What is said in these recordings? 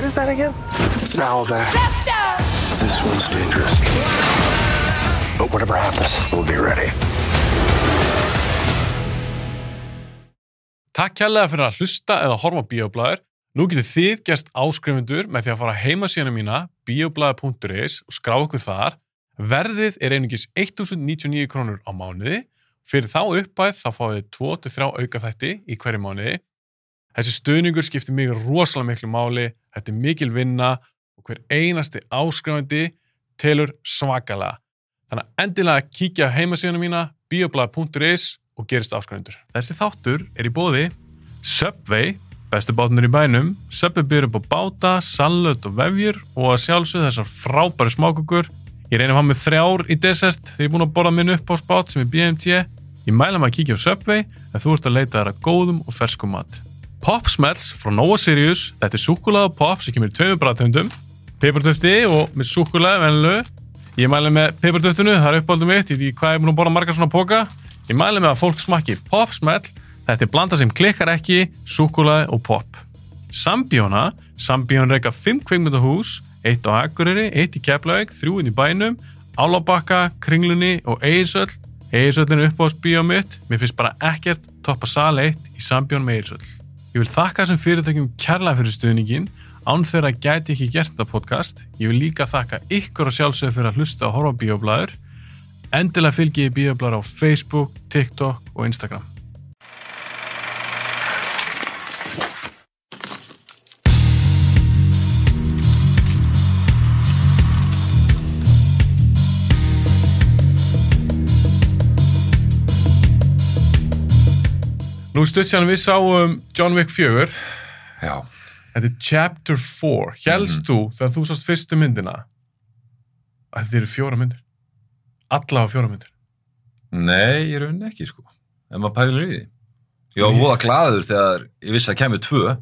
What is that again? It's an. Let's go! This one's dangerous. But whatever happens, we'll be ready. Takk kærlega fyrir að hlusta eða horfa á bíoblæður. Nú getur þið gerst áskrifundur með því að fara heima síðan mína bioblæður.is og skrá okkur þar. Verðið er einungis 1099 krónur á mánuði. Fyrir þá uppæð þá fáið þið 2-3 auka þætti í hverju mánuði. Þessi stöðningur skiptir mig rosalega miklu máli. Þetta er mikil vinna og hver einasti áskrifandi telur svakalega. Þannig að endilega kíkja á heimasíðuna mína bioblæður.is og gerist áskrifundur. Þessi þáttur er í bóði Subway, bestu bátunir í bænum, Subway byrjur upp á báta, sallöt og vefjur og að sjálfsögðu þessar frábæri smákukur. Ég reynir að hafa með þrjár í desert þegar ég er búin að borða minn upp á spát sem er BMT. Ég mæla maður að kíkja á Subway ef þú ert að leita þær að góðum og ferskum mat. Pop Smells frá Nova Sirius, þetta er súkulega pop sem kemur í tveimur bræðtöndum, peppartöfti og með súkulega venlu. Ég mæla með peppartöftinu, það er uppáldum mitt, ég veit hvað ég er búin að borða margar svona póka. Ég mæli með að fólk smakki pop smell, þetta er blanda sem klikkar ekki, súkulaði og pop. Sambjóna, Sambjón reyka 5 kveikmyndahús, eitt á Akureyri, eitt í Keflavík, þrjú inn í bænum, Álabakka, Kringlunni og Eirsöll. Eirsöllin er upp á spíó mitt, mér finnst bara ekkert toppa sal 1 í Sambjón með Eirsöll. Ég vil þakka þessum fyrirtækjum kærlega fyrir stuðningin, án þeirra gæti ekki gert þetta podcast. Ég vil líka þakka ykkur og sjálfsögur fyrir að hlusta og horfa á bíoblæður. Endilega fylgjið bíoblæður á Facebook, TikTok og Instagram. Nú stutt sér við sáum John Wick 4. Já. Þetta er Chapter 4. Hélst þú þegar þú sást fyrstu myndina að þetta eru fjóra myndir? Allavega fjóra myndir. Nei, ég raunin ekki, sko. En maður pælir í því. Ég var voða glaður þegar ég vissi að kemur tvö.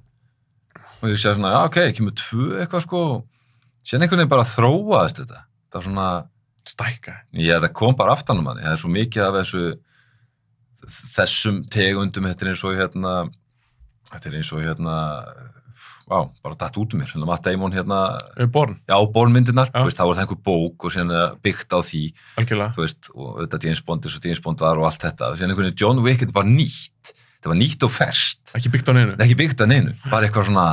Og ég vissi að svona, já, ok, kemur tvö eitthvað, sko. Sér einhvern veginn bara þróaðist þetta. Það var svona, Stækka. ég, það kom bara aftan um manni. Það er svo mikið af þessu, þessum tegundum, þetta er eins og hérna, þetta er eins og hérna, vá, bara datt út um mér. Hérna Matt Damon hérna, born, já, bólmyndirnar, Já. þú veist, þá var það einhver bók og síðan byggt á því. veist, og auðvitað James Bond og James Bond var og allt þetta, og síðan einhvern veginn John Wick þetta bara nýtt, þetta var nýtt og ferskt Ekki byggt á neinu. ekki byggt að neinu, bara eitthvað svona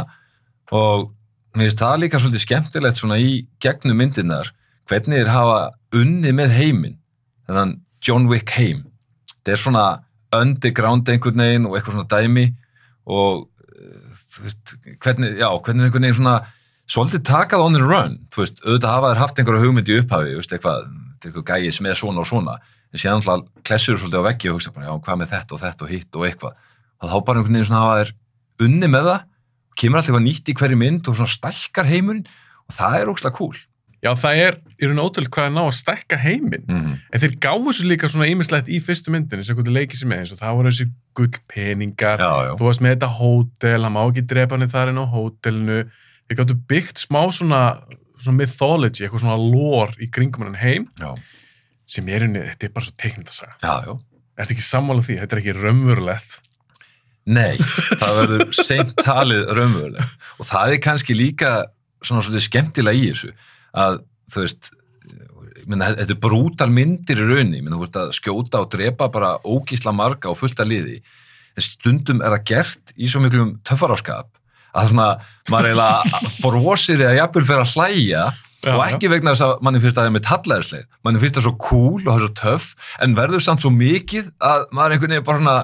og mér finnst það líka svolítið skemmtilegt svona í gegnum myndirnar hvernig þeir hafa unnið með heiminn þannig John Wick heim þetta er svona underground einhvern veginn og eitthvað svona dæmi og veist, hvernig, já, hvernig einhvern veginn svona svolítið takað on the run, þú veist, auðvitað hafa þær haft einhverja hugmynd í upphafi, veist, eitthvað eitthvað gæið sem er svona og svona en síðan alltaf klessur svolítið á veggi og hugsa bara, já, hvað með þetta og þetta og hitt og eitthvað. Og þá bara einhvern veginn svona hafa þær unni með það og kemur alltaf eitthvað nýtt í hverju mynd og svona stælkar heimurinn og það er ógslag cool Já, það er í raun ótrúlega hvað er ná að stækka heiminn. mm -hmm. En þeir gáðu svo líka svona ímislegt í fyrstu myndinni sem hvernig leikið sem með eins og það voru þessi gullpeningar, þú varst með þetta hótel, hann má ekki drepa hann þar inn á hótelinu. Þeir gáttu byggt smá svona, svona mythology, eitthvað svona lore í kringum hann heim já, sem er unni, þetta er bara svo teiknið að sagja. já. Ertu ekki sammála því? Þetta er ekki raunverulegt. Nei, það verður seint talið raunverulega og það er kannski líka svona svolítið skemmtilega í þessu að þú veist meina, þetta er brútal myndir í raunni menn, þú veist að skjóta og drepa bara ógísla marga og fullta liði. En stundum er það gert í svo miklum töffaráskap að svona maður eiginlega brosir eða jafnvel fyrir að hlæja Já, og ekki vegna þess að manni finnst að það er með tallæðisleið manni finnst það svo cool og það er svo töff en verður samt svo mikið að maður einhvern veginn bara svona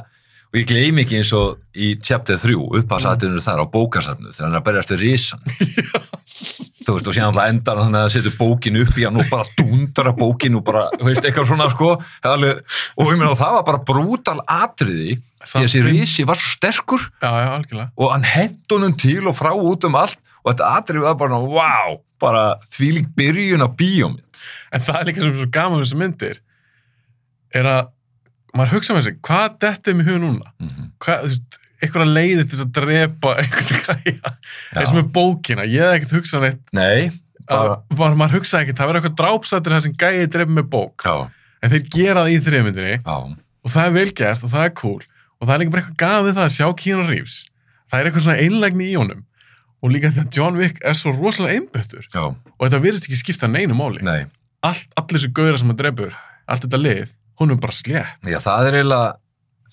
og ég gleymi ekki eins og í chapter 3 upphásatinu þar á bókasafnu þegar hann er að berjast við risan þú veist og síðan alltaf endar hann að það setur bókinu upp í hann og bara dundar að bókinu og bara, veist, eitthvað svona sko alveg, og ég meina það var bara brútal atriði því að þessi risi var svo sterkur Já, já, og hann hent honum til og frá út um allt og þetta atrið var bara, wow, bara þvílík byrjun á bíómynd. En það er líka sem svo gaman þessar myndir er að maður hugsa með sig, hvað dettur mér huga núna? Mm -hmm. Hvað, þú veist, einhverja leiði til að drepa einhvern gæja, eins með bókina ég hef ekkert hugsað neitt. Nei, að, bara, var, maður hugsaði ekkert, það verður eitthvað drápsættir það sem gæði drepa með bók. Já, en þeir gera það í þriðmyndinni og það er velgert og það er cool. Og það er líka bara eitthvað gafið það að sjá Keanu Reeves. Það er eitthvað svona einlægni í honum. Og líka því að John Wick er svo rosalega einbyttur já, og þetta virðist ekki skipta neinu máli. Nei. Allt, allir þessi gauðra sem hann drefur allt þetta lið, hún er bara slétt. Já, það er eiginlega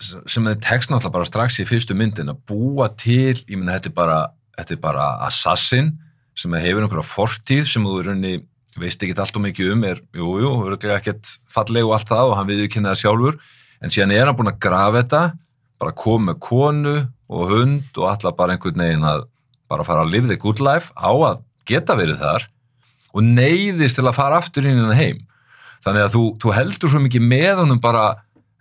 sem þið tekst náttúrulega bara strax í fyrstu myndin að búa til, ég meina þetta er bara þetta er bara assassin sem hefur einhverja fortíð sem þú í rauninni veist ekki allt og mikið um er, jú, jú, öruglega ekkert falleg og allt það og hann viðurkynna það sjálfur. En síðan er hann búin að grafa þetta bara koma með konu og hund og alltaf bara einhvern veginn að bara fara að live the good life á að geta verið þar og neyðist til að fara aftur inn í hann heim. Þannig að þú, þú heldur svo mikið með honum bara,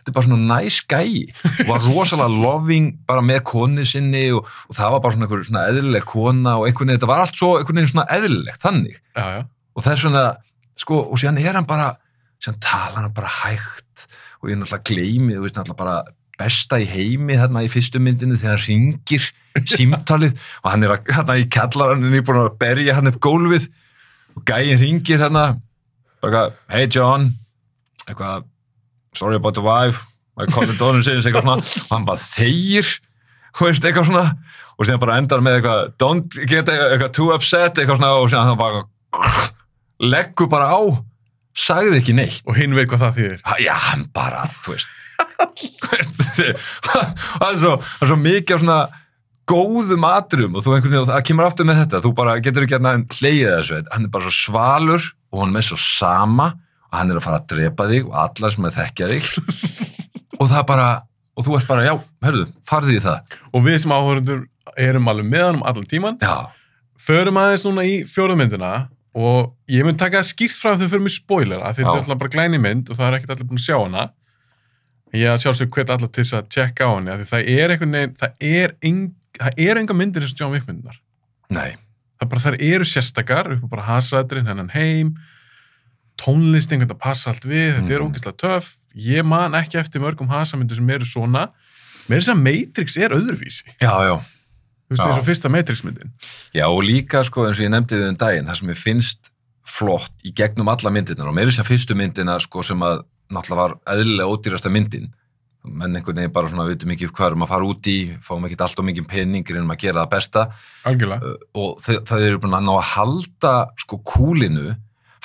þetta er bara svona næs gæi og var rosalega loving bara með konu sinni og, og það var bara svona, einhver, svona eðlileg kona og einhvern veginn, þetta var allt svo einhvern veginn svona eðlilegt þannig. Já, já, og það er svona, sko, og síðan er hann bara síðan tala hann bara hægt og ég náttúrulega gleymi, þú veist náttúrulega bara besta í heimi þarna í fyrstu myndinu þegar hann ringir símtalið og hann er að, þarna í kjallaranninni búin að berja hann upp gólfið og gæinn ringir þarna bara hey John. Eitthvað, sorry about the wife. I called the daughter since, eitthvað svona. Og hann bara þegir, þú veist, eitthvað svona. Og síðan bara endar með eitthvað don't get eitthvað too upset eitthvað svona. Og síðan hann bara leggur bara á sagði ekki neitt. Og hinn veit hvað það þýðir. Ha- já, hann bara, þú veist. Það er svo, svo mikið svona góðum atrum og þú einhvern veginn, það kemur aftur með þetta. Þú bara getur ekki hérna hleyið þessu. Hann er bara svo svalur og hann er svo sama og hann er að fara að drepa þig og allar sem að þekkja þig. Og það bara, og þú ert bara, já, hörðu, farði í það. Og við sem áhörundur erum alveg með hann um allan tíman já, förum aðeins núna í fjóruðmyndina og ég mun taka skýrt frá við förum í spoilera því þetta er alltaf bara glæni mynd og það er ekkert allir búin að sjá hana. Ég að sjálfsög hvet allar til þess að checka á af því það er einhvern veginn það er, eng, það er enga myndir eins og John Wick myndinar nei. Það er bara þær eru sérstakar upp á bara hasrætturinn hennan heim tónlist einhvern veginn að passa allt við þetta er Mhm. ógeðslega töff. Ég man ekki eftir mörgum hasamyndir sem eru svona. Með þess að Matrix er öðruvísi. Já, já, þú veist Já. eins og fyrsta Matrix myndin. Já, og líka, sko, eins og ég nefndi þau um daginn, það sem ég finnst flott í gegnum alla myndirnar og meira þess að fyrstu myndina, sko, sem að náttúrulega var eðlilega ódýrasta myndin. Menn einhvern veginn bara svona, vitum ekki hvað erum að fara út í, fáum ekki alltaf mikið peningir en að gera það besta. Algjörlega. Og þau, það eru búin að ná að halda, sko, kúlinu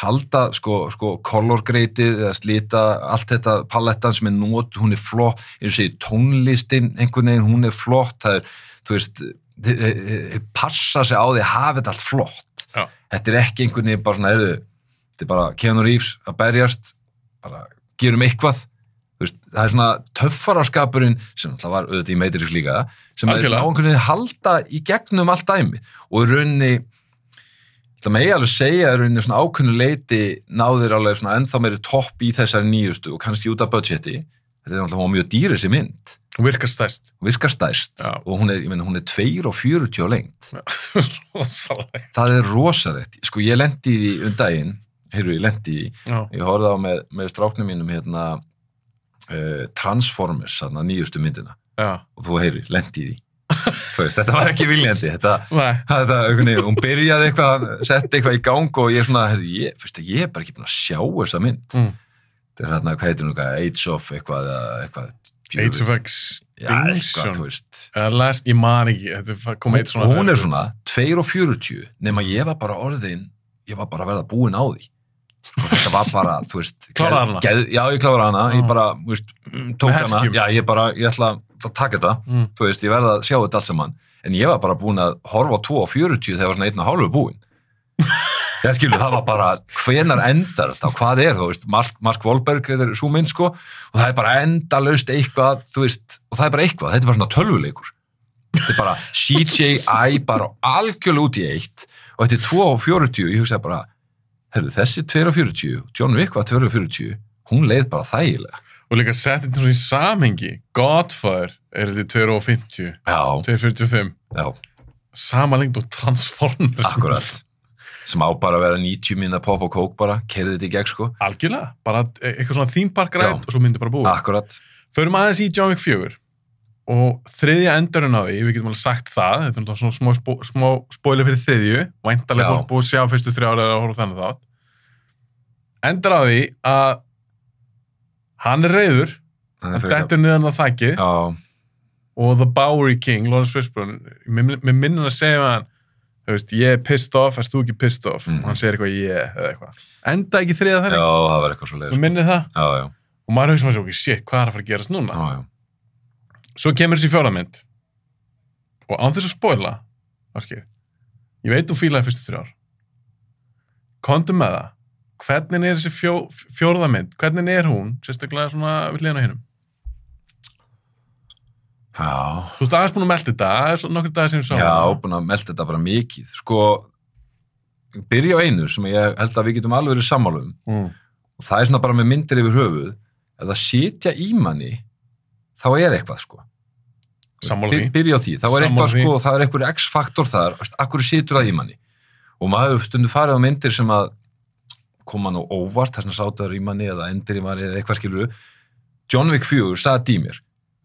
halda, sko, sko, color gradeið eða slita, allt þetta palettan sem er nót, hún er flott eins og segir tónlistin, einhvern veginn, hún er flott það er, þú veist passa sig á því að hafa þetta allt flott Já. þetta er ekki einhvern veginn bara svona, erðu, þetta er bara Keanu Reeves að berjast bara gerum eitthvað Þú veist, það er svona töffaraskapurinn sem það var auðvitað í Matrix líka sem er Algjörlega. á einhvern veginn halda í gegnum allt dæmi og í það megi alveg segja í rauninni svona ákveðnu leiti náður alveg svona ennþá meiri topp í þessari nýjustu og kannski út af budgeti. Þetta er náttúrulega mjög dýr þessi mynd. Og virkar stæst virkar stæst og hún er, ég meina, hún er 2 og 40 á lengt rosalega það er rosalegt, sko ég lendi í því um daginn, heyrðu ég lendi í já, ég horfði á með, með stráknum mínum hérna uh, Transformers, þarna nýjustu myndina. Já, og þú heyri, lendi í því veist, þetta var ekki viljandi þetta, þetta veginn, hún byrjaði eitthvað setti eitthvað í gang og ég er svona ég, fyrst, ég er bara ekki búin að sjá þessa mynd. Mm. þetta er hérna, hvað heitir hún Age of eitthvað, eitthvað Age of Extinction. Last, ég man ekki svona og hún er svona 2 og 40 nema ég var bara orðin ég var bara að verða búin á því og þetta var bara, þú veist geð, já, ég kláraði hana, ég Ah. bara, veist tók Með hana, já, ég bara, ég ætla að taka þetta. Mm. þú veist, ég verða að sjá þetta allt saman. En ég var bara búin að horfa á 2 og 40 þegar var svona einn og hálfu búin ég skilu, það var bara hvenar endar þetta? Hvað er, þú veist Mark, Mark Wahlberg er svo mynd, sko. Og það er bara endalaust eitthvað, þú veist og það er bara eitthvað, þetta er bara svona tölvuleikur. Þetta er bara CJI bara algjörlega út í eitt. Og þetta er 2 og 40, ég hugsaði bara herru, þessi 2 og 40, John Wick var 2 og 40, hún leið bara þægilega. Og líka sett þetta svona í samhengi. Godfather er þetta 2.50 já, 2.45 já, sama lengt og Transformers. Akkurat. Sem á bara að vera 90 minna pop og kók bara, kerði þetta í gegn sko. Algjörlega, bara e- eitthvað svona theme park rætt Já. og svo myndi bara búið akkurat, förum aðeins í John Wick 4 og þriðja endurinn á því við getum alveg sagt það, þetta er svona smá, spó, smá spoiler fyrir þriðju, væntalega Já. fólk búið að sjá fyrstu þrjá ára horfa á þannig þátt. Endur á því að hann er reyður hann dettur niðan að þakki já, og The Bowery King, Lawrence Fishburne mér mér minnir að segja hann veist, ég er pissed off, erst þú ekki pissed off? Mhm. og hann segir eitthvað ég eða eitthvað. Enda ekki þriða Já, þannig, það var eitthvað svo leiðis. minnið það? Já, já, og maður hugsa maður svo, ok, shit, hvað er að fara að gerast núna? Já, já. Svo kemur þessi fjórðamynd og án þess að spoila áskil, ég veit þú fílaði fyrstu þrjár. Kontum með það. Hvernig er þessi fjó, fjórðamynd hvernig er hún, sérstaklega svona við liðan á hinnum Já, þú ert aðeins búin að melda þetta, það er svo nokkur dagir sem við sáum já, búin að melda þetta bara mikið. Sko, byrja á einu sem ég held að við getum alveg verið sammálum mm. og það er svona bara með myndir yfir höfuð. Ef það sitja í manni þá er eitthvað sko. By- byrja á því, þá er eitthvað sko það er eitthvað x-faktor þar, akkur situr það í manni? Og maður hefur stundum farið á myndir sem að koma nú óvart þess að sátaður í manni eða endir í manni eða eitthvað skilur John Wick 4 saði í mér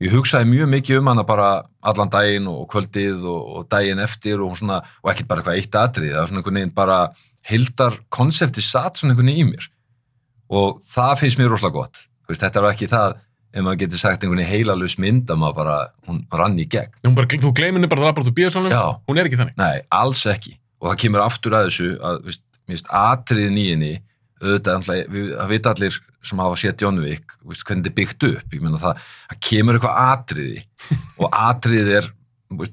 ég hugsaði mjög mikið um hana bara allan daginn og kvöldið og, og daginn eftir og, svona, og ekkert bara eitthvað eitt atrið það var svona einhvern veginn bara heildar konsepti satt svona einhvern veginn í mér. Og það finnst mér rosalega gott. Þetta er ekki það ef maður getur sagt einhvern veginn heilalus mynd að maður bara, hún rann í gegn bara, þú gleymir henni bara að labra út úr bíðasalunum Já. hún er ekki þannig Nei, alls ekki. Og það kemur aftur að þessu að, atriðin í henni, auðvitað, það vita allir sem hafa séð John Wick, hvernig þetta er byggt upp. Það, það kemur eitthvað atriði og atriði er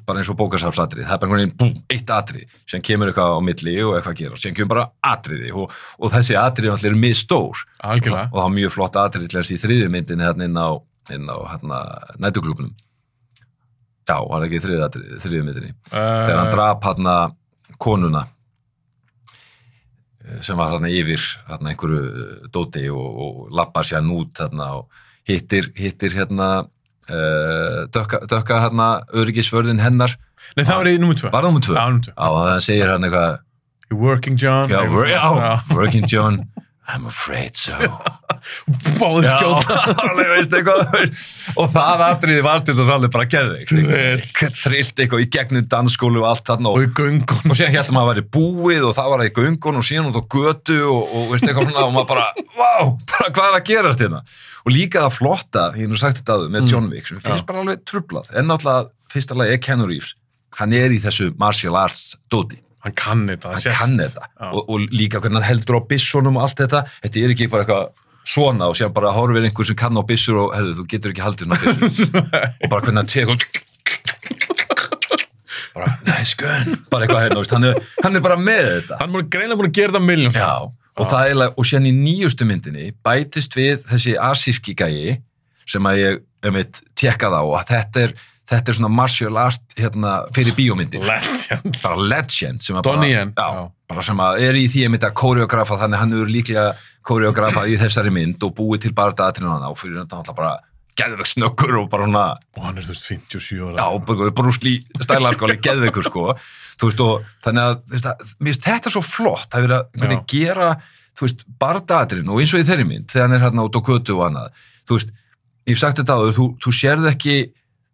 bara eins og bókarsafsatriði. Það er bara einhvern veginn, eitt atriði. Síðan kemur eitthvað á milli og eitthvað að gera. Síðan kemur bara atriði og, og þessi atriði náttúrulega eru mið stór. algjörlega, Og það var mjög flott atriði til þess í þriðju myndinni hérna inn á, á hérna, nætuklubnum. Já, það ekki í þriðju atriði- þriðju myndinni þegar hann uh, drap hann konuna eh, sem var hann yfir hann einhverju eh, dóti og, og lappar sér út hann og hittir, hittir hérna uh, dökka, dökka hérna öryggisvörðin hennar nei það var í nummer 2 var það nummer tvö? Já, númer tvö. Já, og það segir hann eitthvað You're working John já, svona. working John I'm afraid so. Báðið skjóta. Eitthvað? Og það atriði var til þess alveg bara geðveikt. Trillt. trillt eitthvað í gegnum dansskólu og allt þarna og og í göngun og síðan héldum maður að væri búið og það var að í göngun og síðan út á götu og, og veist eitthvað svona og maður bara, vá, bara hvað er að gerast hérna? Og líka það flotta, ég hef nú sagt þetta áður með Mm. John Wick sem finnst Já. bara alveg trublað en náttúrulega fyrsta lagi er Keanu Reeves. Hann er í þessu martial arts dóti hann kann þetta hann sést. kann þetta. Og, og líka hvernig hann heldur á bissunum og allt þetta. Þetta er ekki bara eitthvað svona og síðan bara horfir einhver sem kann á bissur og hefðu, þú getur ekki haldið svona bissur og bara hvernig hann tekur bara, nice gun bara eitthvað hérna, hann, er, hann er bara með þetta. Hann er greinlega búin að gera þetta miljón Já, og það er og síðan í nýjustu myndinni bætist við þessi asíski gæi sem að ég um eitt tjekkað á að þetta er, þetta er svona martial art hérna, fyrir bíómyndir. Legend. Bara legend sem að bara, já, já. bara sem að er í því að mynda koreografa þannig að hann eru líklega koreografa í þessari mynd og búið til bara datrinu hann á fyrir náttúrulega bara geðvegt snöggur og bara hana og hann er þú veist 57 já, ára. Bara brúsli stælar alveg geðveikur sko. Þú veist og þannig að veist, að, finnst þetta svo flott það er verið að gera þú veist, bardaðatrinn og eins og í þeirri mynd þegar hann er hérna út á kötu og annað. Þú veist, ég hef sagt þetta áður, þú, þú sérð ekki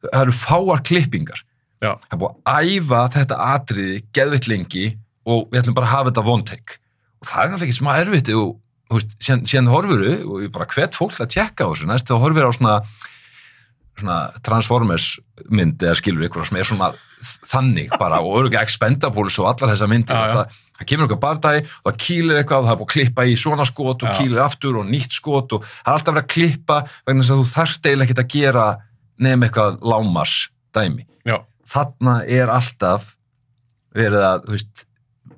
það eru fáar klippingar Já. það er búið að æfa þetta atriði geðveitt lengi og við ætlum bara að hafa þetta vontek og það er náttúrulega ekki smá erfitt og þú veist, síðan, síðan horfuru og ég bara hvet fólk að tjekka á þessu næst þegar horfur á svona svona Transformers mynd eða skilur ykkur sem er svona þannig bara og öruglega Expendables og allar þessar myndir Já, já. það, það kemur eitthvað bardagi og það kýlir eitthvað og það er búið að klippa í svona skot og Já. kýlir aftur og nýtt skot og það er alltaf verið að klippa vegna þess að þú þarft eiginlega ekkert að gera nefn eitthvað lámars dæmi já, þarna er alltaf verið að þú veist,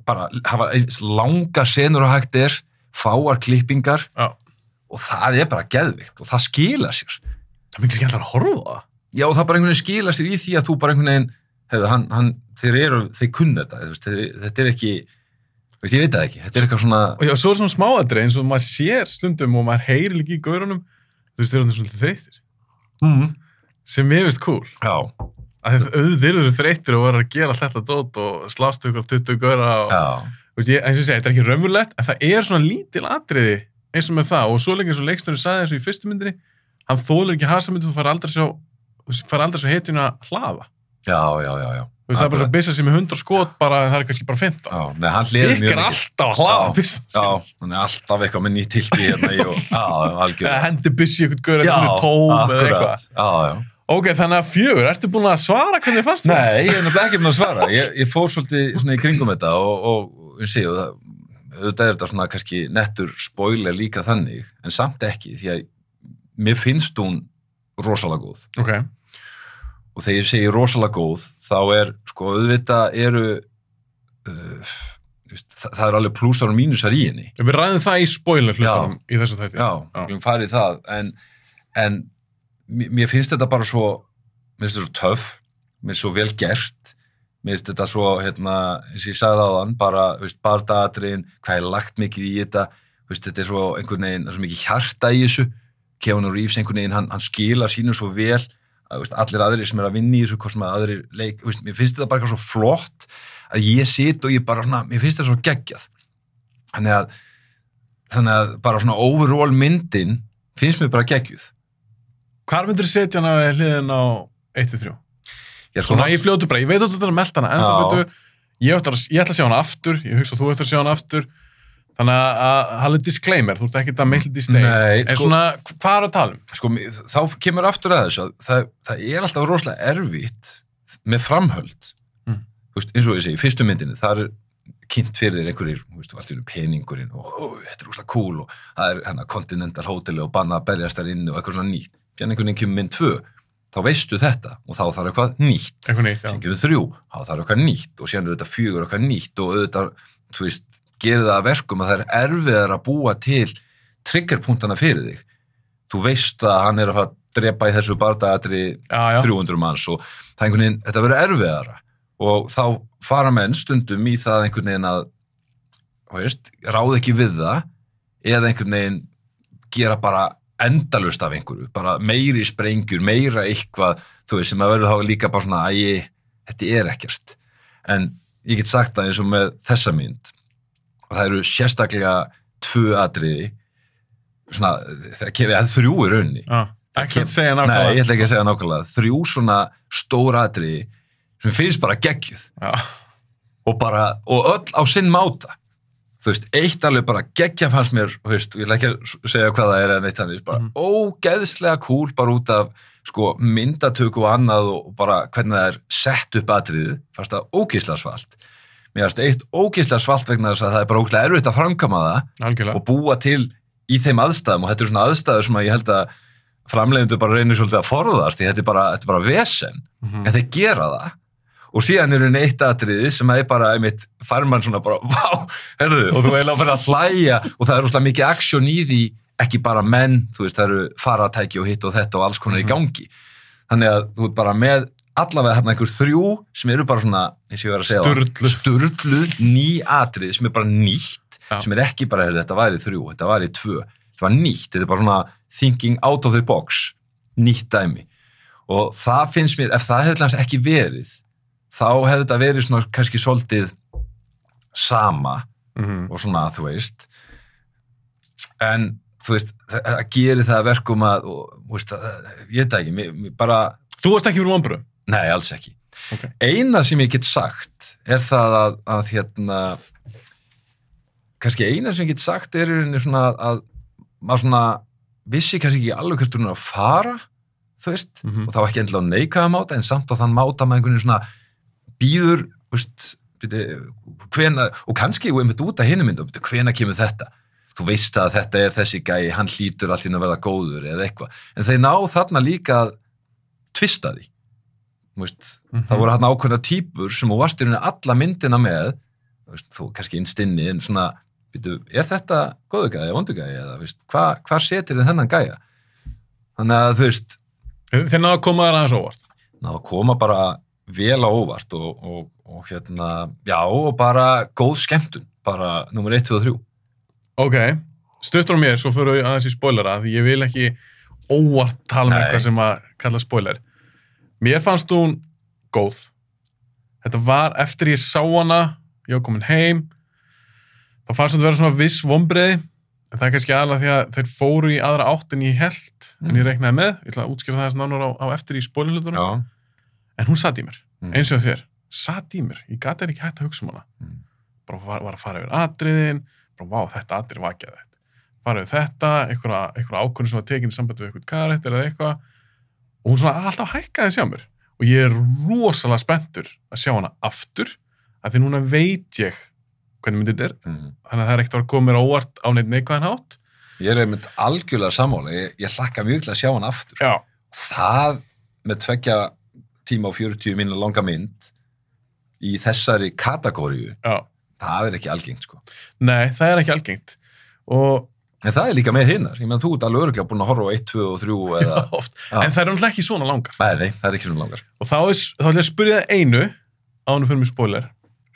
bara hafa langa senur og hægt er fáar klippingar já. og það er bara geðvikt og það skila sér. Það myndi ekki alltaf að horfa það. Já, það bara einhvern veginn skila sér í því að þú bara einhvern veginn, hann, þeir eru, þeir kunna þetta, veist, þeir, þetta er ekki, veist, ég veit það ekki, þetta er eitthvað svona, og já, svo er svona smáadri eins og maður sér stundum og maður heyrir líka í gaurunum þú veist, þeir eru svona þreytir mm. Sem ég veist cool. Já, að þeir eru þreytir og verður að gera allt þetta dót og slást ykkur 20 gaura og, já, ég, eins og segi, þetta er ekki raunverulegt en það er svona lítil atriði eins og með það. Og svo lengi eins og leiksturinn sagði eins og í fyrstu myndinni hann þólar ekki hasamyndu, þú fær aldrei svo þú fær aldrei svo heitjuna hlaða. Já, já, já, já. Þú veist, það er bara svo byssa sem er 100 skot bara, það er kannski bara 15 Já, nei, hann hliður Ykkur er alltaf að hlaða Já, byssan Já, hann er alltaf eitthvað með nýtt tilti hérna já, hendi byssi ykkur gaur Já, eða tóm Ok, þannig að fjögur, ertu búin að svara hvernig fannst þú? Nei, ég er náttúrulega ekki búin að svara. Ég, ég fór svolítið í kringum þetta og, og ég sé, og það, auðvitað er þetta svona kannski nettur spoiler líka þannig, en samt ekki, því að mér finnst hún rosalega góð. Ok, Og þegar ég segi rosalega góð, þá er, sko, auðvitað eru, uh, það, það er alveg plúsar og mínusar í henni. við ræðum það í spoiler hlutunum í þessu þætti. Já, við fara í það, en, en mér finnst þetta bara svo, mér finnst þetta svo töff, mér finnst svo vel gert, mér finnst þetta svo, hérna, eins og ég sagði á þann, bara, veist, bardaðatriðin, hvað er lagt mikið í þetta, veist, þetta er svo einhvern veginn, það er svo mikið hjarta í þessu, Keanu Reeves einhvern veginn, hann, hann skila sínu svo vel, að, veist, allir aðrir sem er að vinna í þessu, hvað sem að aðrir leik, mér finnst þetta bara eitthvað svo flott, að ég sit og ég bara svona, mér finnst þetta svo geggjað. Þannig að, þannig að bara svona overall myndin finnst mér bara geggjuð. Hvar myndir þú setja hana hliðin á 1-3? Ég Svona í fljótu bara, ég veit að þú ert að melda hana, en það veitu, ég, ætla að- ég ætla að sjá hana aftur, ég hugsa að þú ætla að sjá hana aftur, þannig að- hann er disclaimer, þú ert ekki að meildi í stein. En sko- svona, hvað er að tala um? sko, þá kemur aftur að þessu að það, það er alltaf rosalega erfitt með framhöld Mm. þú veist, eins og ég segi, í fyrstu myndinni það er kynnt fyrir þér einhverjir þú veist, allt í einu peningurinn og ó, þetta er rosalega cool og það er hennar Continental Hotel og banna að berjast þar inni og eitthvað svona nýtt fyrir einhvern veginn kemur mynd tvö þá veistu þetta og þá þarf eitthvað nýtt. Sem kemur þrjú, þá þarf eitthvað nýtt og síðan auðvitað fjögur eitthvað nýtt og auðvitað, þú veist, gerir það að verkum að það er erfiðar að búa til triggerpunktana fyrir þig. Þú veist að hann er að fara að drepa í þessu já. 300 manns og það er einhvern veginn, þetta verður erfiðara. Og þá fara menn stundum í það einhvern veginn að veist, ráð ekki við það eða einhvern veginn gera bara endalust af einhverju, bara meiri sprengjur, meira eitthvað, þú veist, sem að verður þá líka bara svona, æ, þetta er ekkert. En ég get sagt það eins og með þessa mynd, og það eru sérstaklega tvö atriði, svona, það að þrjú í rauninni. Já. Ekki að segja Nei, nákvæmlega. ég ætla ekki að segja nákvæmlega. Þrjú svona stóra atriði sem finnst bara geggjuð Já. og bara, og öll á sinn máta þú veist, eitt alveg bara geggja fannst mér, þú veist, ég ætla ekki að segja hvað það er en eitt þannig, bara Mhm. ógeðslega cool bara út af sko myndatöku og annað og bara hvernig það er sett upp atriðið, fannst það ógeðslega svalt mér fannst eitt ógeðslega svalt vegna þess að það er bara ógeðslega erfitt að framkama það Algjörlega. og búa til í þeim aðstæðum og þetta er svona aðstæður sem að ég held að framleiðendur bara reynir svolítið að forðast því þetta er bara, þetta er bara vesen Mhm. en þeir gera það og síðan eru neitt atriði sem er bara einmitt fær mann svona bara, vá, herðu og þú eiginlega fyrir að hlæja og það er úrslega mikið aksjón í því, ekki bara menn þú veist, það eru faratæki og hitt og þetta og alls konar Mhm. í gangi þannig að þú ert bara með allavega hérna einhver þrjú sem eru bara svona, eins og ég var að segja sturlu, ný atriði sem er bara nýtt, Já. sem er ekki bara þetta væri þrjú, þetta væri tvö þetta var nýtt, þetta er bara svona thinking out of the box, nýtt dæmi og það finnst mér, ef það hefði dæmis ekki verið þá hefði þetta verið svona kannski svolítið sama Mhm. og svona, þú veist en þú veist, það gerir það að verkum að, og, veist, ég veit ekki mér, mér bara, Þú varst ekki fyrir vonbröðum. nei, alls ekki Ok. eina sem ég get sagt er það að, að hérna kannski eina sem ég get sagt er svona að maður svona vissi kannski ekki alveg hvert hún er að fara þú veist, Mhm. og þá ekki endilega á neikvæða máta en samt á þann máta með einhvern veginn svona býður, hvena, og kannski og einmitt út af hinum myndum, hvena kemur þetta þú veist að þetta er þessi gæi hann hlýtur einu að verða góður eða eitthvað en þeir ná þarna líka að tvista því veist, Mhm. það voru hann ákveðna típur sem þú varst í rauninni alla myndina með þú kannski innstinni en svona, byrju, er þetta góðu gæði eða vondu gæði eða, veist, hva, hvað setur þið þennan gæja þannig að þú veist Þeir náðu að koma þær aðeins óvart. ná að koma bara vel á óvart og, og, og hérna, já og bara góð skemmtun, bara nummer 1, 2 og 3 Ok, stutt frá mér, svo fyrir við aðeins í spoilera, því ég vil ekki óvart tala um eitthvað sem að kalla spoiler. Mér fannst hún góð. Þetta var eftir ég sá hana, ég var komin heim, þá fannst þetta vera svona viss vombriði, en það er kannski aðalega því að þeir fóru í aðra átt en ég held, en ég Mm. reiknaði með, ég ætla að útskýra það þess nánar á, á eftir í spoilerlutunum, já, en hún satt í mér, Mm. eins og þér, satt í mér, ég gati ekki hægt að hugsa um hana. Mm. bara var, var að fara yfir atriðin bara, vá, þetta atrið var ekki að þetta fara yfir þetta, einhverja, einhverja ákvörðin sem var tekin í sambandi við eitthvað karættir eða eitthvað og hún svona alltaf hækkaði sjá mér og ég er rosalega spenntur að sjá hana aftur af því núna veit ég hvernig myndið er Mhm. þannig að það er ekkert að koma mér óvart á neitt neikvæðan hátt Ég er einmitt algjörlega sammála, ég, ég hlakka mjög til að sjá hann aftur. Já, Það með tveggja tíma og 40 minna langa mynd í þessari kategóriu, já, það er ekki algengt sko. nei, það er ekki algengt og En það er líka með hinnar, ég meðan þú ert alveg öruglega búin að horfa á 1, 2 og 3 eða... oft, Já. en það er náttúrulega ekki svona langar Nei, nei, það er ekki svona langar. og þá er, þá ætla ég að spyrja það einu á hann fyrir mig spoiler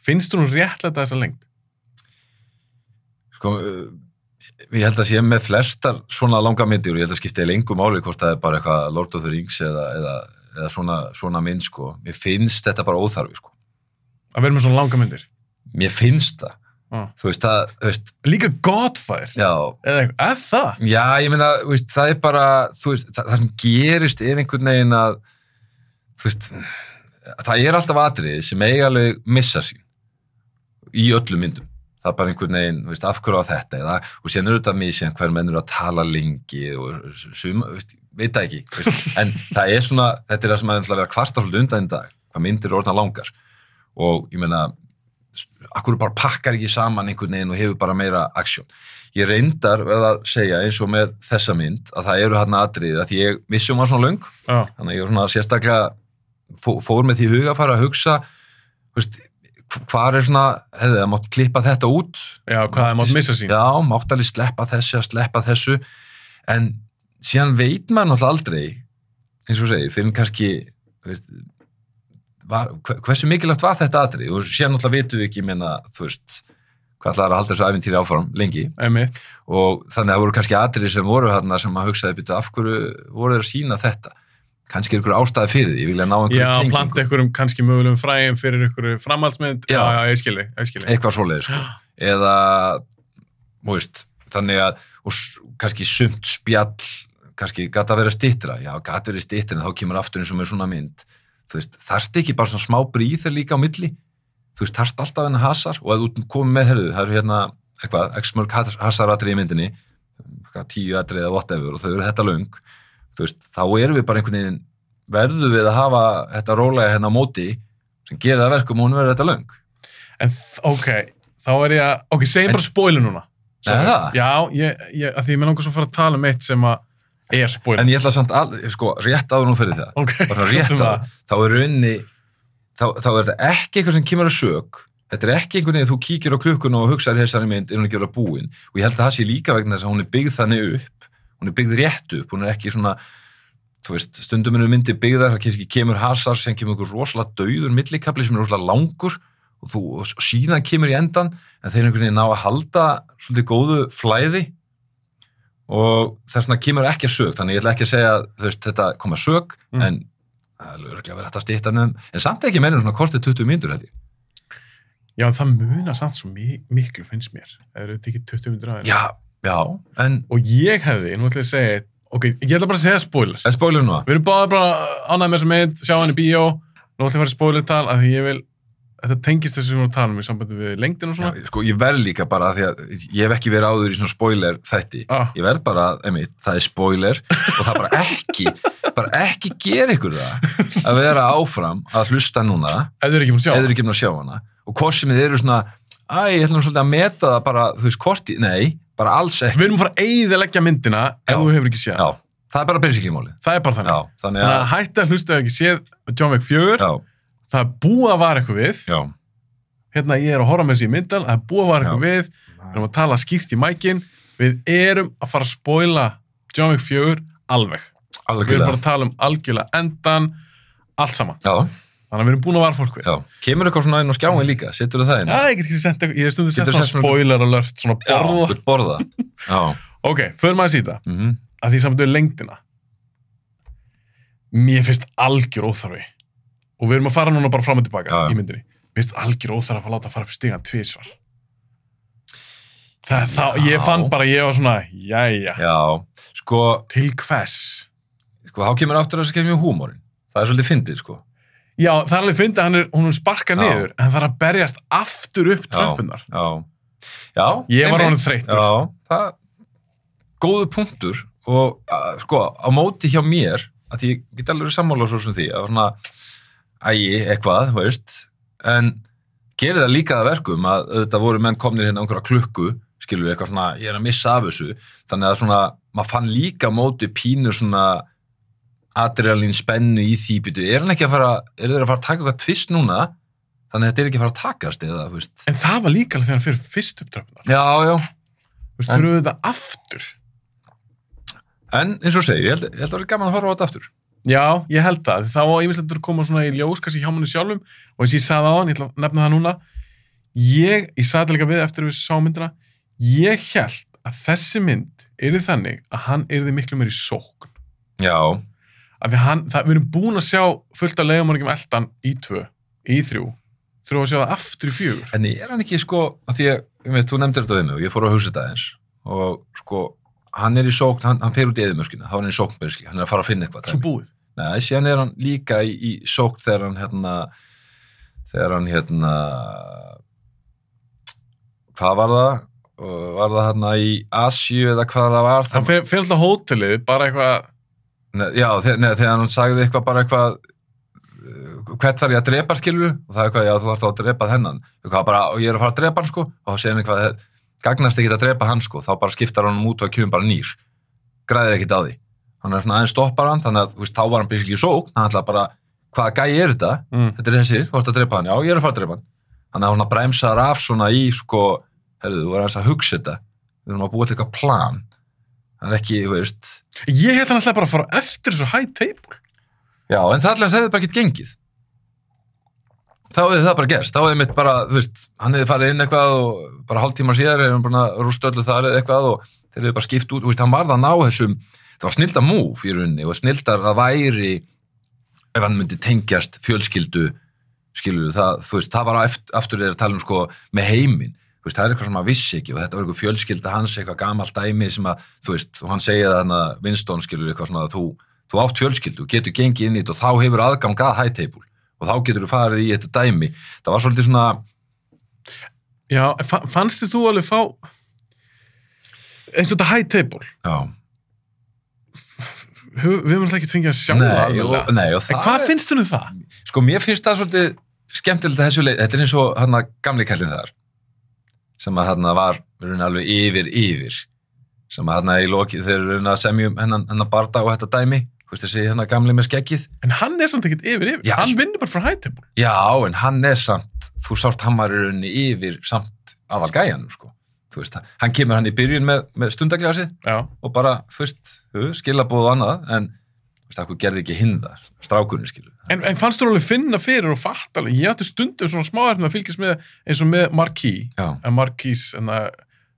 finnst þú nú réttlega þessa lengd? Sko, uh, ég held að sé með flestar svona langa myndir og ég held að skipta í lengu máli hvort það er bara eitthvað Lord of the Rings eða, eða, eða svona, svona mynd sko. Mér finnst þetta bara óþarfi sko. að vera með svona langa myndir Mér finnst það. ah. Þú veist, það, þú veist, líka Godfire já, eða eitthvað, það Já, ég meina, þú veist, það er bara, þú veist, það, það sem gerist er einhvern veginn að, þú veist, það er alltaf atriði sem eiga alveg missa sín í öllum myndum. Það er bara einhvern veginn, þú veist, af hverju á þetta eða, og síðan eru þetta misjæn hver menn eru að tala lengi og suma, þú veist, veit það ekki, en það er svona, þetta er það sem að vera svolítið undan í dag, hvað myndir eru orðna langar. Og ég meina, akkur bara pakkar ekki saman einhvern veginn og hefur bara meira aksjón. Ég reyndar verða að segja eins og með þessa mynd að það eru hérna atriði að ég vissi um að svona löng. Já, þannig að ég var svona sérstaklega fó, fór með því huga að fara að hugsa veist, hvað er svona hefði það mátt klippa þetta út? Já, hvað það mátt missa sín. Já, mátt alveg sleppa þessu sleppa þessu. En síðan veit maður náttúrulega aldrei eins og segi, fyrir kannski veist, var, hve- hversu mikilvægt var þetta atrið og síðan náttúrulega vitum við ekki menna, þú veist, hvað ætlaði að halda þessu æfintýri áfram lengi Einmitt. og þannig að það voru kannski atrið sem voru þarna sem að hugsaði byrju af hverju voru þeir að sína þetta kannski er ykkur ástæði fyrir því, ég vilja ná einhverju já, tengingu. planta einhverjum kannski mögulegum fræðum fyrir einhverju framhaldsmynd já, Já. já, ég skilji, ég skilji eitthvað svoleiði sko. eða þú veist, þannig að og kannski sumt spjall kannski gata að vera stittra já, gata verið stittra en þá kemur aftur eins og með svona mynd. Þú veist, þarft ekki bara svona smá bríð þeir líka á milli? Þú veist, þarft alltaf henni hasar? Og að þú komið með, herðu, það eru hérna eitthvað, x mörg hasaratri í myndinni tíu atri eða whatever og þau eru þetta löng þú veist, þá erum við bara einhvern veginn verðum við að hafa þetta rólega hérna á móti sem gerir það að verkum og hún verður þetta löng. En ok, þá er ég að ok, En- bara spoiler núna. Nei, já, ég, ég, að því ég með langar svo að fara að tala um eitt sem að er spoiler En ég ætla samt að, sko, rétt áður nú fyrir það. ok, Bara rétt áður. Þá er raunni, þá, þá er þetta ekki eitthvað sem kemur að sög. Þetta er ekki einhvern veginn, þú kíkir á klukkun og hugsaður þessari mynd, er hún ekki verið að búin. Og ég held að það sé líka vegna þess að hún er byggð þannig upp. Hún er byggð rétt upp. Hún er ekki svona, þú veist, stundum er myndi byggðar, það kemur hasar sem kemur einhver rosalega dauður millikabli sem er rosalega langur og, þú, og síðan kemur í endan en þeir einhvern veginn ná að halda svolítið góðu flæði og þess vegna kemur ekki að sög þannig ég ætla ekki að segja veist, þetta kom að sög Mm. en það er örgulega verið að stýta um en samt ekki mennur svona kostið 20 mínútur held ég. Já, en það muna samt svo mi miklu finnst mér. Ef þetta ekki 20 minnir aðeins? Já, já, en og ég hefði, nú ætla ég að segja ok, ég ætla bara að segja spoiler en spoiler nú við erum báðir bara ánægð með þessa mynd sjá hann í bíó, nú ætla ég að fara spoiler tal af því ég vil, þetta tengist þessu sem við erum að tala um í sambandi við lengdin og já, svona sko, ég verð líka bara því að ég hef ekki verið áður í svona spoiler þætti. Ah, ég verð bara, einmitt, það er spoiler og það bara ekki bara ekki gera ykkur það að vera áfram að hlusta núna þið eru ekki búin að sjá eða ekki búin að sjá hana. Og hvort sem þið eru svona æ, ég ætlum svolítið að meta það bara, þú veist, hvort, nei, bara alls ekki. Við erum að fara að eyðileggja myndina ef Já. þú hefur ekki séð. Já, það er bara basically málið. það er bara þannig. Já, þannig þannig að, að hætti að hlusta ef ekki séð John Wick 4 já, það er búið að vara eitthvað við já, hérna ég er að horfa með þessi í myndal það er búið að vara eitthvað við við erum að tala skýrt í mækin við erum að fara að spoila John Wick 4 alveg við erum bara algjörlega. að tala um algjörlega endan allt saman Já, þannig að við erum búin að vara fólk við já. Kemur eitthvað svona inn á skjáin líka, setur það inn? Já, ég get ekki sent eitthvað, ég er stundið sett Getur svona sett svona- spoiler alert, svona borða. vill borða. Já, Ok, förum aðeins í þetta, mhm, að því saman þau lengdina. Mér finnst algjör óþarfi. Og við erum að fara núna bara fram og tilbaka já. í myndinni. Mér finnst algjör óþarfi að fara að láta fara upp stigan tvísvar. Það, það, ég fann bara, ég var svona, jæja, já, sko, til hvers? sko, þá kemur aftur að skemmi húmórin. Það er svolítið fyndið, sko. Já, það er alveg fyndið að hann er, hún sparkað niður, en það er að berjast aftur upp já. Ég var honum þreyttur. Já, það, góðu punktur og sko, á móti hjá mér að því ég get alveg sammála svo sem því að svona, ægi, eitthvað, veist. En gerir það líka að verkum að þetta voru menn komnir hérna á einhverja klukku skilur við eitthvað svona, ég er að missa af þessu. Þannig að svona, maður fann líka á móti pínur svona adrenalín spennu í því býtu, er hann ekki að fara er þeir að fara að taka eitthvað tvist núna? Þannig að þetta er ekki að fara að takast eða, þú veist. En það var líka alveg þegar hann fyrir fyrst uppdrafna. já, já, Þú veist, þurfuðu þetta aftur. en eins og segir, ég held, ég held að vera gaman að horfa á þetta aftur Já, ég held það. Það var yfirleitt að koma svona í ljós, kannski hjá manni sjálfum. Og eins og ég sagði á hann, ég ætla að nefna það núna ég, ég sagði þetta líka við eftir við sá myndina, ég held að þessi mynd yrði þannig að hann yrði miklu meir í sókn. Já, að við, hann, það, við erum búin að sjá fullt af leiðumorgjum eldan í tvö, í þrjú. Þurfum að sjá það aftur í fjögur. En er hann ekki sko að því að, ég veit, þú nefndir þetta við mig og ég fór þetta eins og sko, hann er í sókn, hann, hann fer út í eðumörskina, þá er hann í sóknbyrski, hann er að fara að finna eitthvað. Svo búið Nei, síðan er hann líka í, í sókn þegar hann hérna þegar hann hérna hvað var það? Var það hérna í Asíu eða hvað það var? hann á hótelið, bara eitthvað Nei, já, þegar, nei, þegar hann sagði eitthvað bara eitthvað uh, hvert þarf ég að drepa skilur og það er eitthvað, já, þú ert að drepa þennan. Eitthvað bara, og ég er að fara að drepa hann sko. Og þá segir hann eitthvað, gagnast ekki að drepa hann sko. Þá bara skiptar hann út og kjöfum bara nýr. Græðir ekkit á því hann er svona aðeins stoppar hann, þannig að þú veist, þá var hann byrjuslega í sók, hann ætla bara, hvaða gæi er þetta? Mm. þetta er þessi, þú ert að drepa hann, já, ég er að fara að drepa hann. Þannig að hann bremsar af svona í sko, herðu, þú er aðeins að hugsa þetta. Við erum að búa til eitthvað plan. Það er ekki, þú veist. Ég held hann alltaf bara að fara eftir þessu high table. Já, en það allir að segja bara ekkert gengið. Þá hefði það bara gerst. Þá hefði mitt bara, þú veist, hann hefði farið inn eitthvað og bara hálftíma síðar hefði hann búin að rústa öllu þar eða eitthvað og þeir hefði bara skipt út, þú veist, hann varð að ná þessum, það var snilda múf í rauninni og snildar að væri ef hann myndi tengjast fjölskyldu, skilur það, þú veist, það var aft- aftur þeir að tala um sko með heiminn, þú veist, það er eitthvað sem maður vissi ekki og þetta var eitthvað fjölskylda hans, eitthvað gamalt dæmi sem að, þú veist, og hann segja það hann að Winston skilur eitthvað svona að þú, þú átt fjölskyldu, getur gengið inn í þetta og þá hefur aðgang að high table og þá getur þú farið í þetta dæmi. Það var svolítið svona, já, fannst þið þú alveg fá eins og þetta high table. Já, við höfum alltaf ekki fengið að sjá það nei, alveg. og, nei og en það hvað er- finnst þið um það? sko mér finnst það svolítið skemmtilegt að þessu leið, þetta er eins og hann að gamli kallin þar sem að hann var raunin alveg yfir yfir. Sem að hann í loki þeir eru að semjum hennan, hennan barda og þetta dæmi. Þú veist þessi hann að gamli með skeggið. En hann er samt ekkert yfir yfir. Já, hann sko- vinnur bara frá table. Já en hann er samt þú sást hann var yfir samt aðal gæjanum sko þú veist, hann kemur hann í byrjun með, með stundagljási já, og bara, þú veist, skilabóð og annað, en þú veist, hvað gerði ekki hinn þar, strákunni skilur. en, en fannst þú alveg finna fyrir og fatt alveg ég ætti stundum svona smáverðin að fylgjast með eins og með Marquis en Marquis það,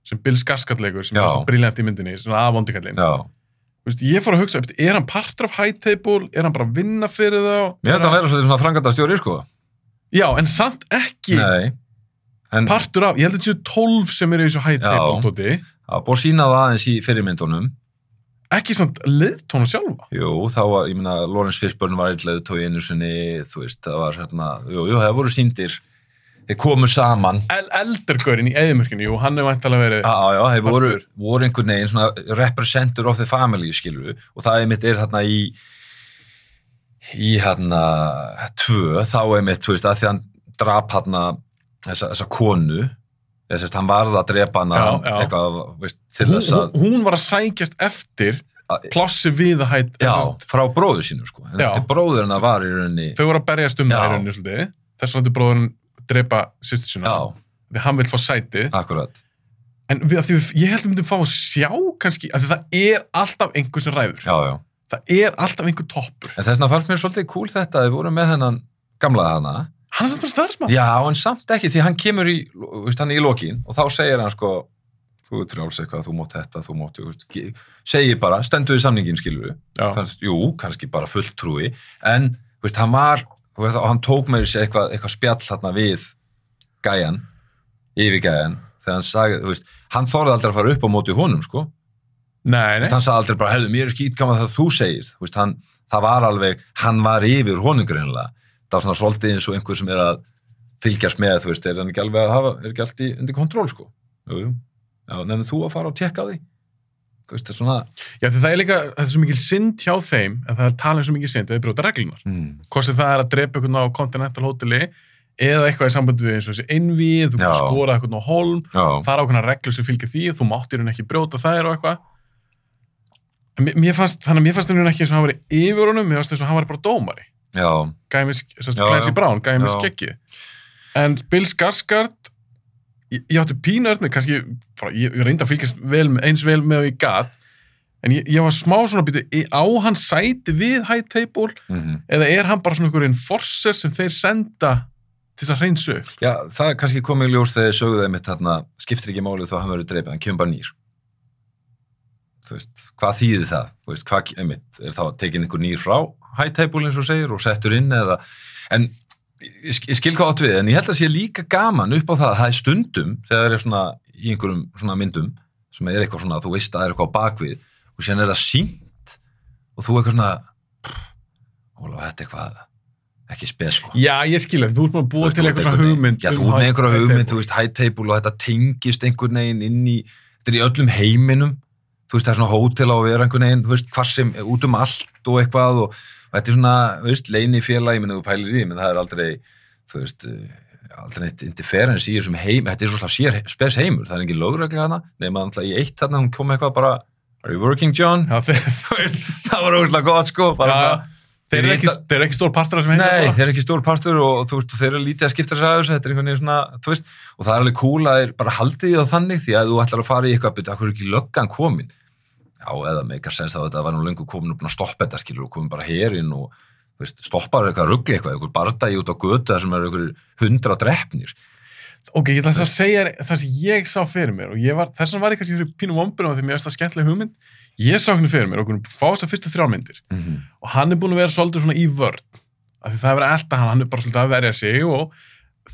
sem Bill Skarsgård-leikur sem er briljant í myndinni, svona aðvondikallin já. Vist, ég fór að hugsa, er hann partur af high table er hann bara að vinna fyrir þá Mér þetta að vera svona franganda stjóri, sko. já, en samt ekki Nei. En partur af, ég held að þetta séu 12 sem eru í þessu high Já. table tóti, var búið að sína það aðeins í fyrirmyndunum. ekki samt liðtóna sjálfa Jú, þá var, ég meina, Lawrence Fishburne var eitthvað tói einu sinni, þú veist, það var hérna, jú, jú, það voru síndir, þeir komu saman. El Eldergörinn í eðimörkinu, jú, hann er væntalega verið Já, já, þeir voru, voru einhvern veginn svona representer of the family, skilur og það einmitt er hérna í í hérna tvö, þá einmitt, þú veist, að því hann drap hérna þessa, þessa konu þess að hann varð að drepa hana Já, já. eitthvað, veist, til þess að hún, hún var að sækjast eftir að- plássi við að hætt já, frá bróður sínu, sko. Bróður hennar var í rauninni þau voru að berjast um það í rauninni svolítið. Þess vegna bróðurinn drepa sýstu sína. Því hann vil fá sætið akkurat. En við, að því við, ég held að við myndum fá að sjá kannski, að það er alltaf einhver sem ræður. Já, það er alltaf einhver toppur. En þess vegna fannst mér svolítið cool þetta að þið voru með hennan gamla hana hann er samt bara starfsmann Já, en samt ekki, því hann kemur í, veist, hann er í lokin og þá segir hann sko, þú ert frjáls eitthvað, þú mátt þetta, þú ge- segir bara, stendur í samningin, skilur við, fannst, jú, kannski bara fulltrúi, en, veist, hann var, veist, hann tók með þessi eitthvað, eitthvað spjall þarna við gæjan, yfir gæjan, þegar hann sagði, þú veist, hann þorði aldrei að fara upp á móti honum, sko, nei, nei, hann sagði aldrei bara, hefðu, mér er skýtkama það þú segir, þú veist, hann, það var alveg, hann var yfir honum greinilega, það var svona svolítið eins og einhver sem er að fylgjast með, þú veist, er hann ekki alveg að hafa, er ekki allt í undir kontról, sko. Nefnum þú að fara og tekka á því? þú veist, það er svona Já, það er líka, það er svo mikil synd hjá þeim, en það er talað svo mikil synd að þau brjóta reglunar. mm. Hvort það er að drepa einhvern á Continental Hoteli eða eitthvað í sambandi við eins og þessi einvið, þú skora einhvern á holm, já, það er ákveðna reglur sem fylgir því, þú máttir hún ekki brjóta þær og eitthvað. Mér- mér fannst, þannig að mér fannst hún ekki eins og hann var yfir honum, mér fannst eins og hann var bara dómari. Clancy. Brown, gæði með Já. skeggið. En Bill Skarsgård, ég, ég átti pínur með, kannski, bara, ég, ég reyndi að fylgjast vel, eins vel með og ég gat, en ég, ég var smá svona býtið, á hann sæti við high table mm eða er hann bara svona einhver enforcer sem þeir senda til þess að reynsu já, það er kannski komið ljós þegar ég sögðu þeim þarna, skiptir ekki málið þó að hann verður dreipið, hann kemur bara nýr þú veist, hvað þýðir það þú veist, hvað, einmitt, er þá tekin einhver nýr frá high table eins og segir og settur inn eða, en ég, sk- ég skil hvað átt við, en ég held að sé líka gaman upp á það að það er stundum þegar það er svona í einhverjum svona myndum sem er eitthvað svona, þú veist að það er eitthvað bakvið og síðan er það sínt og þú eitthvað svona Óla, þetta er eitthvað ekki spes sko. Já, ég skilja, þú ert búa Þú til eitthvað svona hugmynd Já, um þú ert með einhverja hugmynd, þú veist, high table og þetta tengist einhvern veginn inn í þetta er í öllum heiminum. Þú veist, það er svona hótel á að vera einhvern veginn þú veist, hvar sem, út um allt og eitthvað og þetta er svona, veist, leini félag ég minna þú pælir í, menn það er aldrei þú veist, eh, aldrei neitt interference í þessum heim, þetta er svona sér spes heimur, það er engin lögregla hana nema alltaf í eitt þarna, hún kom eitthvað bara Are you working, John? Já, það var ótrúlega gott, sko bara, já, þeir, eru ekki, eru ekki stór partur af sem Nei, heim þeir eru ekki stór partur og þú veist, þeir eru lítið að skipta þess aðeins, þetta er einhvern veginn svona, þú veist, og það er alveg cool að þeir bara haldið því á þannig því að þú ætlar að fara í eitthvað, betur, akkur er ekki löggan komin? Já, eða meikar sens þá að þetta var nú lengur komin og búin að stoppa þetta, skilur, og komin bara herinn og, veist, stoppar eitthvað ruggli eitthvað, eitthvað bardagi út á götu þar sem eru einhverjir hundra drefnir. Ok, ég ætla þess að segja það sem ég sá fyrir mér og var, þess vegna var ég kannski fyrir pínum vomburum því mér finnst það skemmtileg hugmynd ég sá henni fyrir mér og fá þess að fyrstu þrjármyndir Mm -hmm. og hann er búin að vera svolítið svona í vörn af því það er verið að elta hann, hann er bara svolítið að verja sig og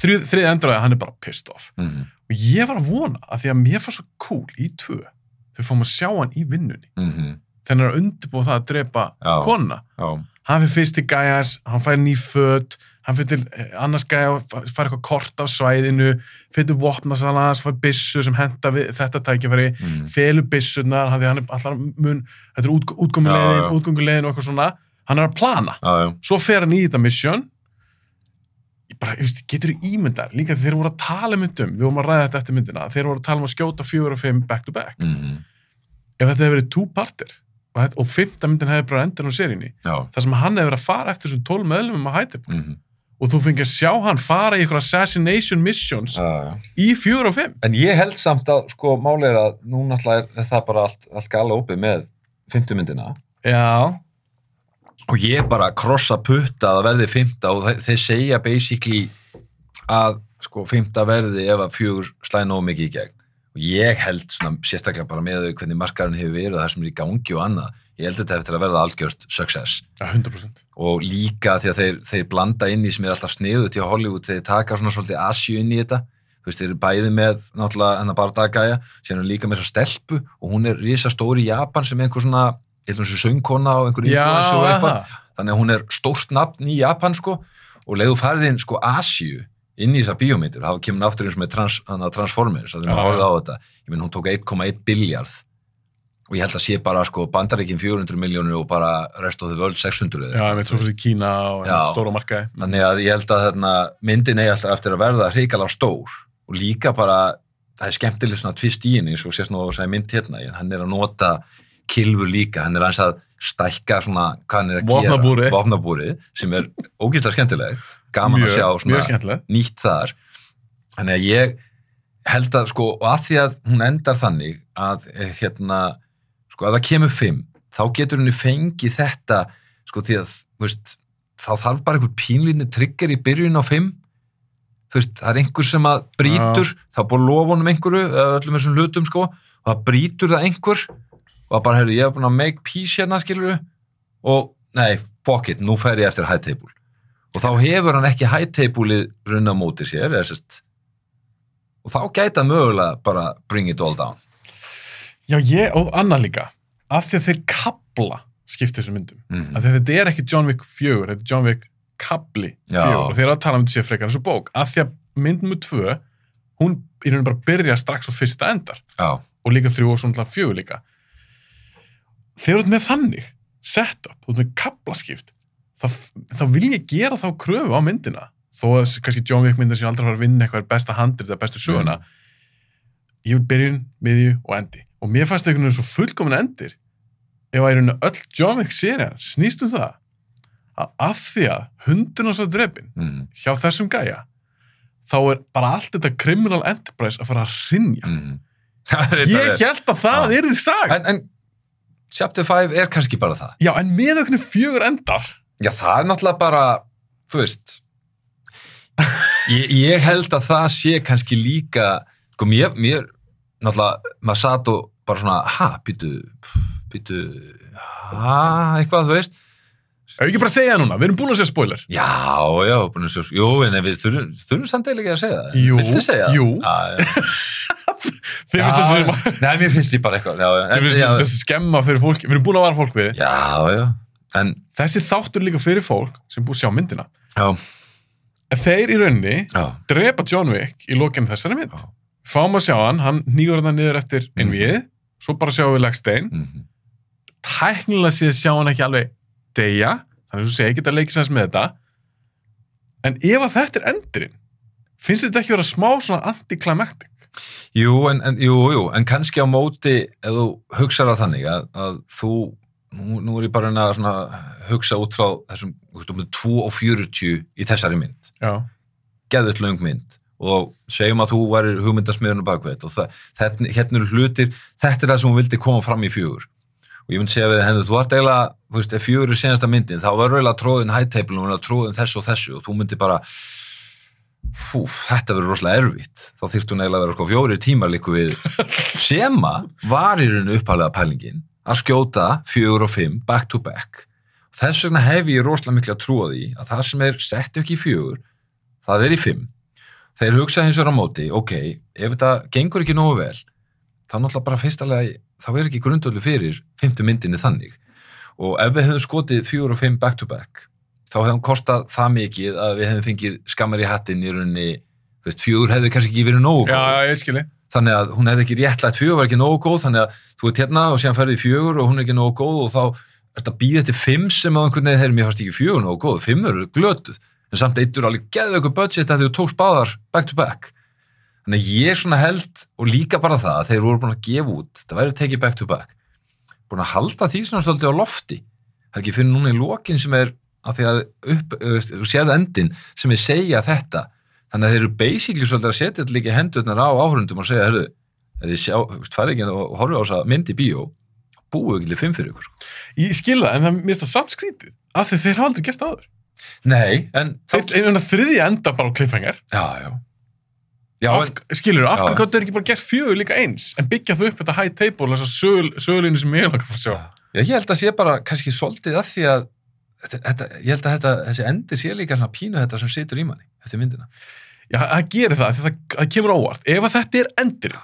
þrið, þrið endur að hann er bara pissed off Mm og ég var að vona að því að mér fannst svo cool í tvö þau fáum að sjá hann í vinnunni. -hmm. þegar hann er að undirbúa það að drepa Já. kona. Já, hann fyrir fyrst til gæjas, hann fær ný föt hann fyrir til eh, annars gæja fær eitthvað kort af svæðinu fyrir til vopnasalans, fær byssu sem henda við þetta tækifæri, mm. felur byssunar hann, er allar mun þetta er útgöngulegin, og eitthvað svona. Hann er að plana, já, já, svo fer hann í þetta mission bara, just, getur þú ímyndar líka þegar þeir voru að tala um myndum við vorum að ræða þetta eftir myndina, þeir voru að tala um að skjóta fjögur og fimm back to back. Mm ef þetta hefur verið two partir og, þetta- og fymta myndin hefur bara endan á seríunni já, þar sem hann hefur verið að fara eftir þessum tól meðlumum að hæta mm og þú fengið að sjá hann fara í eitthvað assassination missions já. í fjögur og fimm. En ég held samt að, sko, máli er að nú náttúrulega er, það bara allt, allt gala opið með 50 myndina. Já, og ég bara krossa putta að verði 50 og þeir, þeir segja basically að, sko, 50 verði ef að fjögur slæði nógu mikið í gegn. Og ég held svona sérstaklega bara með þau hvernig markarinn hefur verið og það sem er í gangi og annað ég held þetta eftir að verða algjörst success. Já 100% og líka því að þeir, þeir blanda inn í sem er alltaf sniðu til Hollywood þeir taka svona svolítið Asju inn í þetta. Þú veist, þeir eru bæði með náttúrulega hennar bardagæja, síðan er líka með þessa stelpu og hún er risa stóri í Japan sem einhver svona, ég held hún sé söngkona og einhver já, influencer og eitthvað. þannig að hún er stórt nafn í Japan sko og leiðu farið inn sko Asju inn í þessa bíómyndir, þá kemur hún aftur eins með trans, hana, Transformers, að Já, að horfa já. á þetta. Ég menn hún tók 1,1 biljard og ég held að sé bara sko bandaríkin 400 miljónir og bara rest of the world 600 eða já, eitthvað, veit svo fyrir Kína og Já. stóra markaði. Þannig að ég held að þarna, myndin eigi alltaf eftir að verða hrikalega stór. Og líka bara, það er skemmtileg svona tvist í henni, svo sést nú að segja mynd hérna, en hann er að nota kilfur líka, hann er aðeins að stækka svona, hvað hann er að Vopnabúrið. gera. Vopnabúrið, sem er ógæslega skemmtilegt gaman mjög, að sjá svona nýtt þar. Þannig að ég held að sko, og að því að hún endar þannig að eh, hérna sko, að það kemur fimm, þá getur henni fengið þetta, sko, því að veist, þá þarf bara einhver pínlínu trigger í byrjun á fimm. Þú veist, það er einhver sem að brýtur þá er búið honum einhverju öllum þessum hlutum, sko, og það brýtur það einhver. og það bara, heyrðu, ég hef búin að make peace hérna, skilur og, nei, fuck it, nú fer ég eftir high table. Og þá hefur hann ekki high table-ið runna á móti sér, eða sérst og þá gæta mögulega bara bring it all down. Já, ég, og annað líka af því að þeir kabla skipta þessum myndum. Mm af því að þetta er ekki John Wick 4 þetta er John Wick kabli Já. 4 og þeir að tala um þetta sé frekar eins og bók. Af því að mynd nummer 2 hún í rauninu bara byrja strax á fyrsta endar. Já, og líka þrjú og svona fjögur líka þegar þú ert með þannig setup, þú ert með kaplaskipt þá, þá vil ég gera þá kröfu á myndina. Þó að kannski John Wick myndir sem aldrei fara að vinna eitthvað besta handrið eða bestu söguna. Ég vil byrjun, miðju og endi. Og mér fannst einhvern veginn svo fullkomin endir ef að í rauninu öll John Wick serið snýst um það að af því að hundun og svo drefin mm, hjá þessum gæja þá er bara allt þetta criminal enterprise að fara að rinja mm. ég held að það er því sag en, en chapter 5 er kannski bara það já en með einhvern fjögur endar Já, það er náttúrulega bara, þú veist, ég, ég held að það sé kannski líka, sko, mér, mér náttúrulega, maður satt og bara svona, ha, býtu, býtu, ha, eitthvað, þú veist, Ef ekki bara segja það núna, við erum búin að segja spoiler. já, já, búin að sjá, jú, en við þurfum, þurfum samt eiginlega ekki að segja það. Jú, Viltu segja það? jú. Þið finnst Já, þessi, Nei, mér finnst ég bara eitthvað, já, já. þið finnst já, þessi skemma fyrir fólk, við erum búin að vara fólk við. Já, já, en, Þessi þáttur líka fyrir fólk sem búið að sjá myndina. já, En þeir í rauninni já, drepa John Wick í lokinu þessari mynd. Já. Fáum að sjá hann, hann nýgur það niður eftir Mhm. innvíð, svo bara sjáum við Legstein. mhm, Tæknilega séð sjá hann ekki alveg deyja, þannig að að leikið sæns með þetta. En ef að þetta er endurinn, finnst þetta ekki vera smá svona antiklimaktik? Jú, en, en, jú, jú, en kannski á móti ef þú hugsar það þannig að, að þú, nú, nú er ég bara að hugsa út frá þessum þú veist, um 2 og 40 í þessari mynd. Já. geðut löng mynd. Og segjum að þú væri hugmyndasmiðurinn bakveit og það, þetta, hérna eru hlutir þetta er það sem hún vildi koma fram í fjögur. Og ég myndi segja við henni, þú ert eiginlega þú veist, ef fjögur er senasta myndin, þá verður eiginlega tróðin table og tróðin þessu og þessu og þú myndi bara fúf, þetta verður rosalega erfitt. Þá hún eiginlega að vera sko fjóri tímar líku við. Sem að var í rauninu upphæðlega pælingin að skjóta fjögur og fimm back to back. Þess vegna hef ég rosalega mikla trú á því að það sem er sett ekki í fjögur það er í fimm. Þeir hugsa hins vegar á móti, ok, ef þetta gengur ekki nógu vel þá náttúrulega bara fyrstalega, þá er ekki grundöldu fyrir fimmtu myndinni þannig. Og ef við hefum skotið fjögur og fimm back to back þá hefum kostað það mikið að við hefum fengið skammar í hattin í rauninni, þú veist, fjögur hefði kannski ekki verið nógu góð. já, ég skilji. þannig að hún hefði ekki réttlætt fjögur var ekki nógu góð þannig að þú ert hérna og síðan ferði í fjögur og hún er ekki nógu góð og þá er þetta býðið eftir fimm sem á einhvern veginn hefur mér fannst ekki fjögur nógu góð, fimm eru glötuð. En samt eittur alveg geðu ykkur budget að þú tókst báðar back to back. Þannig að ég svona held og líka bara það að þeir voru búin að gefa út það væri tekið back to back búin að halda því svona svolítið á lofti. Það er ekki fyrir núna í lokin sem er að því að upp, þú þú sérðu endin sem er segja þetta þannig að þeir eru basically svolítið að setja þetta líka hendurnar á áhörundum og segja, herru, þið sjá, farið ekki og horfið á þess að myndi bíó búið ekki til fimm fyrir ykkur sko. Ég skil það, en það það samt skrítið. Af því þeir hafa aldrei gert það áður. Nei, en Þeir, þriðja enda bara á cliffhanger. já, já já, Af, en, skilur, af hverju gáttu þeir ekki bara gert fjögur líka eins, en byggja þau upp þetta high table, þess að sög, sögulínu sem ég að fara að sjá. já, ég held að sé bara kannski svolítið að því að þetta, þetta, ég held að þetta, þessi endir sé líka svona pínu þetta sem situr í manni eftir myndina. Já, það gerir það, það, það kemur óvart. Ef að þetta er endir,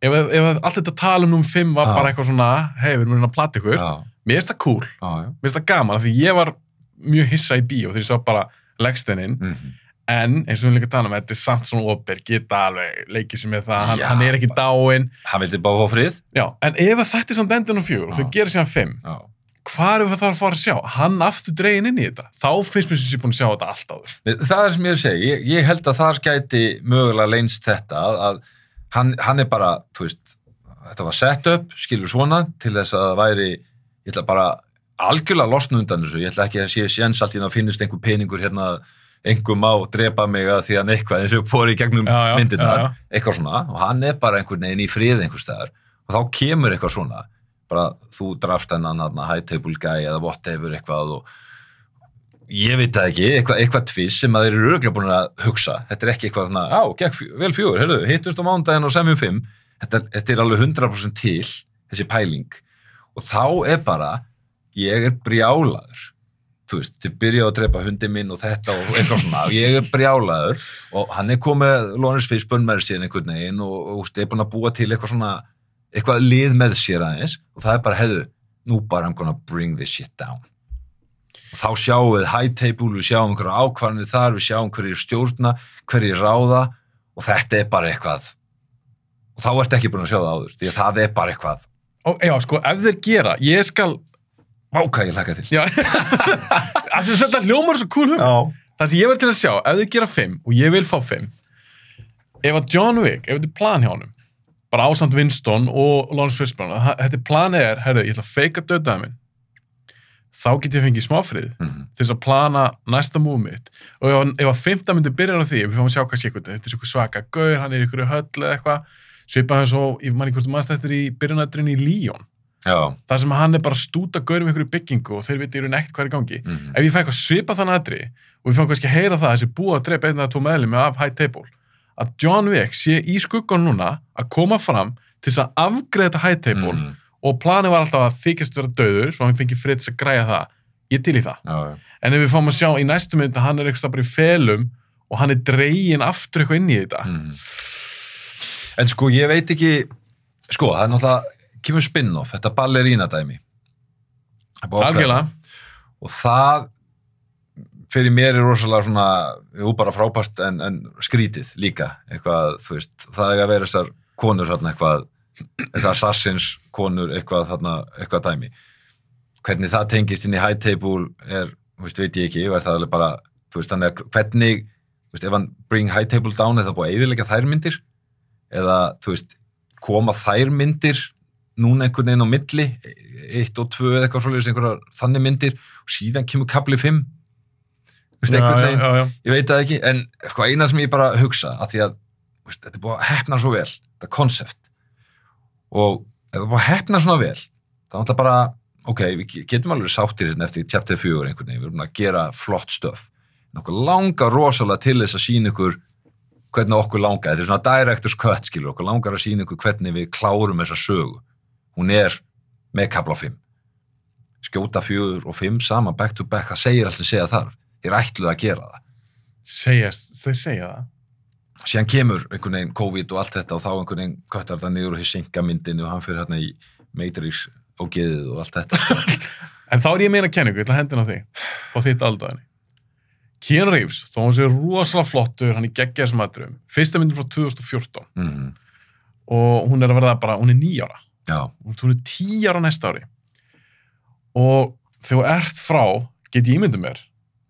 ef, að- ef að allt þetta talum um fimm var Já. bara eitthvað svona, hei, við erum að plata ykkur, já, mér finnst það cool, já, já. mér finnst það gaman, því ég var mjög hissa í bíó þegar ég sá bara leggsteininn, Mm en eins og við líka tala um, þetta er samt svona opir, geta alveg leikið sem er það, hann, Já, hann er ekki dáinn, hann vildi bá frið. Já, en ef að þetta er samt endin á fjögur og þau gerir síðan fimm, já, hvað er það að fara að sjá? Hann aftur dregin inn í þetta. Þá finnst mér sem sé búin að sjá þetta allt áður. það er sem ég er að segja ég, ég held að þar gæti mögulega leynst þetta að, að hann, hann er bara, þú veist þetta var set up, skilur svona til þess að það væri, ég ætla bara algjörlega losna undan þessu, ég ætla ekki að sé séns allt í að finnist einhver peningur hérna einhver má drepa mig að því að eitthvað eins og bóri í gegnum já. eitthvað svona, og hann er bara einhvern veginn í frið einhver staðar, og þá kemur eitthvað svona, bara þú draft hennan high table guy eða whatever eitthvað og ég veit það ekki, eitthvað, eitthvað tviss sem að þeir eru örgulega búin að hugsa. Þetta er ekki eitthvað svona, á, gekk vel fjögur heyrðu, hittust á mándaginn og semjum fimm. Þetta, þetta er alveg 100% til þessi pæling. Og þá er bara ég er brjálaður. Þú veist, þið byrja að drepa hundi minn og þetta og eitthvað svona. Og ég er brjálaður og hann er komið Lawrence Fishburne með sér einhvern veginn og, og, og er búin að búa til eitthvað svona eitthvað lið með sér aðeins og það er bara, hefðu, nú bara I'm gonna bring this shit down. Og þá sjáum við high table, við sjáum einhverja ákvarðanir þar, við sjáum hverjir stjórna hverjir ráða og þetta er bara eitthvað. Og þá ertu ekki búin að sjá það áður því að það er bara eitthvað. Og já, sko, ef þeir gera, ég skal Váka, ég hlakka til. já, af því þetta ljómar svo cool hum Já. það sem ég verð til að sjá, ef þeir gera 5 og ég vil fá 5 ef að John Wick, ef þetta er plan hjá honum bara ásamt Winston og Lawrence Fishburne. Að þetta planið er, herru, ég ætla að feika dödaði minn. Þá get ég fengið smáfrið Mhm. til þess að plana næsta múið mitt. Og ef, ef að fymta myndi byrjar á því við fáum að sjá hvað sé eitthvað, þetta er eitthvað svaka gaur hann er í ykkur höll eða eitthvað svipað eins og, ég manni hvort mannst eftir í byrjunætturinn í Líón, þar sem hann er bara að stúta gaur um ykkur byggingu og þeir viti í raun ekkert hvað er í gangi. Mhm. ef ég fæ eitthvað svipað þann aðri og við fáum kannski að heyra það þessi búið að drepa einn eða tvo meðlum af High Table að John Wick sé í skuggan núna að koma fram til þess að þetta High Table Mhm. og planið var alltaf að þykjast vera döður svo hann fengi þess að græja það ég til í það Já, já. En ef við fáum að sjá í næstu mynd að hann er eitthvað bara í felum og hann er dregin aftur eitthvað inn í þetta. Mhm. En sko, ég veit ekki, sko, það er náttúrulega, kemur spin-off, þetta ballerína dæmi. Það er búið að ákveða. Algjörlega. Og það, fyrir mér er rosalega svona, jú bara frábært en, en skrítið líka, eitthvað, þú veist, það er að vera þessar konur þarna eitthvað, eitthvað assassins konur, eitthvað þarna, eitthvað dæmi. Hvernig það tengist inn í high table er, þú veist, veit ég ekki, er það alveg bara, þú veist, þannig að hvernig, þú veist, ef hann bring high table down, það búið að eðilega þær myndir? Eða, þú veist, koma þær myndir núna einhvern veginn á milli, eitt og tvö eða eitthvað svolítið, einhverjar þannig myndir og síðan kemur kapli fimm veist, einhvern veginn, já, já. ég veit það ekki en sko eina sem ég bara hugsa að því að veist, þetta er búið að hefna svo vel þetta konsept. Og ef það er búið að hefna svona vel þá er það bara, ok, við getum alveg sáttir hérna eftir chapter 4 einhvern veginn við erum að gera flott stöf okkur langar rosalega til þess að sína ykkur hvernig okkur langar, þetta er svona director's cut skilur, okkur langar að sína ykkur hvernig við klárum þessa sögu, hún er með kapla 5 skjóta 4 og 5 saman back to back, það segir allt sem segja þarf þér ætluð að gera það Segjast, þau segja það. síðan kemur einhvern veginn COVID og allt þetta og þá einhvern veginn köttar það niður og hér synga myndinu og hann fyrir hérna í Matrix og geðið og allt þetta En þá er ég að meina kenningu, ég ætla að hendina því. Fá þitt aldaðinni. Keanu Reeves, þó hann sé rosalega flottur, hann er geggjað sem aðrum. Fyrsta myndin frá 2014 mm og hún er að verða bara, hún er nýjára. já, Hún er tíjára næsta ári. Og þegar þú ert frá, get ég ímyndum mér,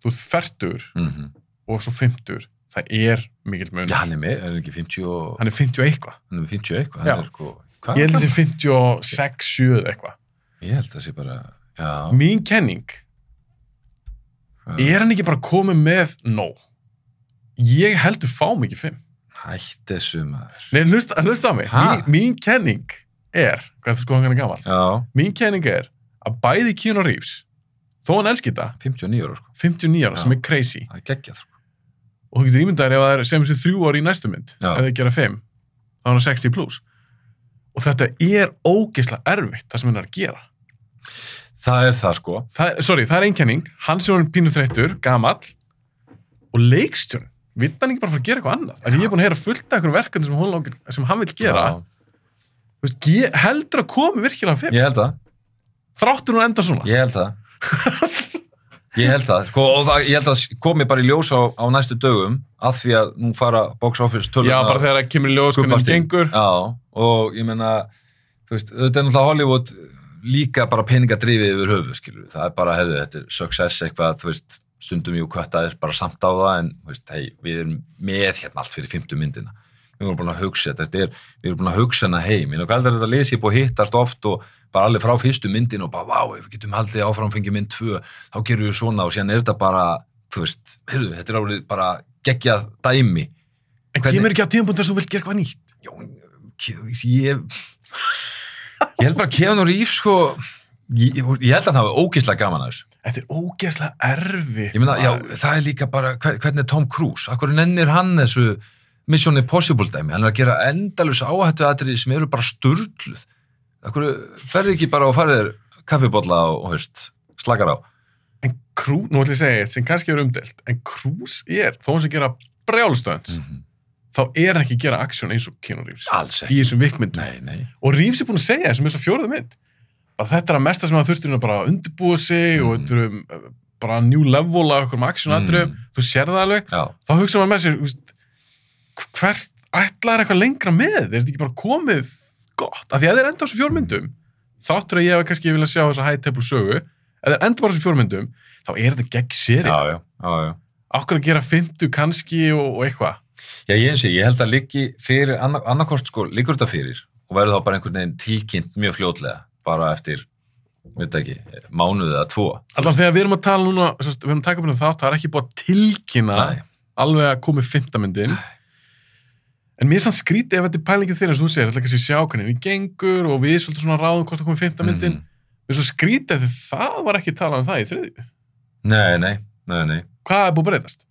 þú ert fertur mm og svo fimmtur, það er mikill mun. já hann er með, er hann ekki 50 og Hann er 50 og eitthvað. hann er með 50 eitthvað Já. hann er sko, hvað Ég held er þessi hann? 56, 7 eitthvað. ég held það sé bara já, Mín kenning, hvað- er hann ekki bara komið með nóg? Ég heldur fá mikið 5. hætt þessu maður Nei, hlusta, á mig. Mín, mín kenning er, hvað er það sko hann er gammal? já, Mín kenning er að bæði Keanu Reeves, þó hann elski þetta, 59 ára sko, 59 ára, sem er crazy, það er geggjað sko. og þú getur ímyndaðir ef það er sem þessi þrjú ári í næstu mynd, Já. ef þið gera 5, þá er hann 60 plus. Og þetta er ógeðslega erfitt, það sem hann er að gera. það er það sko Það er, sorry, það er einkenning, hann sem hann pínu þreyttur, gamall, og leikstjón, vill hann ekki bara fara að gera eitthvað annað? Því ég er búin að heyra fullt af einhverjum verkefni sem, hún langar- sem hann vil gera, já, Þú veist, ge- heldur að komi virkilega 5, ég held það þráttur hún enda svona. Ég held það Ég held það, sko, og það, ég held það komi bara í ljós á, á næstu dögum að því að nú fara box office töluna Já, bara þegar það kemur í ljós hvernig það gengur. Já, og ég veist, þetta er náttúrulega Hollywood líka bara peningadrifið yfir höfu skilur, það er bara, herðu, þetta er success eitthvað, þú veist, stundum jú kvættaðir bara samt á það, en þú veist, hey, við erum með hérna allt fyrir 50 myndina við erum búin að hugsa þetta, er, við erum búin að hugsa hana heim, er aldrei þetta lesi búið að hittast oft og bara allir frá fyrstu myndin og bara, vá, ef við getum haldið áfram fengið mynd 2, þá gerum við svona. Og síðan er þetta bara, þú veist, heyrðu, þetta er árið bara geggjað dæmi. En Hvernig- kemur ekki á þess að þú vilt gera eitthvað nýtt? Ke- ég ég held bara að Keanu Reeves sko ég, ég held að hann hafi ógeðslega gaman að þessu. Þetta er ógeðslega erfitt. ég meina, já, það er líka bara hver, hvernig er Tom Cruise, akkur nennir hann þessu Mission Impossible dæmi, hann er að gera endalus áhættu aðrið sem eru bara sturgluð akkur ferði ekki bara og farið kaffibotla og, og veist, slakar á En Krús, nú ætlum ég að segja eitt sem kannski er umdelt, en Krús er, þó hann sem gera brjálstönd, mm -hmm. þá er hann ekki að gera aksjón eins og Keanu Reeves. Í þessum vikmyndum. nei, nei Og Reeves er búin að segja þessum þess að fjóraða mynd. Bara þetta er að mesta sem hann þurftir að undirbúa sig og Mhm. þetta er um, bara new level af okkur aksjón aðrið. Mm. Þú sér það alveg. já, Þá hugsa maður með sér, hvert ætlaður eitthvað lengra með? Er þetta ekki bara komið gott? Af því að þeir enda á þessum fjórmyndum, þáttur að ég hef kannski vilja sjá þessa high table sögu eða enda bara þessi fjórmyndum þá er þetta gegn séri já, já, já, já. okkur að gera fymtu kannski og, og eitthvað Já, ég eins og ég held að liggi fyrir, annar, annarkost sko, liggur þetta fyrir og verður þá bara einhvern veginn tilkynnt mjög fljótlega, bara eftir, veit ekki, mánuði eða tvo. Alltaf þegar við erum að tala núna, við erum að taka upp um þátt, það er ekki búið að tilkynna Nei. alveg að komi fymta myndin. En mér er samt skrítið ef þetta er pælingið þeirra sem þú segir, þetta er kannski sjá hvernig við gengur og við svolítið svona ráðum hvort það komi fymta myndin. Mhm. Við erum svo skrítið því það var ekki talað um það í þriðju. Nei, nei, nei, nei. Hvað er búið að breytast?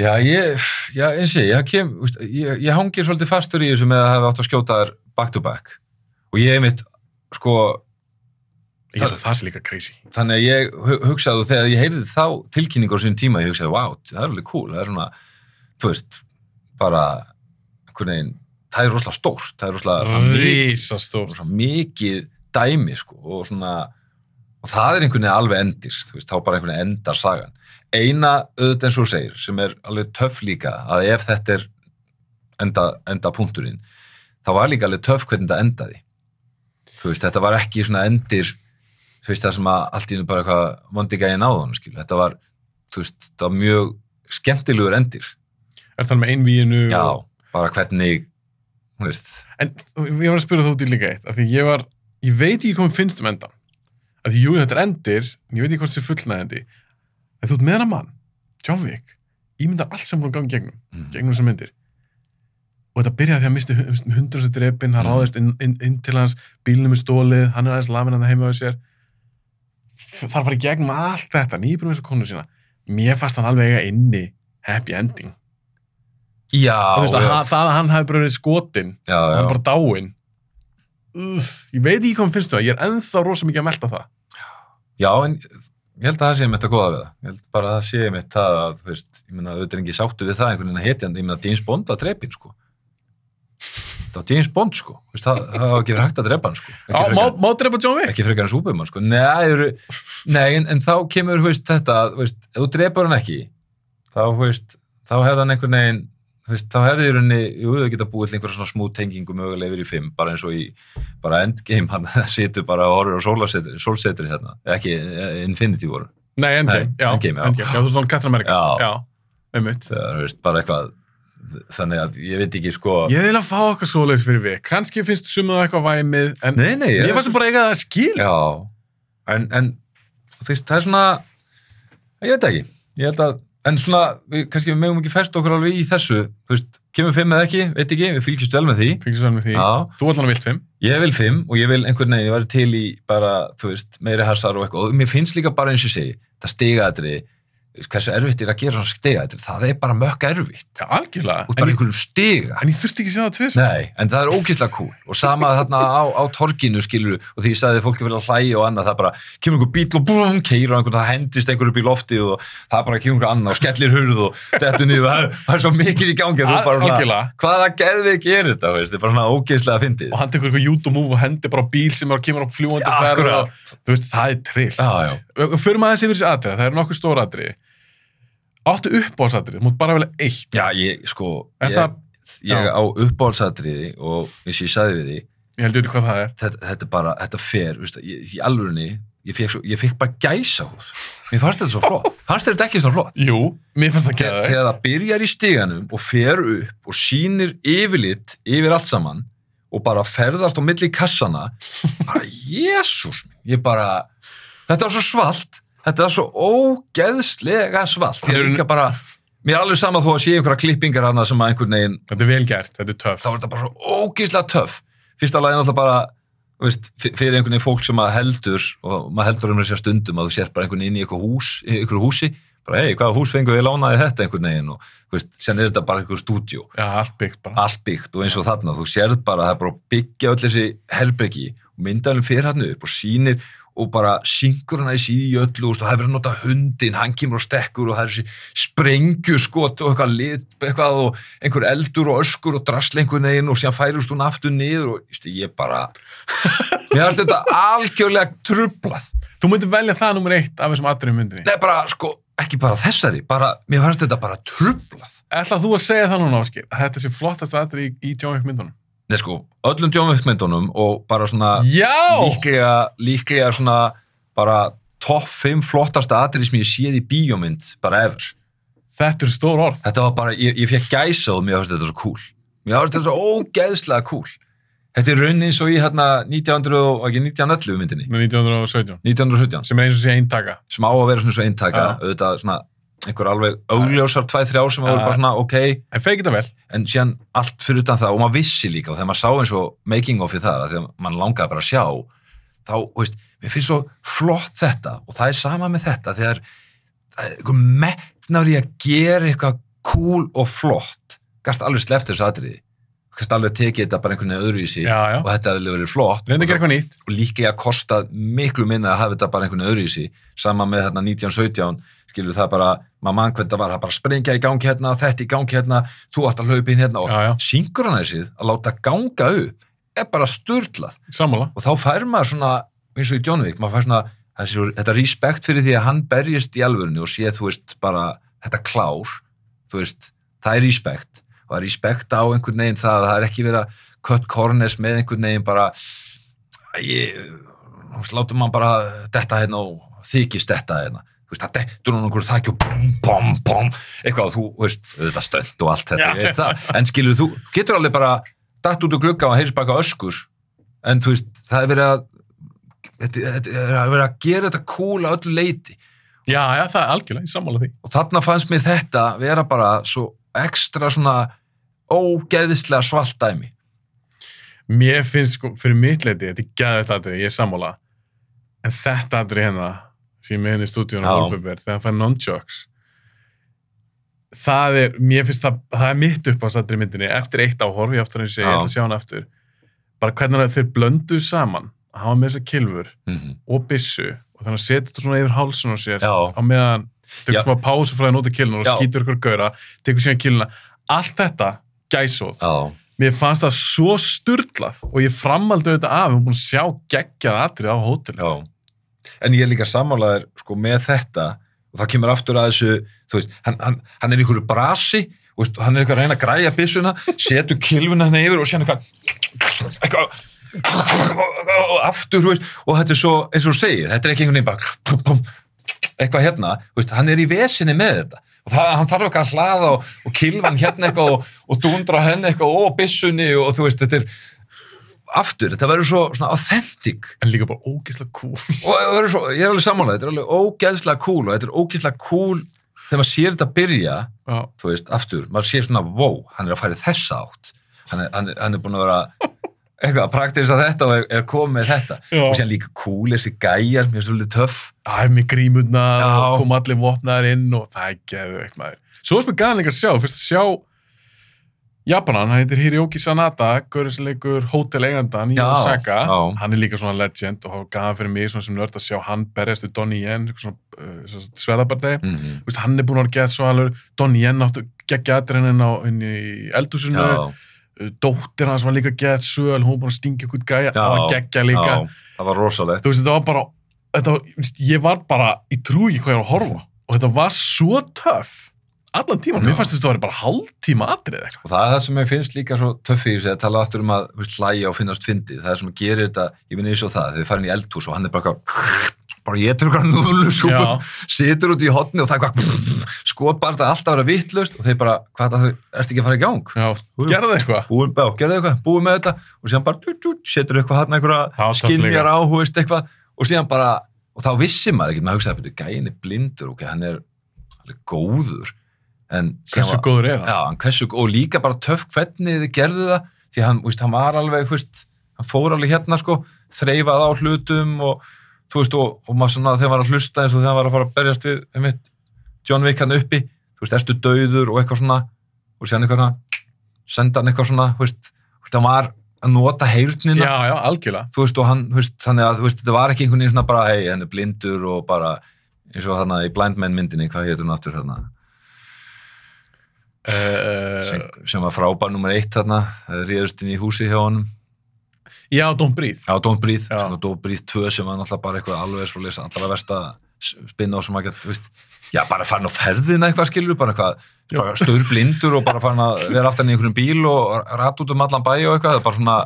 Já, ég, já, eins og ég, ég kem, úst, ég, ég hangir svolítið fastur í þessu með að hafa átt að skjóta þær back to back og ég mitt, sko, Ég held að það sé líka crazy. þannig að ég hu- hugsaði og þegar ég heyrði þá tilkynningu á sín tíma, ég hugsaði, wow, það er alveg cool, það er svona, þú veist, bara, einhvern veginn, það er rosalega stórt, það er rosalega svona mikið- dæmi, sko, og svona, og það er einhvern veginn alveg endist, veist, þá bara einhvern veginn endar sagan. Eina auðvitað eins og segir, sem er alveg töff líka, að ef þetta er enda, enda punkturinn, þá var líka alveg töff hvernig þetta endaði. Þú veist, þetta var ekki svona endir, þú veist, það sem að allt í einu bara eitthvað vondi gæði náðunum, skil. Þetta var, þú veist, þetta var mjög skemmtilegur endir. Er það með einvíinu? Já, og- bara hvernig, þú veist, En ég var að spyrja þú út í líka eitt, af því ég var, ég veit ekki hvað mér finnst um endan. Af því jú, þetta er endir, en ég veit ekki hvort það er fullnægandi. En þú ert með hana mann, John Wick, ímyndar allt sem hún gangi gegnum, mm, gegnum þessar myndir. Og þetta byrjaði því að misti hundur þessi drepin, hann Mm. ráðist inn, inn, inn til hans, bílnum er stólið, hann er aðeins lamin hann heima á sér. Þarf að fara í gegnum allt þetta, nýbúin þessu konu sína. Mér fannst hann alveg eiga inni happy ending. Já, þú veist að já, hann- það að hann hafi bara verið skotin já, og hann bara dáinn Uff, ég veit ekki hvað finnst það ég er ennþá rosa mikið að melta það Já, en ég held að það sé mitt að góða við það. Ég held bara að það sé mitt það að, þú veist, ég meina, auðvitað er ekki sáttu við það einhvern veginn að hetjandi, ég meina, James Bond var drepinn, sko. Það var James Bond, sko. Þú Veist, það, það var ekki verið hægt að drepa hann, sko. Já, má, má drepa John Wick ekki frekar en Superman, sko. Nei, eru, nei en, en þá kemur, þú veist, þetta, þú veist, ef þú drepar hann ekki, þá, þú veist, þá hefði hann einhvern veginn, þú veist, þá hefði í rauninni, jú, þau geta búið til einhverja svona smúð tengingu mögulega yfir í fimm, bara eins og í, bara endgame, hann situr bara og horfir á sólsetri hérna, ekki eh, Infinity voru. Nei, Endgame, já, Endgame, já. Endgame, já, þú er svona Captain America. Já. einmitt. Það er, bara eitthvað, þannig að ég veit ekki, sko, Ég vil að fá okkar svoleiðis fyrir við kannski finnst sumuð eitthvað væmið en nei, nei, ég fannst bara eiga það skil. Já, en, en þú veist, það er svona ég veit ekki, ég held að en svona, við, kannski við megum ekki fest okkur alveg í þessu, þú veist, kemur fimm eða ekki? Veit ekki, við fylgjumst vel með því. Fengið svo með því. Já. Þú allan vilt fimm. Ég vil fimm og ég vil einhvern veginn, ég væri til í bara, þú veist, meiri hasar og eitthvað. Og mér finnst líka bara eins og segi, það stigaðri hversu erfitt er að gera svona stigaðri það er bara mökk erfitt. Algjörlega. Út bara einhverjum stiga. En ég þurfti ekki að sjá það tvis Nei, en það er ógeðslega cool. Og sama þarna á, á torginu skilur og því ég sagði að fólki vilja hlæja og annað það bara kemur einhver bíl og búm, keir og einhvern það hendist einhver upp í loftið og það bara kemur einhver annað og skellir hurð og dettur niður. Það, það er svo mikið í gangi að þú bara algjörlega. hvaða geðvið gerir þetta, veist, þetta er bara ógeðslega að akkurat. og, Áttu uppbóðsatrið, mútt bara velja eitt. Já, ég, sko ég, það- ég já. á uppáhaldsatriði og eins og ég sagði við því Ég held veit hvað það er. Þetta, þetta er bara, þetta fer, veist, ég, í alvörinni ég fekk, svo, ég fekk bara gæsa húð mér fannst þetta svo flott, fannst þetta ekki svo flott? Jú, mér fannst þegar, ekki þegar það byrjar í stiganum og fer upp og sýnir yfirlit yfir allt saman og bara ferðast á milli kassana bara, jésús ég bara, þetta var svo svalt þetta var svo ógeðslega svalt. Ég er er- líka bara, mér er alveg sama þó að sé einhverja klippingar hana sem að einhvern veginn Þetta er vel gert, þetta er töff. Þá er þetta bara svo ógeðslega töff. Fyrsta lagi er náttúrulega bara veist, fyrir einhvern veginn fólk sem að heldur og maður heldur um þessar stundum að þú sér bara einhvern veginn inn í eitthvað hús, húsi bara hei, hvaða hús fengur við lánaði þetta? einhvern veginn og veist, sen er þetta bara einhver stúdíó. Já, allt byggt bara. Allt byggt og eins og þarna, þú sérð bara það er bara að byggja öll þessi herbergi og myndalinn fyrir hann upp og sýnir og bara syngur hann í í öllu og það hefur að nota hundin, hann kemur og stekkur og það er þessi sprengjuskot og eitthvað lit, eitthvað og einhver eldur og öskur og drasl einhvern veginn og síðan færust hún aftur niður og just, ég bara mér finnst þetta algjörlega trublað Þú myndir velja það nummer eitt af þessum atriðum myndinni Nei, bara, sko, ekki bara þessari bara, mér fannst þetta bara trublað Ætlar þú að segja það núna, Áskir, að þetta sé flottast atrið í, í John Wick myndunum? Nei sko, öllum John Wick myndunum og bara svona Já! líklega, líklega svona bara topp 5 flottasta atrið sem ég séð í bíómynd bara ever. Þetta er stór orð. Þetta var bara, ég, ég fekk gæsa og mér finnst þetta svo cool. Mér finnst þetta svo ógeðslega cool. Þetta er raunin svo í hérna 1900 og ekki 1911 myndinni, Með 1917. 1917, Sem er eins og sé eintaka. sem á að vera svona svo eintaka, Já. auðvitað svona einhver alveg augljósar 2-3 sem Já. voru bara svona ok, En feikir þetta vel. en síðan allt fyrir utan það og maður vissi líka og þegar maður sá eins og making of í það, að þegar maður langaði bara að sjá þá, veist, mér finnst svo flott þetta og það er sama með þetta þegar það er eitthvað metnar í að gera eitthvað cool og flott gast alveg sleppt þessu atriði gast alveg tekið þetta bara einhvern veginn öðruvísi Já, já. og þetta hefði verið flott að og, og líklega kostað miklu minna að hafa þetta bara einhvern veginn öðruvísi sama með hérna 1917 skilur það bara, maður mann hvernig það var að bara sprengja í gangi hérna, þetta í gangi hérna þú átt að hlaupa inn hérna og Já, já. synkronæsið að láta ganga upp er bara Sammála. og þá fær maður svona eins og í Wick, maður fær svona þessi, þetta respekt fyrir því að hann berjist í alvörinu og sé þú veist bara þetta klár, þú veist það er respekt og það er respekt á einhvern veginn það að það er ekki verið að cut corners með einhvern veginn bara ég, látum maður bara detta hérna og þykist detta hérna veist, það dettur hún einhverju þakki og bom, bom, bom, eitthvað og þú veist, þetta stönd og allt þetta, en skilur þú, getur alveg bara datt út úr glugga og bara eitthvað öskur en þú veist, það er verið að þetta, þetta er að vera að gera þetta að öllu leiti Já, já, það er algjörlega. Ég sammála því. og þarna fannst mér þetta vera bara svo ekstra svona ógeðislega svalt dæmi Mér finnst sko, fyrir mitt leiti, þetta er gæðið þetta, ég er sammála. En þetta aðri hérna, sem með henni í stúdíunum þegar hann fær non-jokes, það er, mér finnst það, það er mitt upp á þessari myndinni, eftir eitt áhorf, ég aftur að segja, ég ætla að sjá hann aftur, bara hvernig þeir blönduð saman, að hafa með þessa kilfur mm og byssu, og þannig að setja þetta svona yfir hálsun á sér, Já. á meðan, tekur smá pásu frá því að nota kilnur og skýtur ykkur gauðra, tekur síðan kilnuna, allt þetta, gæsóð, Já, mér fannst það svo sturlað og ég framaldi þetta af, við erum búin að sjá geggjað atrið á hótel. En ég er líka sammálaður sko með þetta. Og það kemur aftur að þessu veist, hann, hann, hann er einhverju brasi og hann er eitthvað að reyna að græja byssuna setur kilvuna hann yfir og sér eitthvað eitthvað aftur, veist, og þetta er svo eins og þú segir, þetta er ekki einhvern veginn bara eitthvað hérna, veist, hann er í vesinni með þetta. Og það, hann þarf eitthvað að hlaða og, og kilva hann hérna eitthvað og, og dundra henni eitthvað og byssunni og þú veist, þetta er aftur, þetta verður svo svona authentic En líka bara ógeðslega cool. og svo, ég er alveg sammála, þetta er alveg ógeðslega cool og þetta er ógeðslega cool þegar maður sér þetta byrja, Já, þú veist, aftur maður sér svona, wow, hann er að færa þessa átt hann er, hann er, hann er búin að vera eitthvað að praktisa þetta og er, er komið með þetta Já. og sér líka cool, þessi gæjar mér er svolítið töff það er með grímurnar Já. og kom allir vopnaðar inn og það er geðveikt maður. Svo er sem er gæðan líka að sjá, fyrst að sjá Japanan, hann heitir Hiroki Sanada, gaurinsleikur hótelegandan í Osaka, hann er líka svona legend og gæðan fyrir mig sem nörd að sjá hann berjast við Donnie Yen, svona uh, sverðabardegi. mm -hmm. Hann er búin að gett svo alveg Donnie Yen áttu geggja aðreinin á inn í eldhúsinu, já, dóttir hans var líka gett söl, hún var búin að stinga ykkur gæja, það var geggja líka. já, það var rosalegt. Þú veist, þetta var bara, þetta var, ég var bara, ég trú ekki hvað ég var að horfa. Og þetta var svo töff allan tíman, Já. mér fannst þetta að vera bara hálftíma atrið eitthvað. og það er það sem ég finnst líka svo töff í þessu að tala aftur um að hlæja og finnast fyndið það er sem að gerir þetta, ég finn eins og það þegar við farin í eldhús og hann er bara bara getur eitthvað núlusúpu Já. situr út í hotni og það er eitthvað skot bara þetta alltaf að vera vittlust og þeir bara, hvað það, ertu ekki að fara í gang? Gerðu eitthvað, búin með þetta og síðan bara, setur eitthvað hann Það var eitthvað og og þá vissi maður ekki maður hugsaði, betur, gæin er blindur, ok, hann er alveg góður Hversu var- góður er hann? Já, hann hversu, og líka bara töff hvernig þið gerðu það, því hann, víst, hann var alveg, veist, hann fór alveg hérna, sko, þreifað á hlutum og, þú veist, og, og maður svona, þegar hann var að hlusta eins og þegar hann var að fara að berjast við, einmitt, John Wick hann uppi, þú veist, erstu dauður og eitthvað svona, og síðan eitthvað svona, senda hann eitthvað svona, þú veist, hann var að nota heyrnina, Já, já, algjörlega. þú veist, og hann, þú veist, þannig að, þú veist, þetta var ekki einhvern veginn svona bara, hei, hann er blindur og bara, eins og þarna í Blind Man myndinni, hvað hétur hann aftur þarna? Uh, sem, var frábær nummer eitt þarna, ríðust inn í húsi hjá honum já, Don't Breathe. Já, Don't Breathe, Já. Don't Breathe 2 sem var náttúrulega bara eitthvað alveg svo lesa allra versta spinna á sem þú veist, já, bara farin á ferðina eitthvað skilur, bara eitthvað, bara stöður blindur og bara farin að vera aftan í einhverjum bíl og rat út um allan bæ og eitthvað, það er bara svona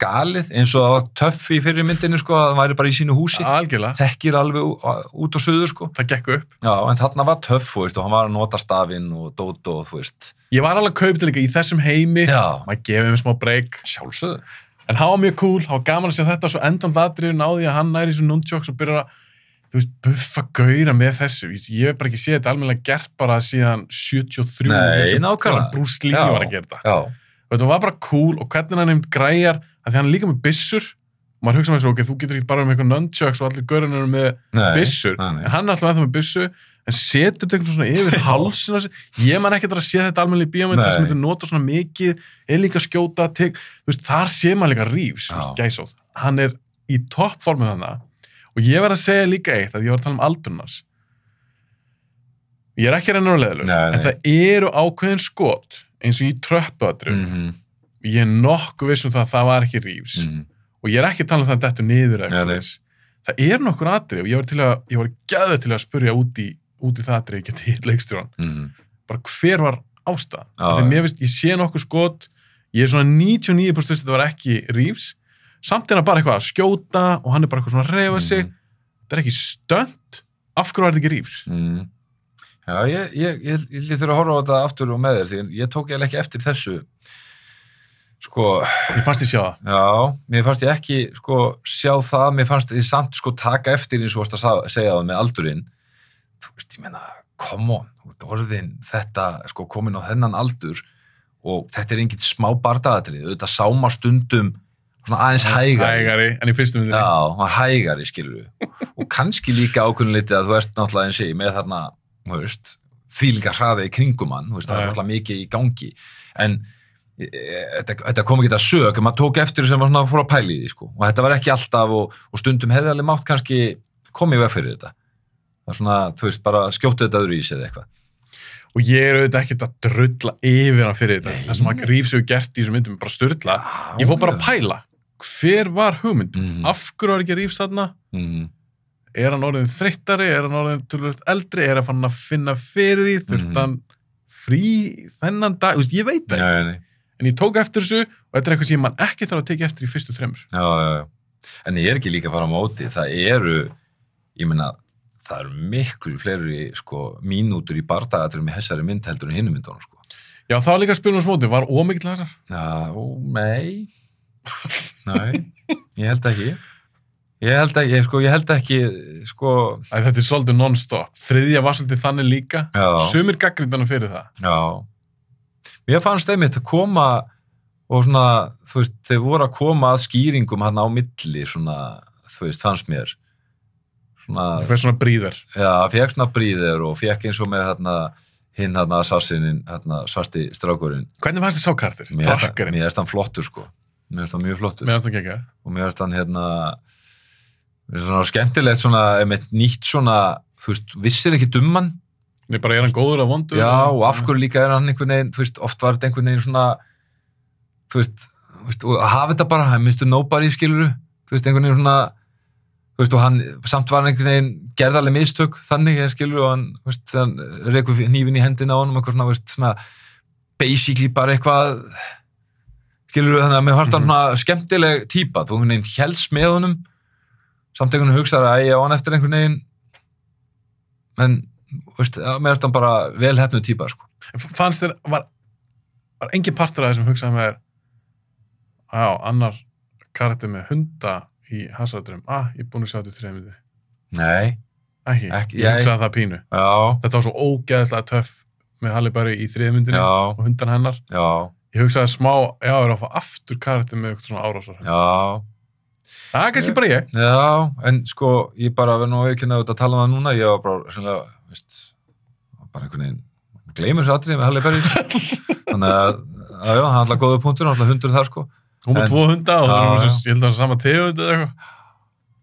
galið, eins og það var töff í fyrir myndinni, sko, að það væri bara í sínu húsi, algjörlega, þekkir alveg út og suður, sko. það gekk upp Já, en þarna var töff, og hann var að nota stafinn og dót og, þú veist. ég var alveg kaupið líka í þessum heimi Já, maður gefið mér smá breyk sjálfsögðu. en hann var mjög cool, hann var gaman að sjá þetta svo endan ladriðu náði að hann næri í svona nunchokks og byrjar að þú veist, buffa gauðra með þessu Ég- hef bara ekki séð þetta almennilega gert bara síðan 73 Nei, og nákvæmlega. Lee Já. var að gera þetta og þetta var bara cool og hvernig hann nefnd græjar að því hann er líka með byssur og maður hugsa með þessu, ok, þú getur ekki bara með eitthvað nunchucks og allir eru með nei. byssur nei, nei. en hann er alltaf með það með byssu en setur þetta eitthvað svona yfir sig ég man ekki að sé þetta almennilega í bíómynd sem Nei. þetta nota svona mikið er líka að skjóta, tek, þú veist, þar sé maður líka rífs, gæsóð hann er í toppformið þannig og ég verð að segja líka eitt að ég var að tala um aldurnars ég er ekki reynur að nei. en það eru ákveðin skot eins og í tröppuatru Mhm, ég er nokkuð viss um það að það var ekki rífs mhm. og ég er ekki að tala um það að þetta niður eða svoleiðis. það er nokkur atrið og ég var, til að, ég var gæðið til að spurja út í, út í það atrið, ég geti hitt leikstjóran Mhm. bara hver var Af því já. mér finnst, ég sé nokkuð skot ég er svona 99% að þetta var ekki rífs samt er hann bara eitthvað að skjóta og hann er bara eitthvað svona að reyfa sig Mhm. þetta er ekki stönd af hverju var þetta ekki rífs Mm. Já, ég, ég, ég, ég lítur að horfa á þetta aftur og með þér, því að ég tók ég ekki eftir þessu sko, ég fannst ég sjá það. já, mér fannst ég ekki sko, sjá það, mér fannst ég samt sko taka eftir eins og varst að segja það með aldurinn, þú veist, ég menna come on, orðin þetta, sko, komin á þennan aldur og þetta er engin smá bardaðatrið auðvitað sáma stundum svona aðeins hægari. hægari en í fyrstu myndinni. Já, hægari skilur og kannski líka litið að þú ert náttúrulega eins og ég með þarna þú veist, því líka hraði í kringum hann. Þú veist, það er náttúrulega mikið í gangi. En þetta, þetta kom ekki að sög maður tók eftir sem var svona fór að pæli því sko. og þetta var ekki alltaf og, og stundum hefði alveg mátt kannski komið veg fyrir þetta. Það er svona, þú veist, bara skjóttu þetta öðru í sig eða eitthvað. Og ég er auðvitað ekkert að drulla yfir hann fyrir þetta. Það sem hann rífs hefur gert í þessum myndum bara styrla ég fór bara að pæla. Hver var hugmynd Mhm. af hverju var ekki rífs þarna? Mm, er hann orðin þreyttari, er hann orðin tölvöld eldri, er hann að finna fyrir því? Þurft Mhm. hann frí þennan dag, ég veit það en ég tók eftir þessu og þetta er eitthvað sem mann ekki þarf að tekja eftir í fyrstu þremur. Já, já. en ég er ekki líka að fara á móti. Það eru, ég meina það eru miklu fleiri sko, mínútur í bardagaturum í þessari mynd heldur en hinum myndunum sko. já, það var líka að spila um smóti, var ómikill þessar Já, ó, nei. Nei, ég held ekki. Ég held ekki, ég, sko, ég held ekki sko, Æ, þetta er svolítið non-stop, þriðja var svolítið þannig líka. Já, sumir gaggrindanum fyrir það. Já Mér fannst einmitt að koma og svona, þú veist, þeir voru að koma að skýringum hann á milli svona, þú veist, fannst mér. Svona, það fyrir svona bríðar já, fekk svona bríðir og fekk eins og með hérna hinn hérna sassinin, hérna svarti strákurinn. Hvernig fannst þið sá kartir? mér er hann flottur sko. Mér er hann mjög flottur. Mér fannst það ekki og mér finnst hann hérna mér finnst svona skemmtilegt svona einmitt nýtt svona, þú veist, vissir ekki dumman ég bara er hann góður að vondu já og af hverju líka er hann einhvern veginn þú veist, oft var þetta einhvern veginn svona þú veist, og að hafa þetta bara, hann minnstu nobody skiluru þú veist, einhvern veginn svona þú veist, og hann samt var hann einhvern veginn gerðarlega mistök þannig, ég skilur og hann, þú veist, hann reykur nýfin í hendina á honum, eitthvað svona, þú veist, svona basically bara eitthvað skilur þannig að mér fannst hann Mhm. svona skemmtileg típa, þú einhvern veginn helst með honum. Samt einhvern veginn hugsaði að ég á hann eftir einhvern veginn. En, veist, mér fannst hann bara vel hefnuð típa, sko. fannst þér, var, var engin partur af þessum hugsaði með já, annar karakter með hunda í hasardrum, ah, ég er búin að sjá þetta í þreymindi Nei, ekki, Ekki- ég hugsaði það pínu. Já, þetta var svo ógeðslega töff með Halle Berry í þriðmyndinni já, og hundan hennar. Já, ég hugsaði smá, já, er að fá aftur karakter með eitthvað svona árásar já, það er kannski bara ég. Já, en sko, ég bara verð nú ekki að tala um það núna, ég var bara, sennilega, veist, bara einhvern veginn, gleymur þessu atrið með Halle Berry, þannig að, að já, hann ætla góða punktur, hann ætla hundur þar, sko, hún var tvo hunda og það var já. svo, ég held að það var sama tegund eða eitthvað.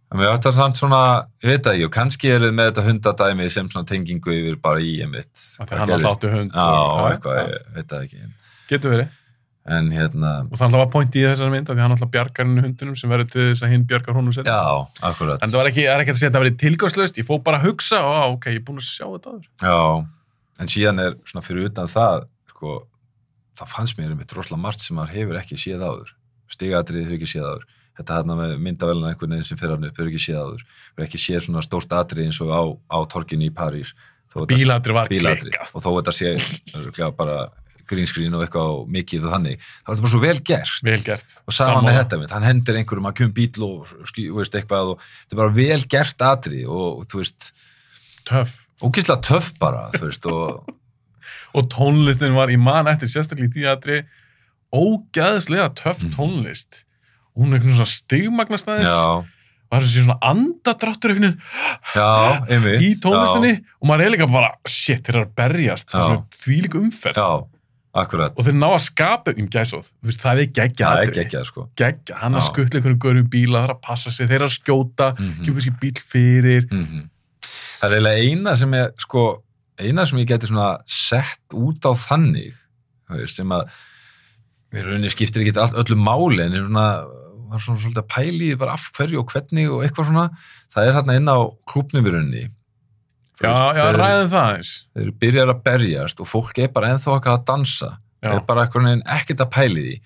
En mér ætla samt svona, ég veit það ekki, og kannski er þið með þetta hundadæmi sem svona tengingu yfir bara í einmitt, Af því hvað hann alltaf átti hund Já, eitthvað, ég veit það ekki, getur verið en hérna, og það alltaf var point í þessari mynd að því hann alltaf bjargar henni hundunum sem verður til þess að hinn bjargar honum sér já, akkurat. En það var ekki, er ekki að segja að það verið tilgangslöst ég fór bara að hugsa, ó, ok, ég er búin að sjá þetta aður Já, en síðan er svona fyrir utan það, sko, það fannst mér einmitt rosalega margt sem maður hefur ekki séð áður. Stigatrið hefur ekki séð áður. Þetta hérna með myndavæluna einhvern veginn sem fyrir hann upp hefur ekki séð áður. Hefur ekki séð svona stórt atrið eins og á, á bíladri var klikkað. Og þó þetta sé bara grínskrín og eitthvað og mikið og þannig. Það var bara svo vel gert. vel gert. Og sama með þetta, mynd. hann hendir einhverjum að kjum bíl og veist, eitthvað og þetta er bara vel gert atrið og þú veist, töff. ógislega töff bara, þú veist, og og tónlistin var í mann eftir sérstaklega í því aðri ógæðslega töff Mhm. tónlist. Hún er einhvern svona stigmagnast aðeins. Já, og það er svona svona andadráttur já, í tónlistinni og maður er líka bara, shit, þeir eru að berjast. Það Já. sem er þvílík umferð. Já, akkurat. og þeir ná að skapa um gæsóð Vist, það er geggja það er aðri geggjað, sko. geggja, hann að skuttla einhvern görðum bíla það er að passa sig, þeir að skjóta Mm kemur kannski bíl fyrir -hmm. Það er eiginlega eina sem er, sko, eina sem ég geti svona sett út á þannig, veist, sem að við rauninni skiptir ekki öllu máli, en svona, var svona svolítið að pæli af hverju og hvernig og eitthvað svona, það er hérna inn á klubnum í rauninni. Já, já, ræðum það eins Þeir byrjar að berjast og fólk er bara ennþá eitthvað að dansa. Já. er bara ekkert að pæli því.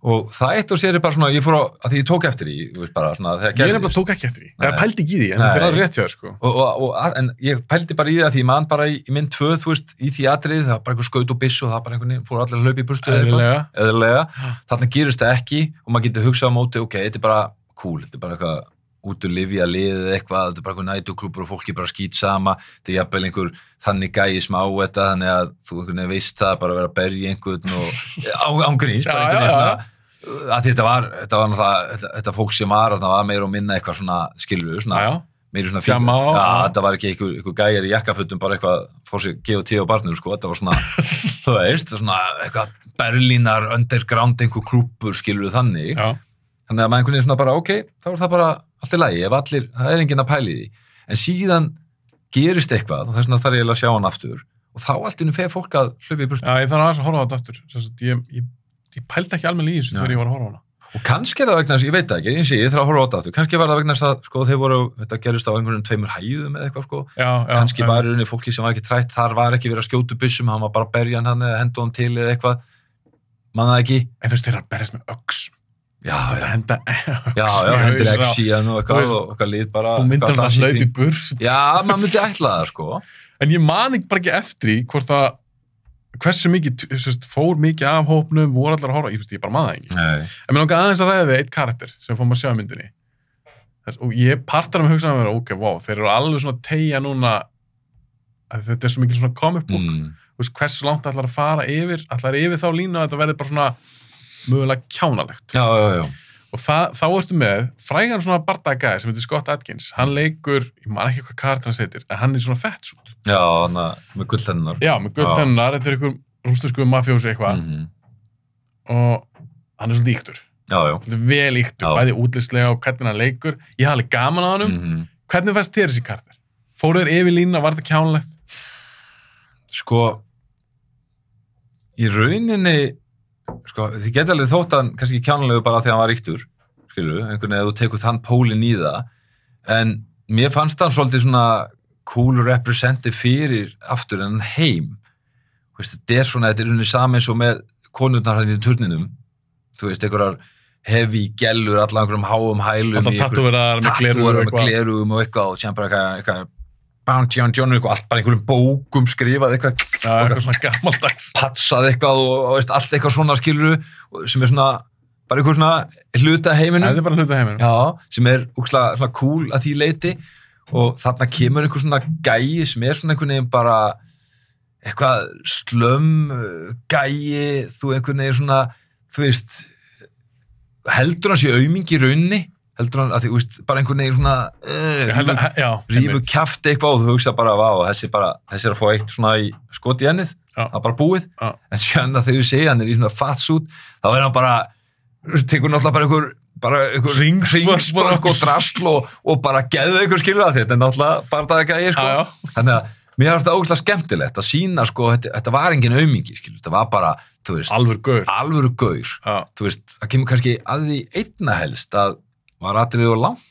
Og það eitt og sér er bara svona ég fór á, að því ég tók eftir því þú veist bara svona þegar ég er nefnilega gerðist tók ekki eftir því, eða pældi ekki í því en þetta er alveg rétt hjá þér sko. Og, og, og, að- en ég pældi bara í það því ég man bara í, í mynd tvö þú veist í því atrið það var bara einhver skaut og biss og það bara einhvern fór allir að hlaupa í burstu eða eitthvað. þarna gerist það ekki og maður getur hugsað á móti ok, þetta er bara cool, þetta er bara eitthvað út úr livja liðið eitthvað, þetta er bara eitthvað nætuklúpur og fólki bara skýt sama, þetta er jafnvel einhver þannig gæi smá þetta, þannig að þú veist það, bara að vera að berja einhvern og á, án gríns, bara einhvern veginn svona að þetta var, þetta var náttúrulega þetta, þetta fólk sem var, þetta var meira og minna eitthvað svona skilur, svona, já, já, meiri svona og- já. þetta var ekki einhver, einhver gæjar í jakkafötum bara eitthvað, fór sér G.O.T. á barnum sko, þetta var svona, þú veist svona eitthvað Berlínar underground einhver klúpur skilur þannig já, þannig að maður einhvern veginn svona bara, ok, þá er það bara allt í lagi, ef allir, það er enginn að pæli því. En síðan gerist eitthvað og þess vegna þarf ég að sjá hann aftur og þá allt innum feð fólk að hlaupa í burstu já, ég þarf aðeins að horfa á þetta aftur. Sem sagt, ég, ég, ég pældi ekki þessu Já. þegar ég var að horfa á hana. Og kannski er það vegna ég veit ekki, eins og ég þarf að horfa á þetta aftur. Kannski var það vegna að, sko, þeir voru þetta gerist á einhvern tveimur hæðum eða eitthvað, sko. Já, já, kannski var í rauninni fólki sem var ekki trætt þar var ekki verið að skjótu byssum, hann var bara að berja hann eða hendu hann til eða eitthvað. Mann það ekki, en þú veist, þeir eru að berjast með öx já, já, henda já, já hendur ekki síðan og eitthvað og eitthvað lið bara þú myndir eitthvað alltaf dansa í hlaup í kring. burt já, maður myndi ætla það, sko. En ég man ekki bara ekki eftir hvort að hversu mikið, veist, fór mikið af hópnum, voru allar að horfa, ég veist, ég bara maður ekki. En mér langar aðeins að ræða við eitt karakter sem fórum að sjá myndinni. Þess, og ég partar að hugsa að vera, ok, wow, þeir eru alveg svona að tegja núna að þetta er svo mikið svona comic book. Mm. hversu langt ætlar að fara yfir? Ætlar yfir þá línu að þetta verði bara svona mögulega kjánalegt. Já, já, já, og það, þá ertu með frægan svona bardagæði sem heitir Scott Atkins. Hann leikur, ég man ekki hvað karakter hans heitir en hann er svona fettsút já, hann með gulltennar já, með hennar, þetta er einhver rúsnesku mafjósi eitthvað. Mm og hann er svolítið íktur vel íktur, bæði útlistlega og hvernig hann leikur. Ég hafði gaman á hann mm hvernig fæst þér þessi karakter? fóruð þér yfir línuna, var þetta kjánalegt? sko í rauninni sko, þið geta alveg þótt hann kannski kjánulegu bara því að hann var ríktur skilju, einhvern veginn að þú tekur þann pólinn í það. En mér fannst hann svolítið svona cool representative fyrir aftur en heim. Veist, þetta er svona, þetta er unni saman eins og með konurnar hann í turninum. Þú veist, einhverjar hefi gellur allan einhverjum háum hælum einhverjum- tattúar með glerugum og eitthvað. og eitthvað, eitthvað Bounty on John eitthvað, allt bara einhverjum bókum skrifað eitthvað, Já, eitthvað svona gammaldags patsað eitthvað og, og veist, allt eitthvað svona skiluru sem er svona, bara einhver svona hluta er bara hluta heiminum. Já, sem er úkslega svona cool að því leiti og þarna kemur einhver svona gæi sem er svona einhvern veginn bara eitthvað slömm gæi, þú einhvern veginn svona, þú veist heldur hann sé aumingi í raunni heldur hann að því, veist, bara einhvern veginn svona uh, rífu kjaft eitthvað og þú hugsa bara, vá, þessi, bara, þessi er að fá eitt svona í skot í ennið, það er bara búið. Já. en sérna þegar þú segja hann er í svona fatsút þá er hann bara, tekur náttúrulega bara einhver, bara einhver ringspark og drasl og, og bara geðu einhver skilur að þetta er náttúrulega bara það ekki að ég sko þannig að mér var þetta ógæslega skemmtilegt að sína sko, þetta, þetta var engin aumingi skilur, þetta var bara þú veist, alveg gaur. alvöru gaur. Þú veist, það kemur kannski að því einna helst að var atriðið og langt?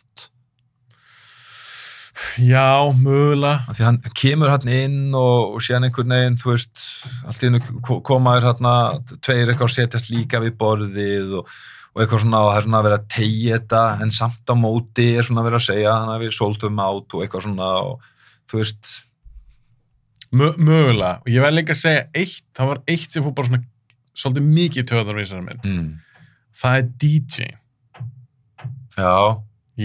Já, mögulega. Því hann kemur hann inn og, og síðan einhvern veginn, þú veist allt í hennu komaður hann tveir eitthvað að setjast líka við borðið og, og eitthvað svona og það er svona að vera að tegja þetta en samt á móti er svona að vera að segja hann að við sóltum át og eitthvað svona og þú veist. Mö, mögulega, og ég verð líka að segja eitt, það var eitt sem fór bara svona svolítið mikið töðan í þessari mynd. Mm. það er DJ já,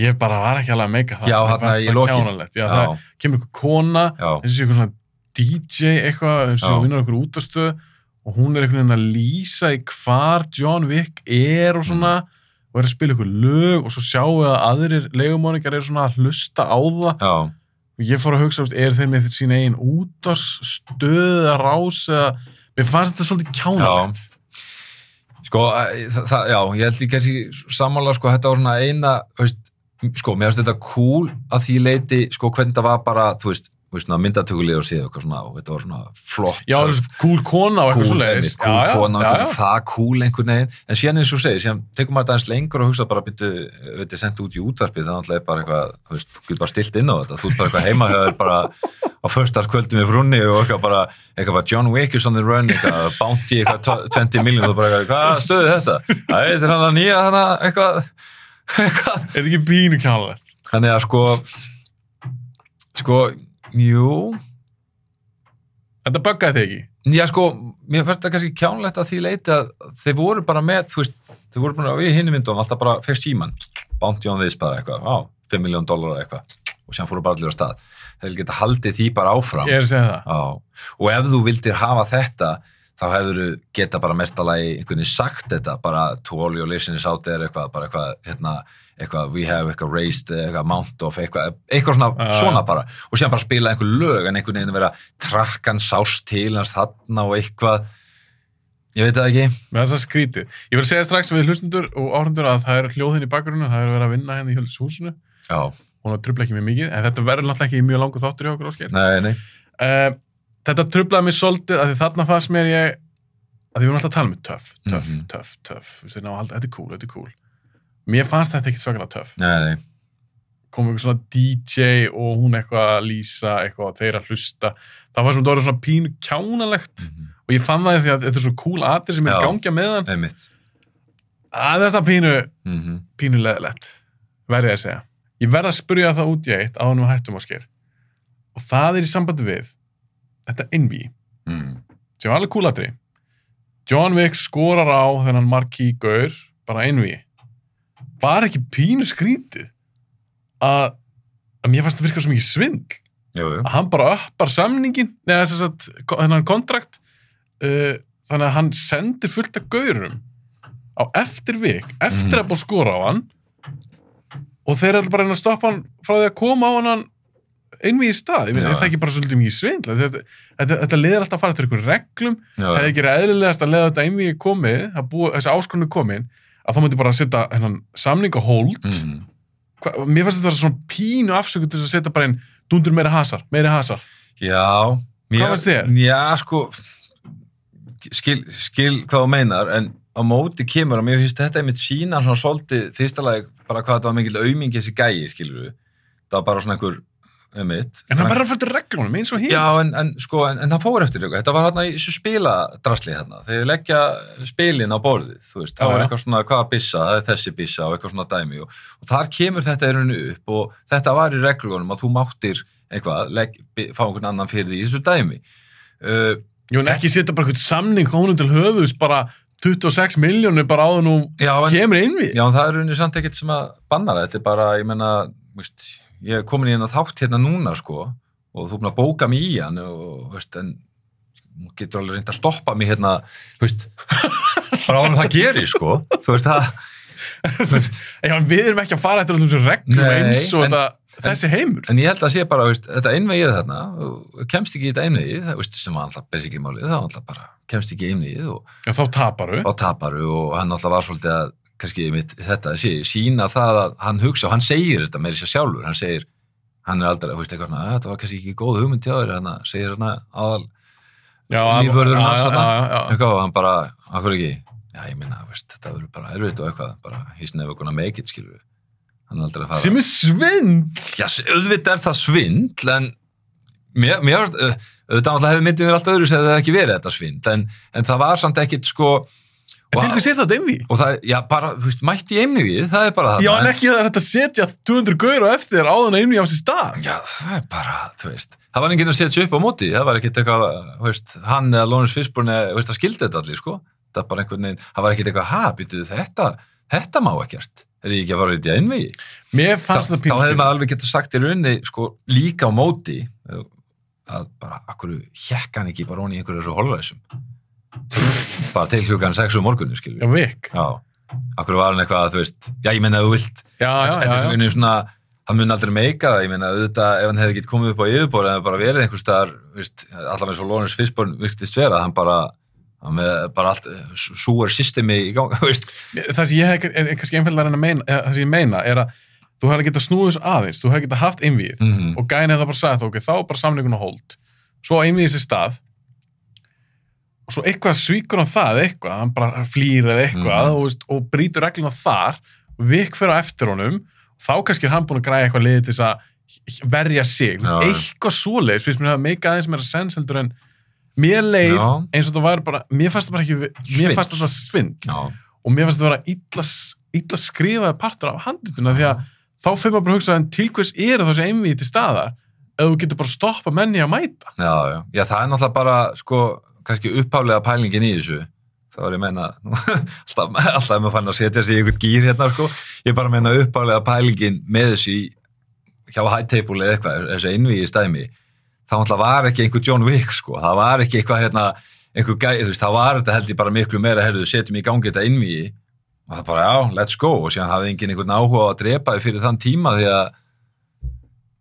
ég bara var ekki alveg að meika það. Já, þarna fannst í kjánalegt. já, já, það kemur einhver kona og sé eitthvað svona DJ eitthvað, Já. hún vinnur einhver útastöð og hún er einhvern veginn að lýsa í hvar John Wick er og svona og er að spila einhver lög og svo sjáum við að aðrir legumáningar eru svona að hlusta á það. Já, og ég fór að hugsa, er þeir með sín eigin útasstöð að rás eða, mér fannst þetta svolítið kjánalegt sko, að- það, já, ég held ég kannski sammála, sko, þetta var svona eina, veist, sko, mér finnst þetta cool að því leiti, sko, hvernig það var bara, þú veist, myndatökulið og séð eitthvað svona, og þetta var svona flott, já, er cool kona og eitthvað svo leiðis cool kona, einhvern, já, það cool einhvern veginn, en síðan eins og segir, síðan tekum maður þetta eins lengur og hugsa bara, byrju, veit ég, sendt út í útvarpið, það er bara eitthvað, þú veist, þú getur bara stilt inn á þetta, þú ert bara eitthvað heima hjá þér bara á förstarskvöldum í frunni og eitthvað bara, eitthvað bara John Wick is on the run, eitthvað, bounty, eitthvað 20 miljón, þú bara eitthvað, hvað stöðu þetta? Jú, þetta buggaði þig ekki? Já, sko, mér fannst það kannski kjánlegt að því leiti að þeir voru bara með, þú veist, þeir voru bara við hinni myndum, alltaf bara fekk síman, bounty on this bara eitthvað, á, 5 miljón dólar eitthvað, og sér fóru bara allir á stað. Þeir geta haldið því bara áfram. ég er að segja það. Já, og ef þú vildir hafa þetta, þá hefur þú geta bara mestalagi einhvern veginn sagt þetta, bara to all your listeners out there, eitthvað, bara eitthvað, hérna, eitthvað, we have eitthvað raised, eitthvað, mount of, eitthvað, eitthvað svona, Já. svona bara, og síðan bara spila einhver lög, en einhvern veginn vera trakkan sást til hans þarna og eitthvað, ég veit það ekki, með þess að skrítið. Ég vil segja strax við hlustundur og áhundur að það er hljóðin í bakgrunnu það er verið að vinna henni í húsinu já, hún trubla ekki mjög mikið, en þetta verður náttúrulega ekki mjög langu þáttur hjá okkur ásker nei, nei, uh, þetta trublaði mér svolítið að því þarna fannst mér ég að því við erum alltaf að tala um töff, töff, Mhm. töff, töff. Þú veist, ná, þetta er cool, þetta er cool. Mér fannst þetta ekki svakalega töff. Nei, nei, kom einhver svona DJ og hún eitthvað að lýsa eitthvað og þeir að hlusta. Það var sem þetta var svona pínu kjánalegt. Mhm. og ég fann það því að þetta er svo cool atir sem er gangja með hann. Að það er það pínu, mhm, pínu leðilegt verði ég að segja. Ég verð að spyrja það út í eitt á hann hættum á sker og það er í sambandi við þetta innví. Mhm, sem var alveg kúlatri John Wick skorar á þennan marquee gaur bara innví. Var ekki pínu skrítið að, að mér fannst það virka svo mikið svindl. Jú, jú, að hann bara uppar samningin neða þess að þennan kontrakt uh, þannig að hann sendir fullt af gaurum á eftir vik, eftir Mhm. að búið skora á hann. Og þeir er bara reyna að stoppa hann frá því að koma á hann einvið í stað, ég veit, Já. er það ekki bara svolítið mikið svindl? Þetta, þetta, þetta leður alltaf að fara eftir einhverjum reglum, já, hefði ekki eðlilegast að leða þetta einvið komið, að búa, þessi áskonum komin að þá myndi bara að setja hennan samning á hold. Mhm, Hva, mér fannst þetta svona pínu afsökun til að setja bara inn dundur meiri hasar, meiri hasar. Já, mér, fannst þér? Já, sko skil, skil hvað þú meinar en á móti kemur að mér finnst þetta einmitt sína svona svolítið fyrsta lagi bara hvað þetta var mikil aumingi þessi gæi, skilur við það var bara svona einhver einmitt, En hann verður til reglunum eins og hér. Já, en, en sko, en, en það fór eftir eitthvað. Þetta var hérna í spiladrasli hérna. Þegar leggja spilin á borðið, þú veist, það var já. eitthvað svona hvaða byssa, það er þessi byssa og eitthvað svona dæmi og, og þar kemur þetta í rauninu upp og þetta var í reglunum að þú máttir eitthvað, legg, fá einhvern annan fyrir því í þessu dæmi. Uh, Jú, en ekki setja bara eitthvað samning honum til höfuðs bara 26 miljónir bara áður nú já, en, kemur inn við. já, það er rauninu samt ekkert sem að banna það. Þetta er bara, ég menna, ég er komin í hérna þátt hérna núna, sko, og þú er búin að bóka mig í hann og, veist, en þú getur alveg reynd að stoppa mig hérna, veist, bara ánum það gerir, sko, þú veist, það, við erum ekki að fara eftir allum þessum reglum eins og en- þetta, þessi heimur. en ég held að sé bara, veist, þetta einvegið þarna, kemst ekki í þetta einvegið, það, veist, sem var alltaf basically málið, það var alltaf bara, kemst ekki í einvegið og Já, þá taparu og hann alltaf var svolítið að, kannski mitt, þetta, sé, sína það að hann hugsa og hann segir þetta með þessi sjálfur, hann segir, hann er aldrei, þú veist, eitthvað svona, "Ah, þetta var kannski ekki góð hugmynd hjá þér, hann segir hann aðal, lífvörðurinn já, já. eitthvað og hann bara, akkur ekki já, ég minna, þetta verður bara erfitt og eitthvað bara, he's never gonna make it, skilur hann er aldrei að fara Sem er svindl. já, auðvitað er það svindl en mér, mér uh, auðvitað hefði myndið verið allt öðru sem það hefði ekki verið þetta svindl, en, en það var samt ekkit sko En til og, hvers er þetta einví? og það, já, bara, þú veist, mætti í eimni við það er bara það Já, en ekki að það er hægt að setja 200 gaur á eftir áðan einví á sér stað. Já, það er bara, þú veist, það var enginn að setja upp á móti, það var ekkert eitthvað, þú veist, hann eða Lawrence Fishburne, þú veist, það skildi þetta allir, sko, það var bara einhvern veginn, það var ekkert eitthvað, ha, býtuðu þetta, þetta má ekkert, er ég ekki að fara í einvegi? Mér fannst Þá, það rauninni, sko, að bara, akkur hjekka hann ekki bara honi í einhverju þessu holræsum, bara til klukkan 6 um morgunni, skilur. Já, akkur var hann eitthvað, þú veist, já, ég menna að þú vilt, Já, já, já. svona, það mun aldrei meika það, ég meina auðvitað ef hann hefði ekki komið upp á yfirbór eða bara verið einhver staðar, eins og Lawrence Fishburne virktist vera, hann bara hann með bara allt súar systemi í gang, veist Það sem ég hef kannski einfallega að reyna að meina, eða, það sem ég meina er að þú hefði getað snúið þessu aðeins, þú hefði getað haft einvíð mm -hmm. og gæni hefði bara sagt, ok, þá er bara samningun á hold. Svo einvíð sér stað og svo eitthvað svíkur hann það, eitthvað, hann bara flýr eða eitthvað Mhm. og, og brýtur regluna þar, vik fyrir á eftir honum, þá kannski er hann búin að græja eitthvað liðið til að verja sig, Já, eitthvað svoleiðis, finnst mér að meika aðeins meira sens heldur en mér leið Já. eins og það var bara, mér fannst það bara ekki, mér fannst það svindl Já, og mér fannst þetta vera illa, illa skrifaði partur af handrituna því að þá fyrir maður bara að hugsa en til hvers er þessi einvið til staðar? Ef þú getur bara að stoppa menni að mæta. Já, já, já, það er náttúrulega bara sko, kannski upphaflega pælingin í þessu. Þá var ég að meina alltaf, alltaf er maður fann að setja sig í einhvern gýr hérna, sko, ég er bara að meina upphaflega pælingin með þessu í hjá high table eða eitthvað, þessu einvíi stæmi þá náttúrulega var ekki einhver John Wick sko, það var ekki eitthvað hérna einhver gæ, þú veist, það var þetta held ég bara miklu meira herðu, setjum í gangi þetta einvíi og það bara, já, let's go. Og síðan hafði enginn einhvern áhuga að drepa þig fyrir þann tíma því að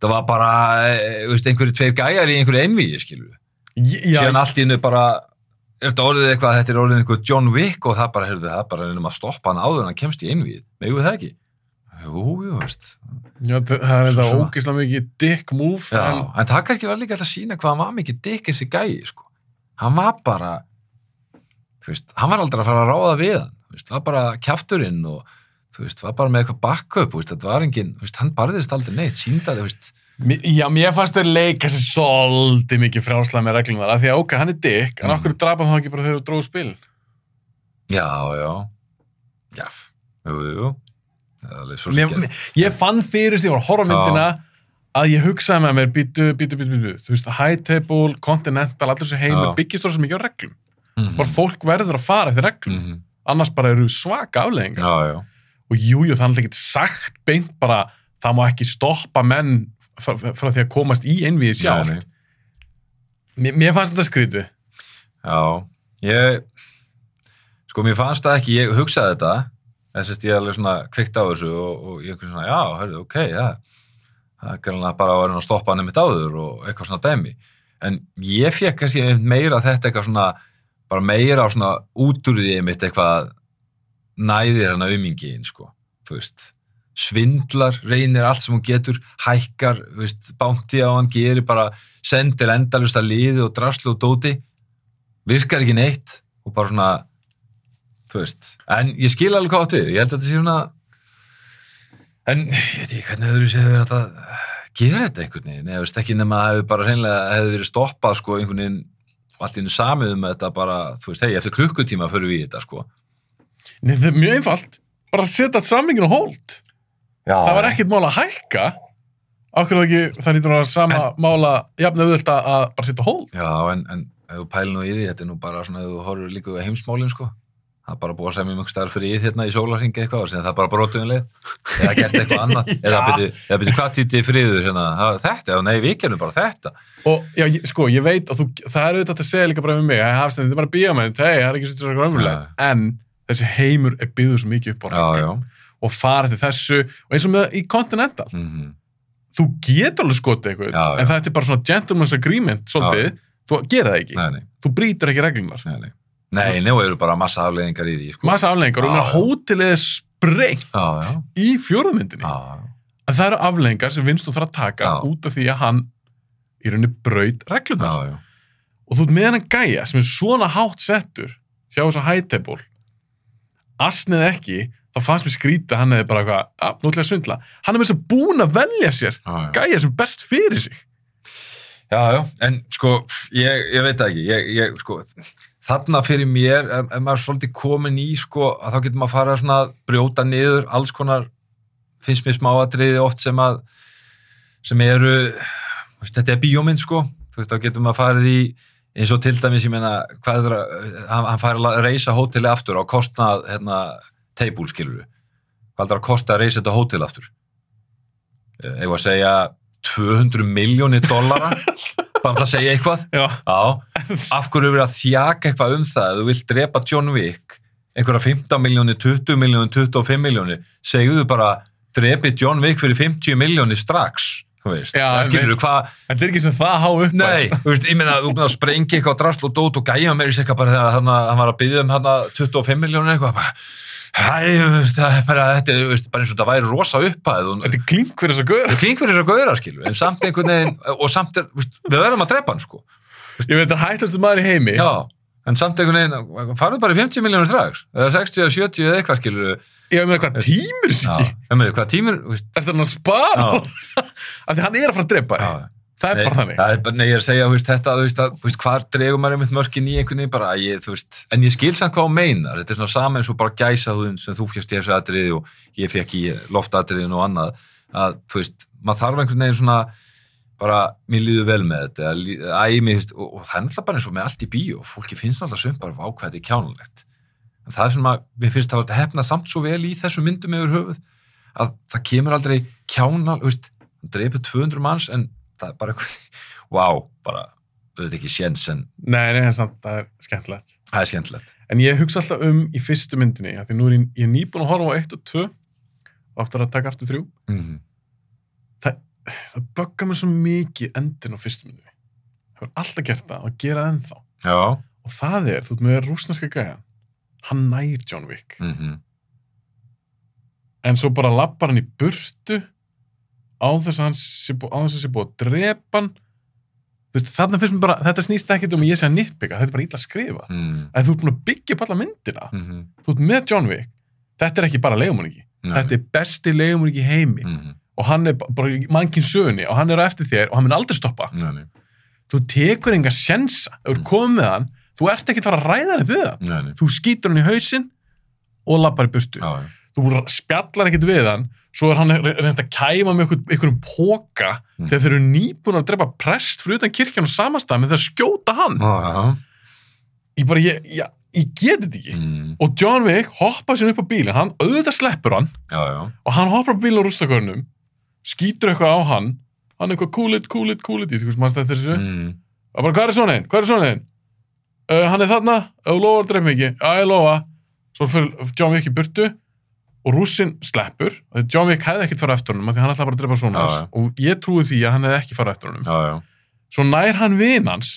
það var bara, eh, þú veist, einhverju tveir gæjar í einhverju einvíi, Já, síðan allt í innu bara er þetta orðið eitthvað, þetta er orðið einhver John Wick og það bara, heyrðu, það bara reynum að stoppa hann áður en hann kemst í einvíð, megum við það ekki? Jú, jú, veist. Já, það er þetta ógeðslega mikið dick move já, en, en það kannski var líka alltaf að sína hvað hann var mikið dick þessi gæi, sko. Hann var bara þú veist, hann var aldrei að fara að ráða við hann þú veist, var bara kjafturinn og þú veist, var bara með eitthvað backup, þú veist, þetta var engin þú veist, hann barðist aldrei neitt, síndaði, þú veist já, mér fannst þeir leika sér svolítið mikið frjálslega með reglunar af því að ok, hann er dick, en okkur drapa hann þá ekki bara þegar þú dróðu spil já, já. Já, jú, jú mér, sem ég fann fyrir sig, ég var að horfa myndina að ég hugsaði með mér, býtu, býtu, býtu, býtu þú veist, high table, continental, allir þessu heimur Já. byggist þóra svo mikið á reglum. Mhm. bara fólk verður að fara eftir reglum. Mhm. annars bara eru svaka já og jú, jú, það er ekki sagt beint bara, það má ekki stoppa menn frá, frá því að komast í Nei, nei. mér, mér fannst þetta skrítið. Já, ég sko, mér fannst það ekki, ég hugsaði þetta þess að ég alveg svona kveikt á þessu og, og ég svona, já, hörðu, ok, já það er greinlega bara að vera að stoppa hann einmitt áður og eitthvað svona dæmi. En ég fekk kannski meira þetta eitthvað svona, bara meira svona út úr því einmitt eitthvað næðir hann aumingiðin, sko þú veist, svindlar reynir allt sem hún getur, hækkar veist, bánti á hann, gerir bara sendir endalust að liði og draslu og dóti. Virkar ekki neitt og bara svona þú veist, en ég skil alveg hvað átt við. Ég held að þetta sé svona en ég veit ekki hvernig öðru séð þetta gera þetta einhvern veginn. Eða veist ekki nema að hefur bara hreinlega hefði verið stoppað sko einhvern veginn allt í einu samið um þetta bara, þú veist, hei, eftir klukkutíma fyrir við í þetta sko. Nei, það er mjög einfalt, bara setja samlingin á hold Já, það var ekkert mál að hækka okkur það ekki, það nýttur að vera sama mála jafn að að bara setja á hold Já, en, en ef þú pælir nú í því, þetta er nú bara svona ef þú horfur líka á heimsmálin, sko. Það er bara búið að semja um einhver starf fyrir íð hérna í sólarhingi eitthvað og það er bara brotuðinlega. Eða gert eitthvað annað. Eða byrju, eða byrju, hvað týtti friður hérna? Þetta, eða nei, við gerum bara þetta. og já, sko, ég veit þú, það er auðvitað að segja líka bara um mig, að hafst þetta er bara bíómynd, hei, það er ekki og fara til þessu og eins og með í Continental. Mm þú getur alveg skotið eitthvað Já, en það er bara svona gentleman's agreement svolítið, þú gera það ekki. Nei, nei, þú brýtur ekki reglunar nei, nei. Nei, nú eru bara massa afleðingar í því, sko. massa aflengar og er sprengt í fjóruðmyndinni en það eru aflengar sem Winston þarf að taka Já. út af því að hann í rauninni braut reglunar já. og þú ert með hennan gæja sem er svona hátt settur hjá þess að table asnið ekki þá fannst mér skrítið að hann hefði bara eitthvað að, nú ætla ég að svindla. Hann er þess að búin að velja sér já. gæja sem best fyrir sig. Já, já, en sko, ég, ég veit ekki, ég, ég, sko, þarna fyrir mér, ef, ef maður er svolítið komin í, sko, að þá getur maður að fara svona að brjóta niður alls konar, finnst mér smáatriði oft sem að, sem eru, veist, þetta er bíómynd, sko, þú veist, þá getur maður farið í, eins og til dæmis, ég meina, hvað er það, hann, hann fær að reysa hóteli aftur á kostnað, hérna, teibúl, skilur við, hvað er það að kosta að reysa þetta hótel aftur? Eða að segja 200 miljónir dollara, bara að segja eitthvað, já, Já, af hverju er verið að þjaka eitthvað um það, þú vilt drepa John Wick, einhverja 15 miljónir, 20 miljónir, 25 miljónir, segjuðu bara, drepi John Wick fyrir 50 miljónir strax, þú veist, Já, skilur en þetta er ekki sem það há upp nei, þú veist, ég meina, þú búin að sprengja eitthvað drasl og dót og gæja mér í eitthvað bara þegar hann, var að byggja um hann 25 miljónir eitthvað, veist, það er bara, þetta er, veist, bara eins og þetta væri rosa upphæð og þetta er klink fyrir þess að gauðra það fyrir að gauðra, skilur, en samt einhvern veginn, og samt er, veist, við verðum að drepa hann, sko. ég veit að hættastu maður í heimi. Já, en samt einhvern veginn, farðu bara í 50 miljónir strax, eða 60 eða 70 eða eitthvað skilur ég meina hvað tímur ekki ég meina, hvað tímur, veist, eftir hann að spara? Því hann er að fara að drepa þig. Það er bara þannig. það er bara, nei, ég er að segja, veist, þetta, þú veist, að, þú veist, hvar dregum maður einmitt mörkin í einhvern veginn, bara, að ég, þú veist, en ég skil samt hvað hún meinar, þetta er svona sama eins og bara gæsaðun sem þú fjast í þessu atriði og ég fekk í loftatriðin og annað, að, þú veist, maður þarf einhvern veginn svona, bara, mér líður vel með þetta, æ, mér finnst, og, og það er náttúrulega bara eins og með allt í bíó, fólki finnst náttúrulega sumt bara vákvæði kjánulegt. Það er svona, mér finnst það að hefna samt svo vel í þessu myndum yfir höfuð, að það kemur aldrei kjánal, þú veist, hann dreipur 200 manns en það er bara eitthvað, vá, bara, auðvitað ekki séns en nei, nei, en samt, það er skemmtilegt. Það er skemmtilegt. en ég hugsa alltaf um í fyrstu myndinni því nú er ég, ég er nýbúin að horfa á 1 og 2 og aftur að taka aftur 3 Mm það böggar mér svo mikið endin á fyrstu myndinni. Það er alltaf gert það og gera það ennþá. Já. og það er, þú ert með rúsneska gæja hann nær John Wick. Mm -hmm. en svo bara lappar hann í burtu á þess að hann sé búið, að drepa hann. Þarna finnst mér bara, þetta snýst ekkit um að ég sé að nýttbygga, þetta er bara illa að skrifa Mm. Að þú ert búin að byggja upp alla myndina. -hmm. þú ert með John Wick, þetta er ekki bara leigumunningi, þetta er besti leigumunningi í heimi. Mm -hmm. og hann er ba- bara mannkinn sögunni og hann er á eftir þér og hann mun aldrei stoppa. Nei, þú tekur enga sensa, þú ert komið með hann þú ert ekki að fara að ræða hann. Nei, nei. þú skýtur hann í hausinn og lappar í burtu. Já, já. Þú spjallar ekkit við hann svo er hann re- reynt að kæma með einhver- einhverjum póka Mm. þegar þeir eru nýbúin að drepa prest fyrir utan kirkjan og samastað með það að skjóta hann Já, já. ég bara, ég, ég, ég get þetta ekki Mm. og John Wick hoppa sér upp á bílinn hann auðvitað sleppur hann Já, já. og hann hoppar á bílinn á rústakörnum skýtur eitthvað á hann hann er eitthvað cool it, cool it, cool it Mm. og bara, hvað er svona einn, hvað er svona einn uh, hann er þarna, þú lofar að drepa ekki já, ég lofa, svo fyrir John Wick í burtu og rússin sleppur. Og John Wick hefði ekkert farað eftir honum af því hann ætlaði bara að drepa svona já. og ég trúi því að hann hefði ekki farað eftir honum. Já, já. svo nær hann vin hans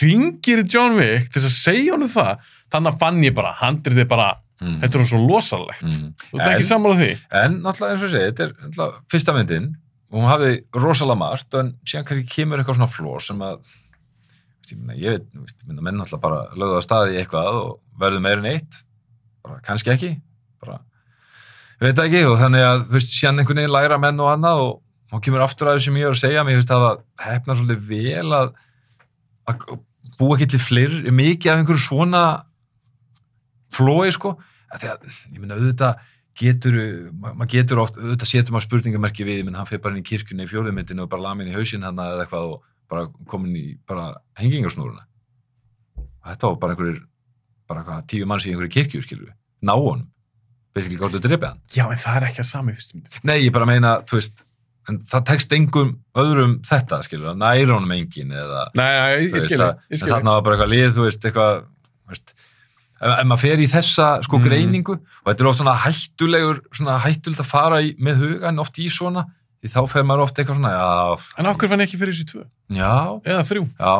ringir John Wick til að segja honum það. Þannig að fann ég bara, handrið er bara Mm. þetta er svo losalegt Mm. þú ert ekki En- sammála því? En náttúrulega eins og segi, þetta er náttúrulega fyrsta myndin. Og hún hafði rosalega margt en síðan kannski kemur eitthvað svona flór sem að ég, veit, menn náttúrulega bara lögðu að staði eitthvað og verður meira en eitt. Bara kannski ekki. Bara, veit það ekki og þannig að þú veist, síðan einhvern veginn læra menn og annað og þá kemur aftur að þessu sem ég er að segja mér finnst það að hefna svolítið vel að, að búa ekki til fleiri mikið af einhverju svona flói sko. Að, ég meina auðvitað getur, ma- maður getur oft auðvitað setur maður spurningamerki við, menn hann fyrir bara inn í kirkjunni í fjóðumyndinu og bara lamin í hausinn hann eða eitthvað og bara komin í bara hengingarsnúruna. Þetta var bara einhverjir bara hvað, tíu manns í einhverju kirkju við, ná honum basically gáttu að drepa hann? Já, en það er ekki að sami fyrstu myndi nei, ég bara meina, þú veist en það tekst engum öðrum þetta skilur næra honum engin eða nei, nei, ég, ég en þarna var bara eitthvað lið, þú veist, eitthvað þú veist, ef, ef maður fer í þessa sko Mhm. greiningu og þetta er oft svona hættulegur svona hættult að fara í, með hugan oft í svona, því þá fer maður oft eitthvað svona, já, en hverju fann ekki fyrir þessu tvö? Já, eða þrjú, já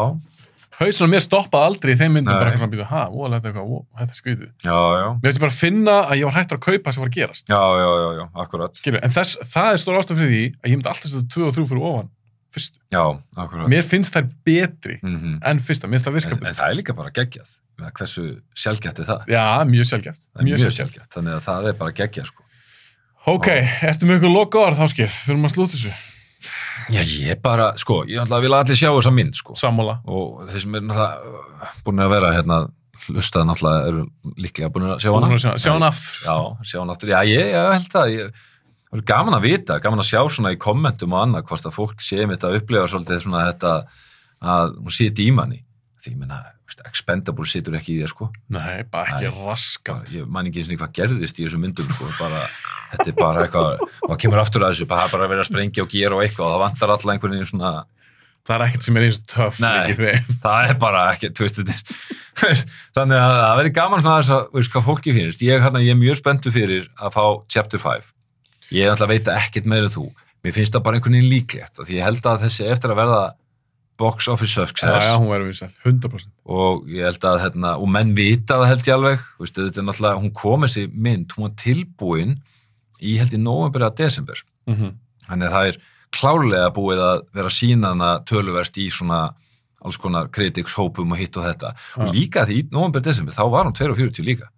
hausun á mér stoppaði aldrei í þeim myndum Nei. bara eitthvað svona býtu, ha, ó, þetta er eitthvað, ó, þetta er skrítið já, já, mér finnst ég bara að finna að ég var hættur að kaupa sem var að gerast já, já, já, já, akkurat Skilju, en þess, það er stór ástæð fyrir því að ég myndi alltaf setja 2 og 3 fyrir ofan fyrstu. Já, akkurat. Mér finnst þær betri Mm en fyrsta, mér finnst það virka en, en það er líka bara geggjað. Ég meina, Hversu sjálfgætt er það? Já, mjög sjálfgeft. Það er Mjög sjálfgeft. sjálfgætt. Þannig að það er bara geggjað, sko. Ok, ertu með ykkur loka orð, Ásker? Fyrir maður að slúta þessu. Já, ég bara, sko, ég ætla að vilja allir sjá þessa mynd, sko. Sammála. Og þeir sem er náttúrulega búin að vera hérna, hlustað náttúrulega eru líklega búin að sjá hana. Búin að sjá- Sjá hann aftur. Já, sjá hana aftur. Já, ég, ég held það. Ég, það er gaman að vita, gaman að sjá svona í kommentum og annað, hvort að fólk sé mitt að upplifa svolítið svona þetta að hún siti í manni. Því ég veist, expendable situr ekki í þér, sko. Nei, bara ekki raskat. Ég man ekki eins og hvað gerðist í þessum myndum, sko. Bara, þetta er bara eitthvað, og kemur aftur að þessu, bara, bara verið að sprengja og gera og eitthvað og það vantar alltaf einhvern veginn svona Það er ekkert sem er eins og töff. Nei. það er bara ekki, þú veist, er þannig að það verður gaman svona þess að, veist, hvað fólki finnst, ég, hérna, ég er mjög spenntu fyrir að fá chapter 5 ég ætla að veita ekkert meira þú mér finnst það bara einhvern veginn líklegt því ég held að þessi eftir að verða box office Já, success já, vinsæl. 100%. og ég held að, hérna, og menn vita það held ég alveg, náttúrulega hún kom þessi mynd, hún var tilbúin í held í november eða desember Mm Þannig að það er klárlega búið að vera sínana töluvert í svona alls konar kritiks, hópum og hitt og þetta. Og Já. líka því í november, desember, þá var hún 2.40 líka.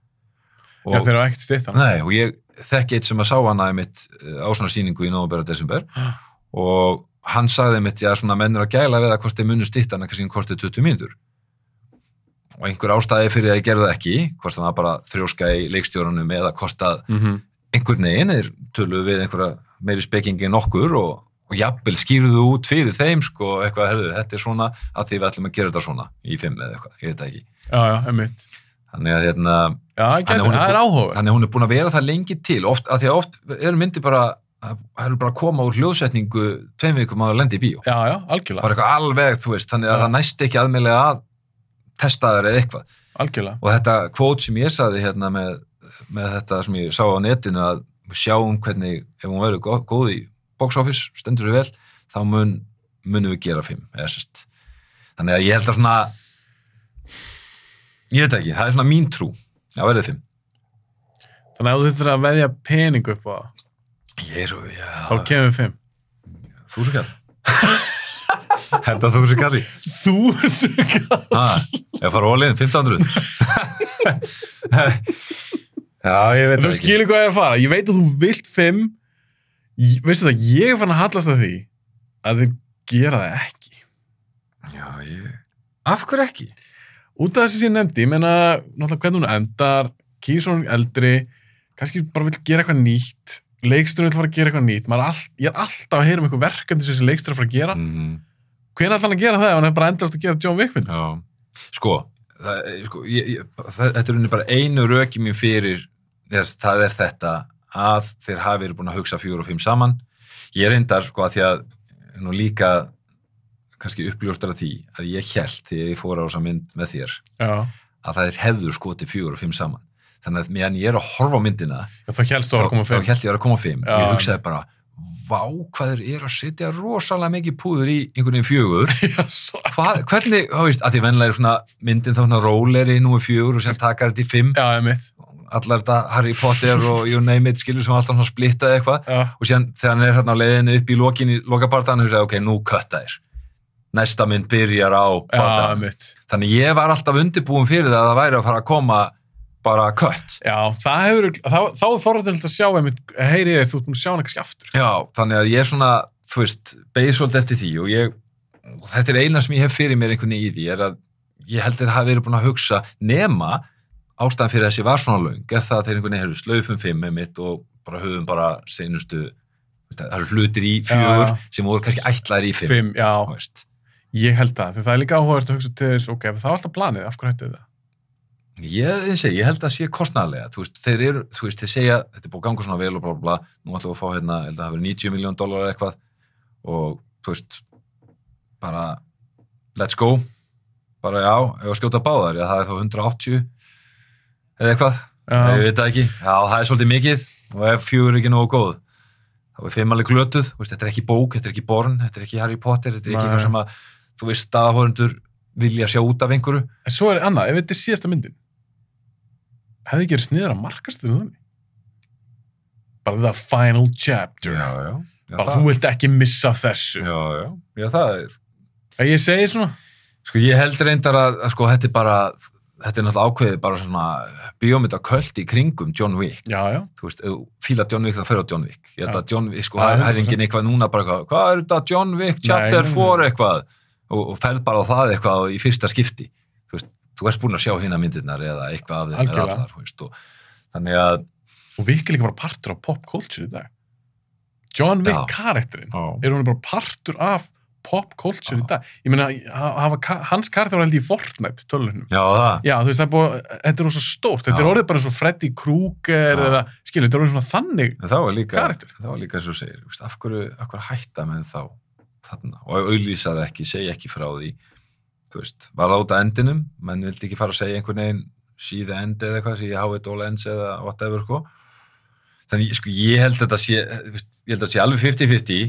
Já, þeir eru ekkert hann. Nei, og ég þekki eitt sem að sá hana eh, á svona sýningu í november og desember og hann sagði einmitt, já, svona menn er að gæla við að hvort þeir munu stitt hana kannski hvort þeir 20 mínútur. Og einhver ástæði fyrir að ég gerði það ekki, hvort það var bara þrjóska í leikstjórunum eða hvort að Mm -hmm. einhvern veginn er töluðu við einhverja meiri spekingi en okkur og, og jafnvel skýruðu út fyrir þeim sko eitthvað, herðu, þetta er svona að því við ætlum að gera þetta svona í fimm eða eitthvað, ég veit það ekki Já, já, emmitt. þannig að hérna, Já, að hún er það er bú- áhuga. þannig að hún er búin að vera það lengi til oft, að því að oft eru myndi bara það eru bara að koma úr hljóðsetningu tveim vikum að lendi í bíó, Já, já, algjörlega. bara eitthvað alveg þú veist, þannig að Já. það næst ekki aðmjölega að testa þær eða eitthvað Algjörlega. og þetta kvót sem ég saði hérna með, með þetta sem ég sá á netinu að sjáum hvernig ef hún verður góð, góð í box office stendur sér vel, þá mun munum við gera fimm þannig að ég held að svona ég veit ekki, það er svona mín trú að verður fimm Þannig að þú þurftir að veðja pening upp á ég er svo, já, þá kemur við fimm. þú svo kall henda þú svo kalli Þú svo gæt. ah, ég fara óliðin 1500 já, ég veit Þú það ekki skilur hvað ég er að fara. Ég veit að þú vilt fimm. Veistu það, ég er fann að hallast að því að þið gera það ekki. já, ég, af hverju ekki? Út af þessi sem ég nefndi, ég menna, náttúrulega hvernig hún endar, Kísson eldri, kannski bara vill gera eitthvað nýtt, leikstur vill fara að gera eitthvað nýtt. All, ég er alltaf að heyra um eitthvað verkefni sem þessi leikstur er að fara að gera. Mm Hvenær ætla hann að gera það ef hann er bara endast að gera John Wick mynd? Sko, það, sko ég, ég, það, þetta er unni bara einu röki mín fyrir þess, það er þetta að þeir hafi verið búin að hugsa fjóru og fimm saman. Ég reyndar, sko, að því að nú líka kannski uppljóstar að því að ég held þegar ég fór á þessa mynd með þér Já. að það er hefður skoti fjóru og fimm saman. Þannig að meðan ég er að horfa á myndina þá helst þú að koma þá fimm. held ég að koma fimm. Og ég hugsaði bara, vá hvað þeir eru að setja rosalega mikið púður í einhvern veginn fjögur. Hvað, hvernig, þá veist, að því venlega er svona myndin þá svona róleri númer fjögur og sem takar þetta í fimm, Já, allar þetta Harry Potter og you name it, skilur sem alltaf svona splittað eitthvað. Og síðan þegar hann er hérna á leiðinu upp í lokin í lokabartan, hann hugsaði, ok, nú kötta þér. Næsta mynd byrjar á mitt. þannig ég var alltaf undirbúin fyrir það að það væri að fara að koma bara kött, Já, það hefur, þá, þá er forrættilegt að sjá einmitt, heyri ég, þú ert búin að sjá hana kannski aftur. já, þannig að ég svona þú veist, beið svolítið eftir því og ég, og þetta er eina sem ég hef fyrir mér einhvern veginn í því, er að ég held að það hafi verið búin að hugsa nema ástæðan fyrir þessi var svona löng er það að þeir einhvern veginn hefur slöfum fimm með mitt og bara höfum bara seinustu það eru hlutir í fjögur Já. sem voru kannski ætlaðir í fimm, Fimm, já, ég held. Því það er líka áhugavert að hugsa til þess, ok, það var alltaf planið, af hverju hættu það? Ég, ég, segi, ég held að sé kostnæðlega þú veist, þeir eru, þú veist, þeir segja þetta er búið að ganga svona vel og bla bla bla. Nú ætlum við að fá hérna, ég held að það verið 90 miljón dólar eitthvað. Og þú veist bara let's go, bara já ef að skjóta báðar, já það er þá 180 eða eitthvað. Ég veit það ekki, já það er svolítið mikið. Og ef fjögur er ekki nógu góð þá er fimm alveg glötuð, veist, þetta er ekki bók þetta er ekki Born, þetta er ekki Harry Potter þetta er ekki eitthvað sem að, þú veist, staðahórundur vilja sjá út af einhverju. En svo er annað, ef þetta er síðasta myndin, hefði ekki verið sniður að markast þér þannig? Bara the final chapter. já. Já, bara það- þú vilt ekki missa þessu Já, já, já, það er að ég segi svona Sko ég held reyndar að, að sko þetta er bara þetta er náttúrulega ákveðið bara svona bíómynda köld í kringum John Wick já, já, þú veist, fílar John Wick þá fer á John Wick ég held Já. að John Wick, sko, Já, það er 100%. engin eitthvað núna bara eitthvað, hvað er þetta John Wick chapter nei, nei. 4 eitthvað og, og ferð bara á það eitthvað í fyrsta skipti þú ert búin að sjá hérna myndirnar eða eitthvað af þeim eða allar, veist, og þannig að og líka bara partur af pop culture í dag. John Wick karakterinn er hún bara partur af pop culture í dag? Ég meina, hans karakter var held í Fortnite tölunum já, það, Já, þú veist, það er búið, þetta er rosa stórt, þetta Já. er orðið bara eins og Freddy Krueger eða, skilur, þetta er orðið svona þannig líka Karakter. það var líka eins og segir, veist, af hverju, af hverju hætta menn þá þarna? Og auðlýsa það ekki, segja ekki frá því þú veist, var það út að endinum? Menn vildi ekki fara að segja einhvern veginn see the end eða eitthvað, how it all ends eða whatever, sko. Þannig, sko, ég held að þetta sé ég held að þetta sé alveg 50-50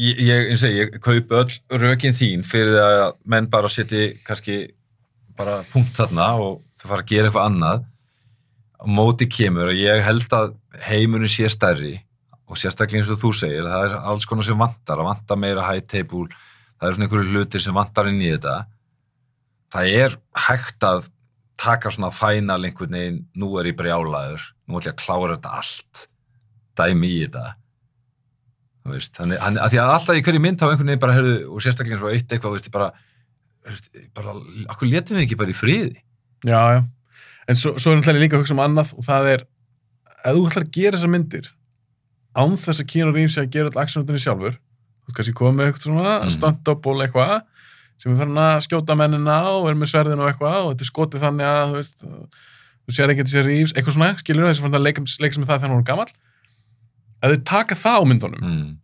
ég, ég, eins og ég, ég kaup öll rökin þín fyrir að menn bara setji kannski bara punkt þarna og þau fara að gera eitthvað annað. Á móti kemur og ég held að heimurinn sé stærri og sérstaklega eins og þú segir, það er alls konar sem vantar, að vantar meira high table, það er svona einhverju hlutir sem vantar inn í þetta. Það er hægt að taka svona fænal einhvern veginn, nú er ég brjálaður, nú ætlum ég að klára þetta allt, dæmi í þetta. Veist, þannig, að að alltaf í hverju mynd þá einhvern veginn bara, heyrðu, og sérstaklega eins og eitt eitthvað, veist, bara, bara, akkur letum við ekki bara í friði? Já, já, en svo, svo er náttúrulega líka að hugsa um annað og það er, ef þú ætlar að gera þessar myndir án þess að Keanu Reeves sé að gera all actionutinni sjálfur kannski komið með eitthvað svona Mhm. stunt-double eitthvað sem er farin að skjóta mennina og er með sverðin og eitthvað og þetta er skotið þannig að þú veist, þú sér ekki þessi Reeves, eitthvað svona, skilur farin að leika, leika sem það þegar hann er gamall ef þeir taka það á myndunum Mm,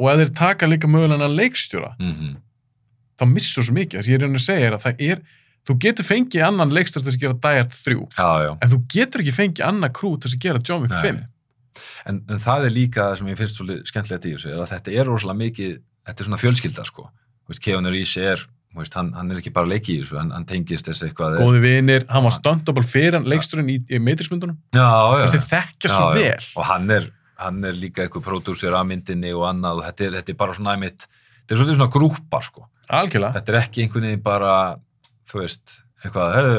og ef þeir taka líka mögulega leikstjóra mm, þá missur svo mikið, þess að ég er raun að segja að það er, þú getur fengið annan leikstjóra til þess að gera Hard 3 já, já. en þú getur ekki fengið annað krú til þess að gera John Wick Nei. 5 En, en það er líka það sem ég finnst svolítið skemmtilegt í þessu, er að þetta er rosalega mikið, þetta er svona fjölskylda, sko. Keanu Reeves er, veist, hann, hann er ekki bara að leiki í þessu, hann, hann tengist þessu eitthvað. góði vinir, hann var stuntable fyrir hann leikstjórinn í, í já. þessi þekkja svo Já, vel Og hann er, hann er líka eitthvað pródúsir af myndinni og annað og þetta er, þetta er bara svona æmitt, þetta er svolítið svona grúpar, sko. algjörlega, Þetta er ekki einhvern veginn bara, þú veist, eitthvað, herru,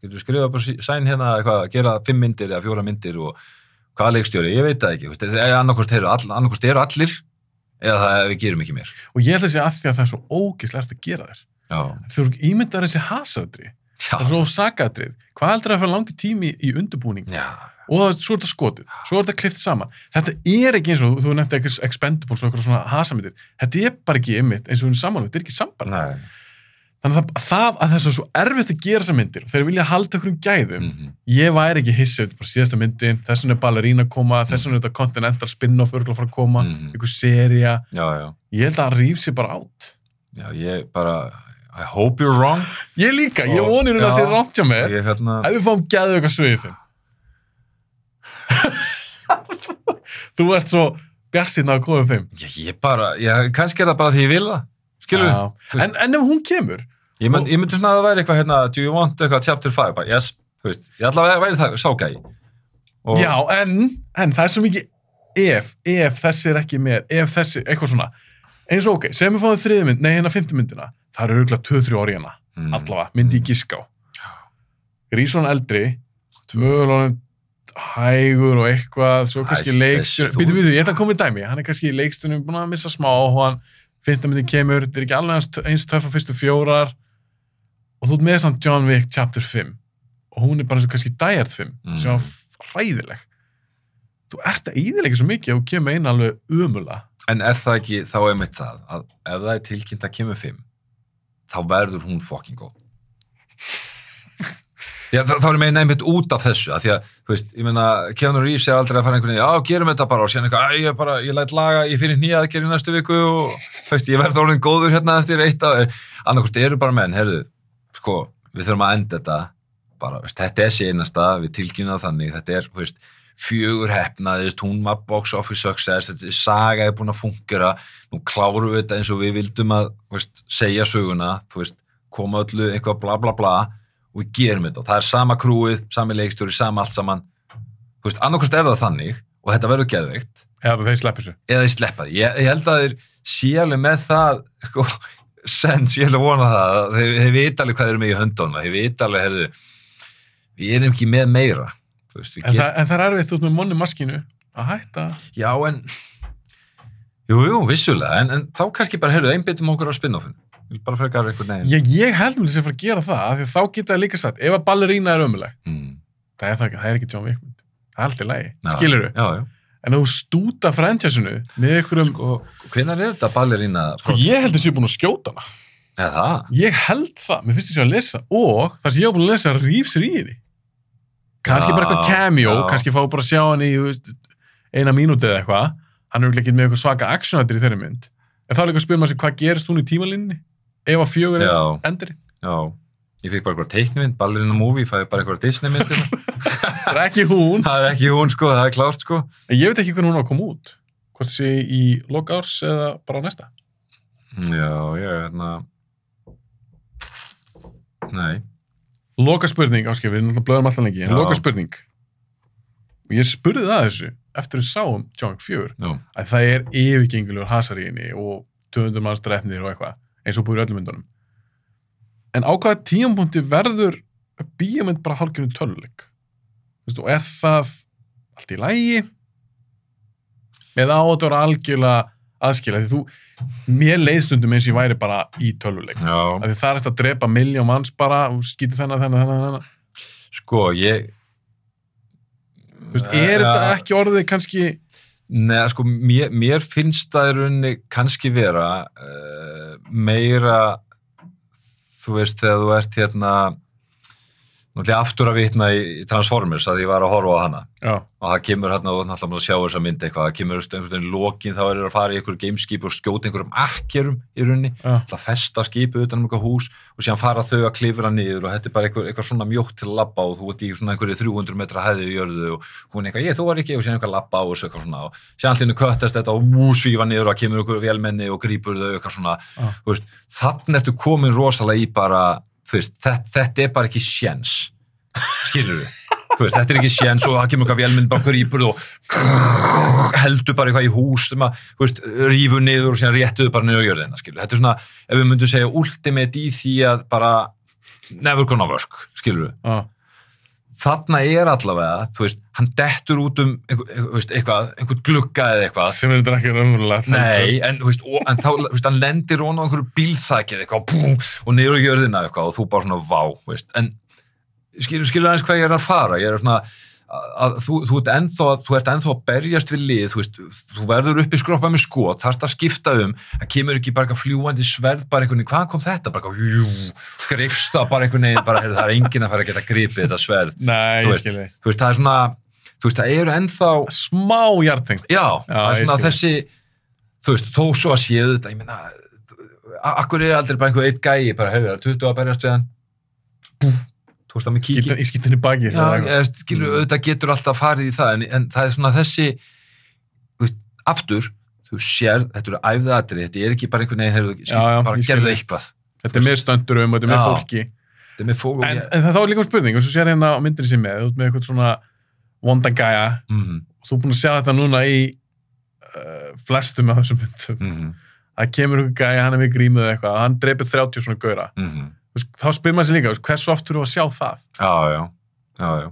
getur við skrifað bara sæn hérna, eitthvað, gera fimm myndir eða fjóra myndir og hvaða leikstjóri, ég veit það ekki, þetta er annarkost eru, all, annarkost eru allir eða það við gerum ekki mér. og ég ætla að segja að því að það er svo ógislega að gera þér. Þú eru ímyndar þessi hasardri já, það er svo sagatrið, hvað heldur að fyrir langi tími í undirbúning? Já, og það, svo er þetta skotið, svo er þetta klift saman. Þetta er ekki eins og, þú nefndi ekki expendables og eitthvað svona hasamyndir, þetta er bara ekki ymmit eins og við erum saman, þetta er ekki samband. Nei, þannig að það, það að þess að svo erfitt að gera þessar myndir og þeir vilja halda einhverjum gæðum. Mhm, ég væri ekki hissi, þetta er bara síðasta myndin þessan er ballerín að koma, þessan er þetta Continental spin-off örgulega að fara að koma, Mhm. einhver seria já, já, ég held að hann rýf sér bara átt já, ég bara, I hope you're wrong. ég líka, ég vonir hún að sé rátt hjá mér. Ég, hérna, ef við fáum gæðu eitthvað svið þeim. Þú ert svo bjarsinn að koma fimm ég, ég bara, ég, kannski er það bara því ég vil það? Já. en, en ef hún kemur Ég, mynd, ég myndi svona að það væri eitthvað hérna, do you want eitthvað chapter 5, bara yes, þú veist, ég að væri það ságægi. Og, já, en, en það er svo mikið ef, ef þessi er ekki með ef þessi, eitthvað svona. Eins og ok, segjum við fáum þriði mynd, nei hérna fymtu myndina. Það eru auðvitað 2-3 ári hérna mm, allavega, myndi ég giska á. Grísson eldri mögulega hægur og eitthvað svo kannski leikstunum býtu, býtu, ég ætla að koma í dæmi. Hann er kannski í leikstunum búin að missa smá og hann fynda myndi kemur, þetta er ekki alveg eins- töff á fyrstu fjórar og þú ert með samt John Wick chapter 5 og hún er bara eins og kannski Hard 5 Mm. sem var hræðileg þú ert að íðilega svo mikið og kemur inn alveg umula En er það ekki, þá er mitt það, að ef það er tilkynnt að kemur 5, þá verður hún fucking góð. Já, þá, er ég meina einmitt út af þessu, að því að, þú veist, ég meina, Keanu Reeves er aldrei að fara einhvern veginn, já, gerum þetta bara og eitthvað, æ, ég bara, ég læt laga, ég fyrir nýja aðgerð í næstu viku og, þú veist, ég verð orðin góður hérna eftir eitt af, annarkost eru bara menn, heyrðu, sko, við þurfum að enda þetta, bara, veist, þetta er seinasta, við tilkynna þannig, þetta er, veist, fjögur hefnaðist, hún var box office success, þetta er saga er búin að fungera, nú klárum við þetta eins og við vildum að, veist, segja söguna, veist, koma öllu eitthvað bla bla bla og við gerum þetta. Og það er sama krúið, sami leikstjóri, sama allt saman. Annarkost er það þannig og þetta verður geðveikt. Eða þeir þessu. Sleppa því. Ég, ég held að þeir sé alveg með það sko, sens, ég held að vona það að þeir, þeir vita alveg hvað þeir eru með í höndunum þeir vita alveg, heyrðu við erum ekki með meira Þú veist, en, get, það, en það er erfitt út með monni maskinu að hætta. Já en jú, jú, vissulega en, en þá kannski bara, heyrðu, einbyttum okkur á spin-offin Við bara frekar einhvern veginn ég, ég held mér að fara að gera það af því þá geta það líka sagt, ef að ballerína er ömuleg mm, það er, það, það er ekki John Wick það er alltaf lægi, Já. skilur já, já en þú stúta franchisinu með einhverjum sko, hvenær er þetta ballerína ég held að ég er búin að skjóta hana. Eða? Ég held það, mér finnst þess að lesa og þar sem ég er búin að lesa er í henni. Kannski bara eitthvað cameo já. kannski fá bara að sjá hann í eina mínúti eða eitthvað. Hann er ekki með eitthvað svaka actionættir í þeirri mynd. En þá er líka að spyrja maður sig hvað gerist hún í tímalínni ef að fjögur er endur já, ég fikk bara eitthvað teiknumynd ballerína movie, fæði bara eitthvað Disney mynd það er ekki hún. Það er ekki hún sko, það er klárt sko. En ég veit ekki hvernig hún á að koma út. Hvort sé í lokárs eða bara næsta? Já, ég er hérna. Nei. Loka spurning, áskil, við náttúrulega blöðum alltaf lengi. En Já. loka spurning ég spurði það þessu eftir að við sáum John Wick 4 já, að það er yfirgengulegur hasar í henni og 200 manns drefnir og eitthvað eins og búið í öllum myndunum en á hvaða tíampunkti verður bíómynd bara hálfgjörnum töluleik og er það allt í lægi eða á þetta vera algjörlega aðskila því þú, mér leiðstundum eins og ég væri bara í töluleik því það er eftir að drepa miljón manns bara og skýti þennan, þennan, þennan, sko, ég Þú veist, er Ja. þetta ekki orðið kannski Nei, sko, mér, mér finnst það í rauninni kannski vera uh, meira þú veist, þegar þú ert hérna náttúrulega aftur að vitna í, Transformers að ég var að horfa á hana. Já, og það kemur hérna og náttúrulega maður að sjá þessa mynd eitthvað, það kemur einhvern veginn lokin þá er það að fara í einhverju gameskip og skjóta einhverjum akkerum í rauninni, það festa skipið utan um eitthvað hús og síðan fara þau að klifra niður og þetta er bara eitthvað, eitthvað svona mjótt til að labba og þú ert í svona einhverju 300 metra hæði í jörðu og hún eitthvað, ég þú var ekki og síðan eitthvað labba og eitthvað svona og síðan allir köttast þetta og wú, svífa niður og kemur einhverju velmenni og grípur þau eitthvað svona, veist, þannig ertu komin rosalega í bara, veist, þetta, þetta er bara ekki sjens, skilur við veist, þetta er ekki séns og það kemur eitthvað vélmynd bara grípur og heldur bara eitthvað í hús sem að, rífur niður og síðan réttuðu bara niður á jörðina, skilur. Þetta er svona, ef við myndum segja ultimate í því að bara never gonna work, skilur við. já, Þarna er allavega, þú veist, hann dettur út um eitthvað, einhver glugga eða eitthvað. sem er þetta ekki raunverulegt Nei, en, þú veist, og, en þá, þú veist, hann lendir hún á einhverju bílþækið eitthvað, búm, og niður á jörðina eitthvað og þú bara svona, vá, þú veist, en skilur, skilur aðeins hvað ég er að fara, ég er svona, að, þú, þú, ert ennþá, þú ert ennþá að berjast við lið, þú veist, þú verður upp í skroppa með skot, þarft að skipta um, það kemur ekki bara fljúandi sverð, bara einhvern veginn, hvað kom þetta, bara jú, greifst það bara einhvern veginn, bara, heyrðu, það er enginn að fara að geta gripið þetta sverð, nei, Þú veist. þú veist, það er svona, þú veist, það eru ennþá, smá hjartengt Já, það er svona þessi þú veist, þó svo að séu þetta ég meina, akkur er aldrei bara einhver eitt gæi, bara hefur það 20 að berjast við hann búf, þú veist það með Skýta- í skýttinni baki Já, ég skilur, Mm. auðvitað getur alltaf farið í það en, en það er svona þessi veist, aftur þú sér, þetta eru æfðaðatri þetta er ekki bara einhvern veginn, bara ég gerðu eitthvað. Þetta er með stöndurum þetta er með fólki. Er með og en, ég en það þá er líka um spurning og svo sér hérna á myndinni sem með, þú ert með eitthvað svona vonda gæja. Mm og þú er búin að sjá þetta núna í uh, flestum af þessum myndum. -hmm. það kemur eitthvað gæja, hann er með grímu eða eitthvað hann dreipir 30 svona gaura Mm -hmm. Þá spyr maður sér líka, hversu oft eru að sjá það? Já, já, já, já.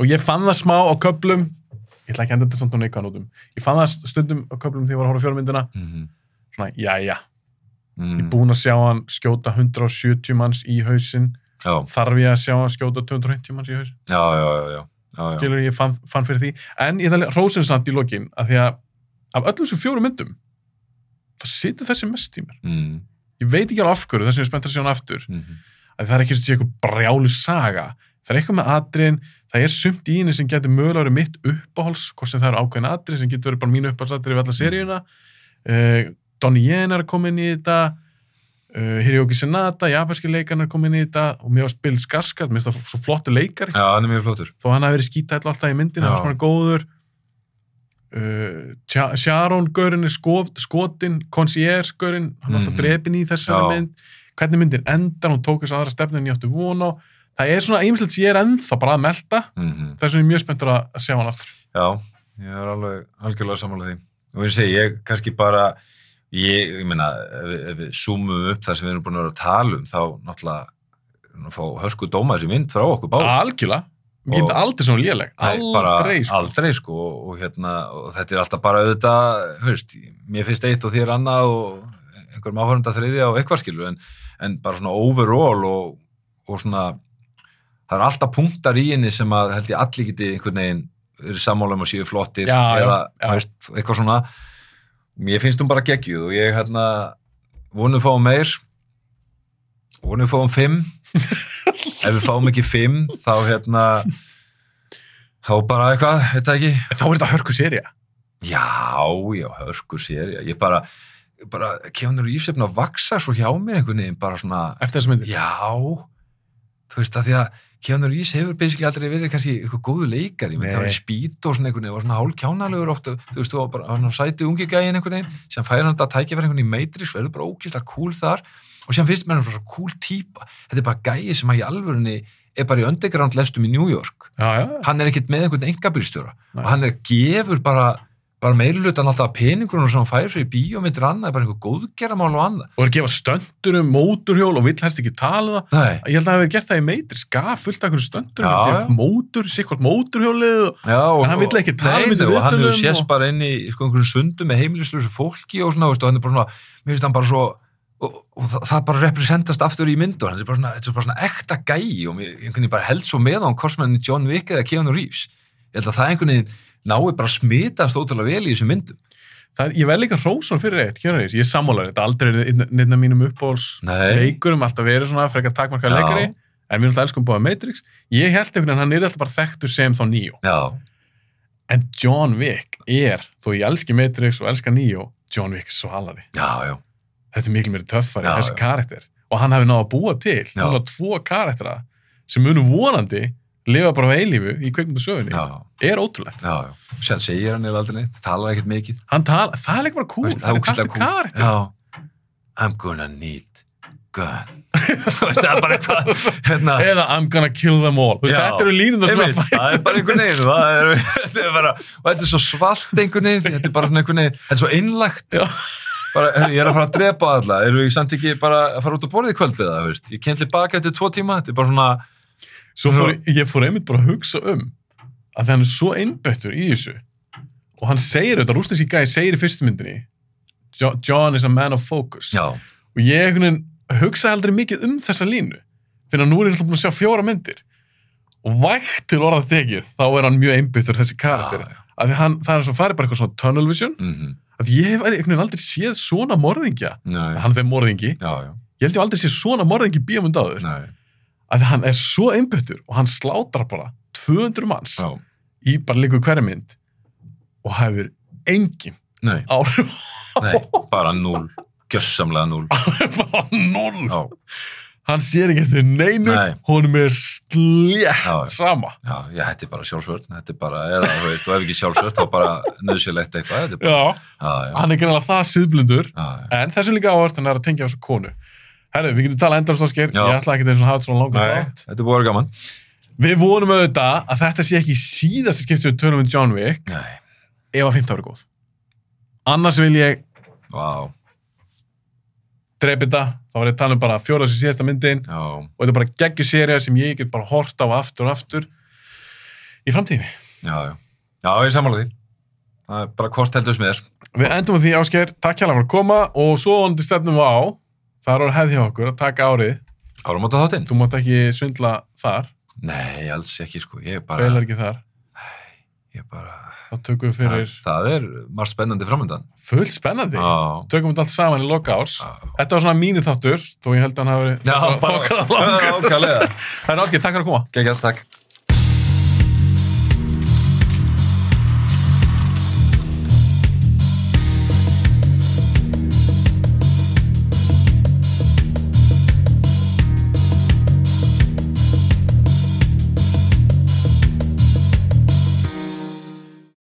Og ég fann það smá á köplum ég ætla ekki að enda þetta samt á neikvæðan útum ég fann það stundum á köplum þegar ég var að horfa á fjármyndina. Mm -hmm. svona, jæja, mm ég er búinn að sjá hann skjóta 170 manns í hausinn. Já, þarf ég að sjá hann skjóta 250 manns í hausinn? Já, já, já, já, já, já. skilur ég fann, fann fyrir því. En ég ætla rósin samt í lokin að því að af öllum þessum fjórum myndum þá situr þessi mest í mér. Mm ég veit ekki alveg af hverju, þess vegna ég er spennt að sjá hann aftur. -hmm. að það er ekki svona eitthvað brjálu saga. Það er eitthvað með atriðin, það er sumt í henni sem getur mögulega verið mitt uppáhals hvort sem það eru ákveðin atrið sem getur verið bara mínu uppáhalsatrið við alla seríuna. Uh, Donnie Yen er að koma inn í þetta uh, Hiroki Sanada, japanski leikarn er að koma inn í þetta og mér var Bill Skarsgård, mér finnst það svo flottu leikari. Já, hann er mjög flottur. Þó hann hafi verið skítæll alltaf í myndinu, hann svona góður uh, Sha- Sharon Görin er skot, skotin Concierge Görin, hann var alltaf Mhm. drepin í þessari Já. mynd, hvernig myndin endar hún tók þess aðra stefnu en ég átti von á. Það er svona ýmislegt sem ég er ennþá bara að melda mm -hmm. vegna er ég mjög spenntur að, sjá hann aftur. Já, ég er alveg algjörlega sammála því. Og ég segi, ég kannski bara ég, ég meina, ef, við- ef við zoomum upp það sem við erum búin að vera að tala um þá náttúrulega fá hörsku dóma þessi mynd frá okkur báð algjörlega, ég Og- aldrei svona léleg. Aldrei, sko. aldrei sko og, og, hérna, og þetta er alltaf bara auðvitað, höfst, mér finnst eitt og þér annað og einhverjum áhörnda þriðja og eitthvað skilur en, en bara svona overall og, og svona það er alltaf punktar í henni sem að held ég allir geti einhvern veginn verið sammála um að séu flottir Já, já, eða já. Veist, eitthvað svona. Mér finnst hún bara geggjuð og ég hérna vonum fáum meir. Vonum fáum fimm ef við fáum ekki fimm þá hérna þá bara eitthvað, það ekki. Þá er þetta hörku serja já, já, hörkur sér ég bara, bara kemur ísefn að vaksa svo hjá mér einhvern veginn bara svona, eftir þessu myndir? Já. Þú veist að því að Keanu Reeves hefur basically aldrei verið kannski eitthvað góðu leikari. Menn Nei. það var í spýt og svona einhvern veginn var svona hálf kjánalegur ofta, þú veist, þú var bara hann sæti ungi gæin einhvern veginn, sem færi hann að tækja fyrir einhvern í Matrix, verður bara ókýrslega cool þar og sem finnst mér hann bara svo cool típa. Þetta er bara gæi sem að í alvörunni er bara í underground lestum í New York. Já, já, hann er ekkert með einhvern engabílstjóra Nei. og hann er gefur bara bara meirilutan alltaf peningurinn sem hann fær fyrir bíómyndir annað, bara einhver góðgeramál og annað. Og er að gefa stöndur um móturhjól og vill helst ekki tala um það. Nei, ég held að það hefði gert það í Matrix, gaf fullt af einhverjum stöndur Já, og já. gef mótur, sikkert móturhjólið og hann vill ekki tala um þetta og hann hefur sést bara inn í sko, einhverjum sundum með heimilislösu fólki og og er svo það, það bara representast aftur í myndu hann er bara svona, þetta er bara svona ekta gæi og mér einhvern veginn bara held svo með á hann korsmenni John Wick eða Keanu Reeves. Ég held að það einhvern veginn nái bara að smitast ótrúlega vel í þessum myndum. Það er, ég vel líka hrósun fyrir eitt, kjörur ég er sammálar, þetta er aldrei neitt af mínum uppbóls leikurum, alltaf verið svona frekar takmarkað Já. leikari, en við erum alltaf elskum búið Matrix, ég held einhvern veginn að hann er alltaf bara þekktur sem þá Neo, já, en John Wick er, þó ég elski Matrix og elska Neo, John Wick er svalari já, já þetta er miklu mér töffari, þessi karakter. Og hann hafi náða að búa til, núna tvo karaktera sem munu vonandi lifa bara á eilífu í kveikmyndasögunni, já, er ótrúlegt. Já, já, sér segir hann eða aldrei neitt, talar ekkert mikið. Hann tala, það er líka bara cool, það er kallt karakter. Já, I'm gonna need gun. Það er bara eitthvað hérna, eða I'm gonna kill them all, Já. þetta eru línundar sem að það er bara einhvern veginn er, er og þetta er svo svalt einhvern veginn, þetta er bara einhvern veginn þetta er svo einlagt Já. Bara, ég er að fara að drepa alla, eru ég samt ekki bara að fara út á borðið í kvöld eða, veist? Ég kem til baka eftir tvo tíma, þetta er bara svona Svo fór, ég fór einmitt bara að hugsa um að hann er svo innbættur í þessu og hann segir þetta, rústinski gæði segir í fyrstu myndinni Jo- John is a man of focus. Já, og ég hugsaði aldrei mikið um þessa línu fyrir að nú er ég alltaf búin að sjá fjóra myndir. Og vægt til orðað tekið þá er hann mjög einbyttur þessi karakter. Að hann, það er svo farið bara eitthvað svona tunnel vision. Mm að ég hef einhvern veginn aldrei séð svona morðingja. Nei, hann er morðingi, já, já, ég held ég aldrei séð svona morðingi bíómynd áður. Að hann er svo einbyttur og hann slátar bara 200 manns já, í bara líku hverja mynd og hefur engin nei, áhrif nei, bara núl, gjössamlega núl, bara já, hann sér ekki eftir neinu. Nei. honum er slétt Já, já. sama. Já, ég hætti bara sjálfsvörn, þetta er bara, eða, þú veist, og ef ekki sjálfsvörn, þá bara nöðsynlegt eitthvað, þetta er bara, já, já, já, hann er greinlega það síðblundur já, já. en þessu líka hann er að tengja þessu konu. Herru, við getum talað endarstóðsker Já. ég ætla ekki þess að hafa þetta svona langar þátt. þetta er búið að vera gaman. við vonum auðvitað að þetta sé ekki síðasta skipt sem við tölum um John Wick. Nei, ef að 15 ári góð. Annars vil ég vá, drepa þetta, þá var ég að tala um bara fjóra sem síðasta myndin já, og þetta er bara geggju serið sem ég get bara hort á aftur og aftur í framtíðinni. já, já. Já, ég sammála því. Það er bara hvort heldur sem er. Við endum við því ásker, takk hjá fyrir að koma og svo vondi stefnum við á, það er hefði hjá okkur að taka árið, Árum átta þáttinn? þú mátt ekki svindla þar, Nei, alls ekki, sko. Ég er bara, beilar ekki þar, ég er bara, þá tökum við fyrir það er margt spennandi framöndan. fullt spennandi, Já, tökum við allt saman í loka árs. já. Þetta var svona mínu þáttur, þó ég held að hann hafi fokkala langur. ákvæðlega. Það er ásker, takk fyrir að koma. Gekk takk.